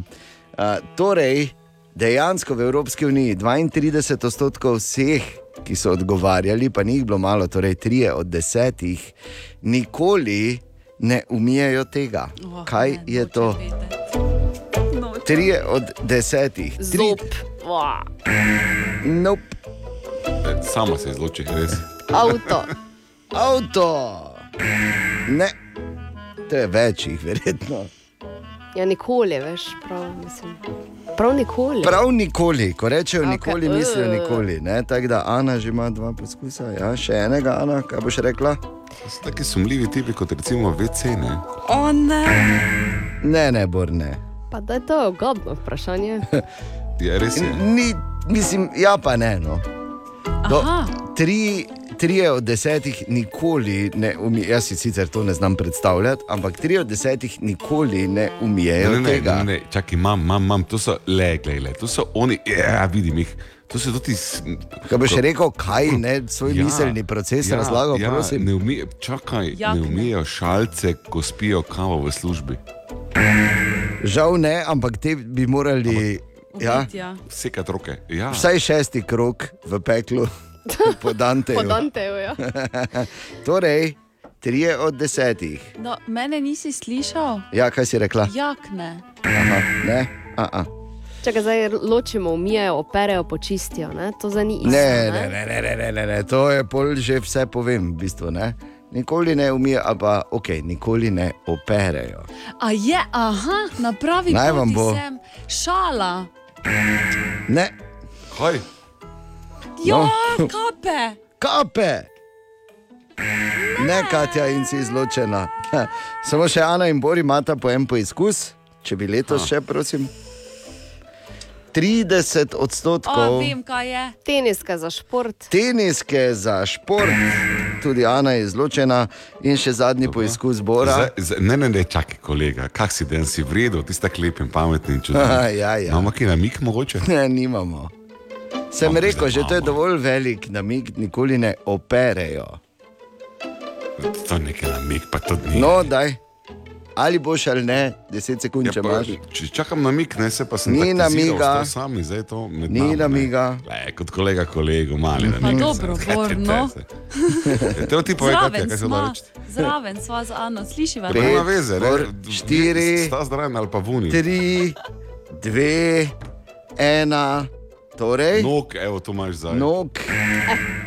torej, dejansko v Evropski uniji 32 odstotkov vseh, ki so odgovarjali, pa ni jih bilo malo, torej trije od desetih, nikoli ne umijejo tega. Oh, Kaj ne, je to? vedeti. Trije od desetih. Tri... Zob. Wow. Nope. E, Sama se izloči, res. Avto. Avto. Ne. To je večjih, verjetno. Ja, nikoli, veš, prav, mislim. Prav nikoli. Prav nikoli, ko rečejo Okej, nikoli, mislijo uh. nikoli. ne. Tako da Ana že ima dva poskusa, ja, še enega, Ana, kaj boš rekla? So taki sumljivi tipi kot recimo VC. Ne? O ne. Ne, ne, Borne. Pa da je to ugodno vprašanje. Ja, res je. Ni, mislim, ja, pa ne. No. Do, Aha. tri, trije od desetih nikoli ne umijejo, jaz si sicer to ne znam predstavljati, ampak tri od desetih nikoli ne umijejo Ne, ne, ne, tega. ne, ne, čakaj, imam, imam, imam, to so le, le, le, to so oni, ja, vidim jih. To so tudi. Kaj boš ko- rekel, kaj ne, svoj ja, miselni proces ja, razlagal, ja, prosim? Ne umije, čakaj, Jakne. ne umijo šalce, ko spijo kavo v službi. Žal ne, ampak te bi morali ja, ja. Sekati roke. Ja. vsaj šesti krok v peklu, po Danteju. Po Danteju, ja. torej, trije od desetih. No, mene nisi slišal? Ja, kaj si rekla? Jakne. Aha, ne, a, a. Čakaj, zdaj ločimo, umijajo, operejo, počistijo. Ne? To za ni isto. Ne, ne, ne, ne, ne, ne, ne, ne, to je pol že vse povem, v bistvu. Ne? Nikoli ne umijo, ali pa ok, nikoli ne operejo. A je, aha, na pravi Naj vam bo. sem. Šala. Ne, Kaj? Jo, No. kape. kape. Ne, Katja, in si izločena. Samo še Ana in Bori imata po en poizkus, če bi letos še, prosim. 30 O, odstotkov vem, kaj je. Teniska za šport. teniske za šport, tudi Ana je izločena, in še zadnji poizkus Bora. Zdaj, zdaj, ne, ne, ne, čakaj, kolega, kak si dan si vredno, ti si tako lep in pameten in čudovit. Ja, ja. Imamo ki namik mogoče? Ne, nimamo. Sem Ampak rekel, že to je dovolj velik namig, nikoli ne operejo. To je nekaj namik, pa to ni. No, daj. Ali boš ali ne, 10 sekund, Ja, če imaš. če čakam na mig, ne se pa sem Ni taktiziral, namiga. Sami, zdaj to med Ni nami, ne. namiga. Le, kot kolega, kolegu, mali. Pa dobro, Borno. Te ti Zraven kaj se da reči. zraven sva z Ano, slišiva. To nema veze, ne? štiri, Sta zraven ali pa vuni. Tri, dve, ena, torej. Nog, evo, to imaš zdaj. Nog.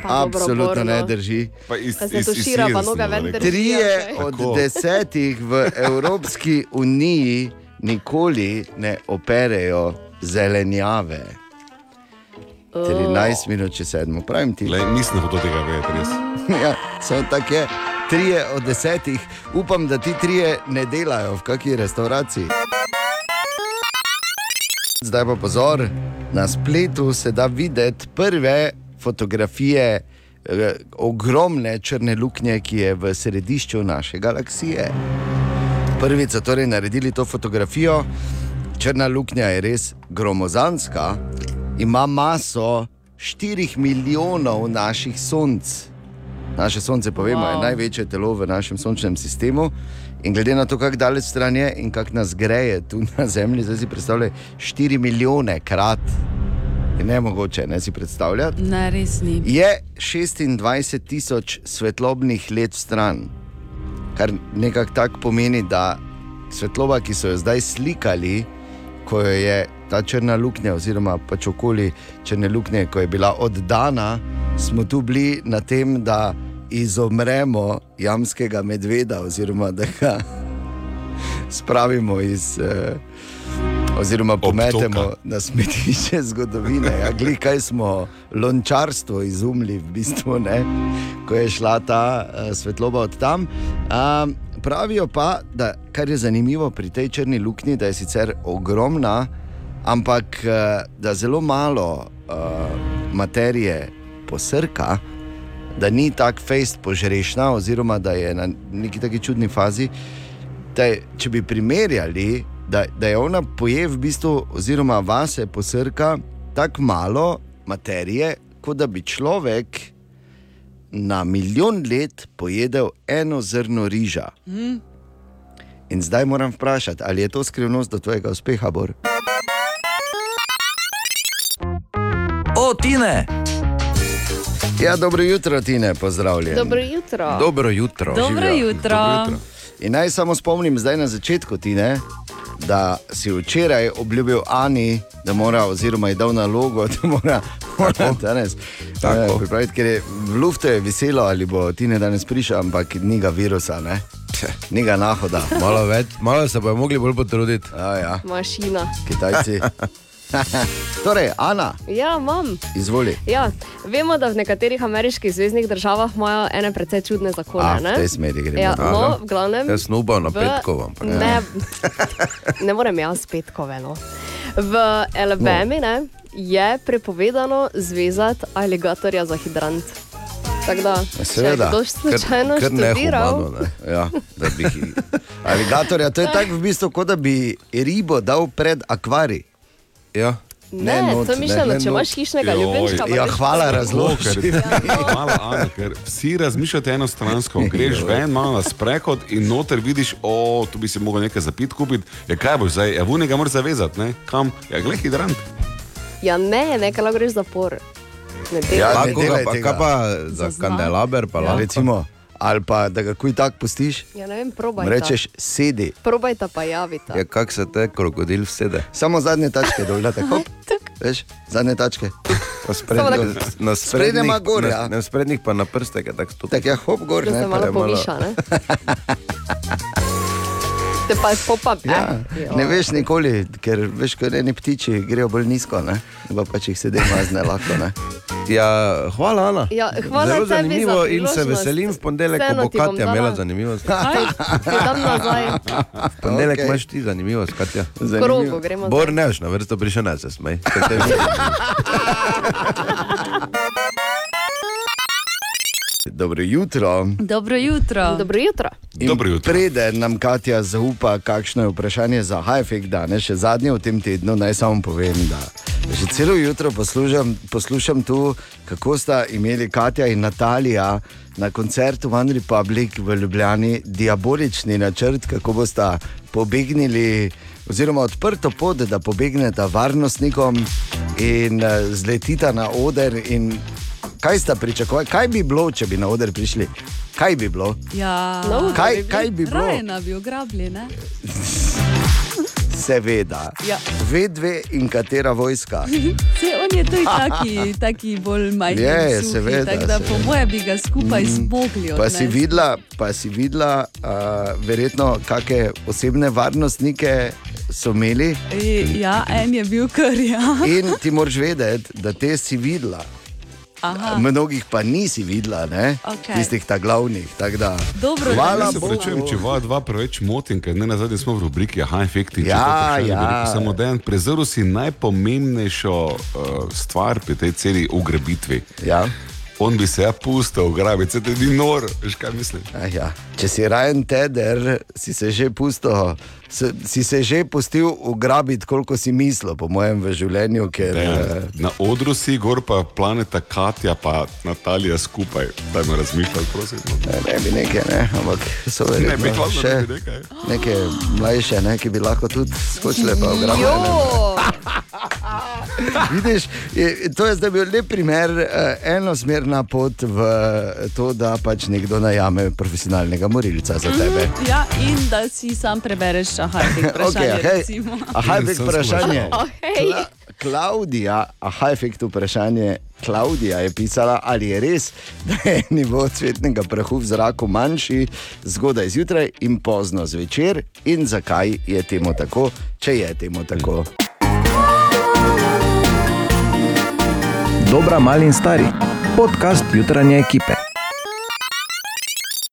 Pa Absolutno ne drži. Pa iz, Pa se tušira, pa noga ven drži. Trije okej. od Tako. desetih v Evropski uniji nikoli ne operejo zelenjave. 13 minut če sedmo, pravim ti. Le, nisem hotel tega vedeti, res. ja, samo tako je. Trije od desetih, upam, da ti trije ne delajo v kakšni restavraciji. Zdaj pa pozor, na spletu se da videti prve fotografije eh, ogromne črne luknje, ki je v središču naše galaksije. Prvič so torej naredili to fotografijo. Črna luknja je res gromozanska, ima maso 4 milijonov naših sonc. Naše sonce, povemo, wow. je največje telo v našem sončnem sistemu. In glede na to, kako daleč stran je in kako nas greje tu na Zemlji, zdaj si predstavljaj 4 milijone krat. Je ne mogoče, ne si predstavljati. Ne, res ni. Je 26 tisoč svetlobnih let stran, kar nekako tako pomeni, da svetloba, ki so jo zdaj slikali, ko jo je ta črna luknja, oziroma pač okoli črne luknje, ko je bila oddana, smo tu bili na tem, da izumremo jamskega medveda, oziroma da ga spravimo iz. Eh, Oziroma, pometemo na smetišče zgodovine. Ja, glej, kaj smo lončarstvo izumili, v bistvu, ne, ko je šla ta uh, svetloba od tam. Um, pravijo pa, da kar je zanimivo pri tej črni luknji, da je sicer ogromna, ampak uh, da zelo malo uh, materije posrka, da ni tako fejst požrešna, oziroma da je na neki taki čudni fazi. Da, je- če bi primerjali, da, da je ona poje v bistvu, oziroma vase posrka tako malo materije, kot da bi človek na milijon let pojedel eno zrno riža. Hm? In zdaj moram vprašati, ali je to skrivnost do tvojega uspeha, Bor? O, Tine! Ja, dobro jutro, Tine, pozdravljen. Dobro jutro. Dobro jutro. Dobro Živjo. jutro. In naj samo spomnim zdaj na začetku, Tine, da si včeraj obljubil Ani, da mora, oziroma je dal nalogo, da mora ona danes eh, pripraviti, ker je v luftu je veselo, ali bo ti ne danes prišel, ampak ni ga virusa, ne? ni ga nahoda. Malo, več, malo se bojo mogli bolj potruditi. Ja, ja. Mašina. Kitajci. torej, Ana, Ja, imam. izvoli. Ja, vemo, da v nekaterih ameriških zvezdnih državah imajo ene precej čudne zakone. A, v ne? tej smeri gremo. Ja, Aha. no, v glavnem. Jaz upal na v- petkovo, ampak Ne, ne morem jaz petkove. No. V Alabami no. je prepovedano zvezati aligatorja za hidrant. Tako da, če je Seveda, kdo slučajno kar študiral, nehumano, ne. Ja, bi Aligatorja, to je tako v bistvu, kot da bi ribo dal pred akvarij. Ja. Ne, to je mišljeno, če imaš hišnega ljubljenčka. pa Ja, hvala, pa- razloži. Hvala, Ana, ker vsi razmišljate enostransko. Greš ven, malo na sprehod in noter vidiš, o, tu bi si mogel nekaj zapit kupiti. Ja, kaj boš zdaj? Ja, vunega moraš zavezati, ne? Kam? Ja, glej, hidrant. Ja, ne, nekaj lahko greš zapor. Ne delaj. Ja, ne Lahko ga delaj pa- tega. kaj pa za kandelaber pa Ja, lahko? recimo, ali pa da ga kuj tak pustiš, Ja, ne vem, probaj. rečeš sedi. Probajta pa javita. Ja, kak se te krokodil vsede? Samo zadnje tačke da tako. Veš, zadnje tačke. Na sprednjih, tako. na sprednjih, ima gor, na, ja. na sprednjih pa na prste, kaj tako stopi. Tako je hop gor, Da ne, se pa malo poviša, ne? Te pa popam. Ja, ne veš nikoli, ker veš, kot eni ptiči grejo bolj nizko, ne? Pa pač jih sedem mazne lahko, ne? Ja, hvala, Ana. Ja, hvala Zelo zanimivo za in se veselim v ponedeljek, ko bo Katja imela zanimivost. Kaj? Ti dam nazaj. V ponedeljek Okej. imaš ti zanimivost, Katja. Krogu gremo. Bor ne veš, na vrsto prišel ne se smej. Dobro jutro. Dobro jutro. Dobro jutro. In Dobro jutro. Preden nam Katja zaupa, kakšno je vprašanje za Hajfek danes, še zadnje v tem tednu, naj samo povem, da že celo jutro poslušam, poslušam tu, kako sta imeli Katja in Natalija na koncertu One Republic v Ljubljani diabolični načrt, kako bosta pobegnili. Oziroma, odprto pot, da pobegneta varnostnikom in eh, zletita na oder. in Kaj sta pričakovali, kaj bi bilo, če bi na oder prišli? Kaj bi bilo? Ja, No, kaj- kaj bi bilo? Rajna bi ograbili, ne? Seveda. Ja. Vedve in katera vojska. Se, on je tudi taki, taki bolj majhen. Je, suhi, seveda, Tako da po seveda. moje bi ga skupaj zmogli. Pa si videla, pa si videla uh, verjetno, kakšne osebne varnostnike so imeli. I- Ja, en je bil kar, ja. In ti moraš vedeti, da te si videla. Aha. Mnogih pa nisi videla, ne? Okej. tistih ta glavnih. Da, Dobro, hvala Jaz se prečujem, če vas dva preveč motim, ker ne na zadnje smo v rubriki Aha, efekti. Ja, ja. Samo dan prezrl si najpomembnejšo uh, stvar pri tej celi ugrebitvi. Ja. On bi se ja pustil ugrabiti, se ti nor, veš kaj mislim. Ah, ja. Če si rajen teder, si se že pustil. Se, si se že pustil ugrabiti, koliko si mislil, po mojem, v življenju. Ker, eh, Na odru si, gor pa planeta Katja, pa Natalija skupaj. Da me razmišljaj, prosim. Ne, ne bi nekaj, ne, ampak so Ne, verjetno bi hvala, še da bi nekaj. neke mlajše, ne, ki bi lahko tudi skočile pa ugrabile. Vidiš, je, to je zdaj bil lep primer, eh, enosmerna pot v to, da pač nekdo najame profesionalnega morilca za tebe. Ja, in da si sam prebereš, aha, te vprašanje. Okay, hej, Sem vprašanje. Okej. Kla, Klaudija, aha, efekt vprašanje. Klaudija je pisala, ali je res, da je nivo cvetnega prahu v zraku manjši zgodaj zjutraj in pozno zvečer, in zakaj je temu tako, če je temu tako. Dobra, mali in stari. Podcast jutranje ekipe.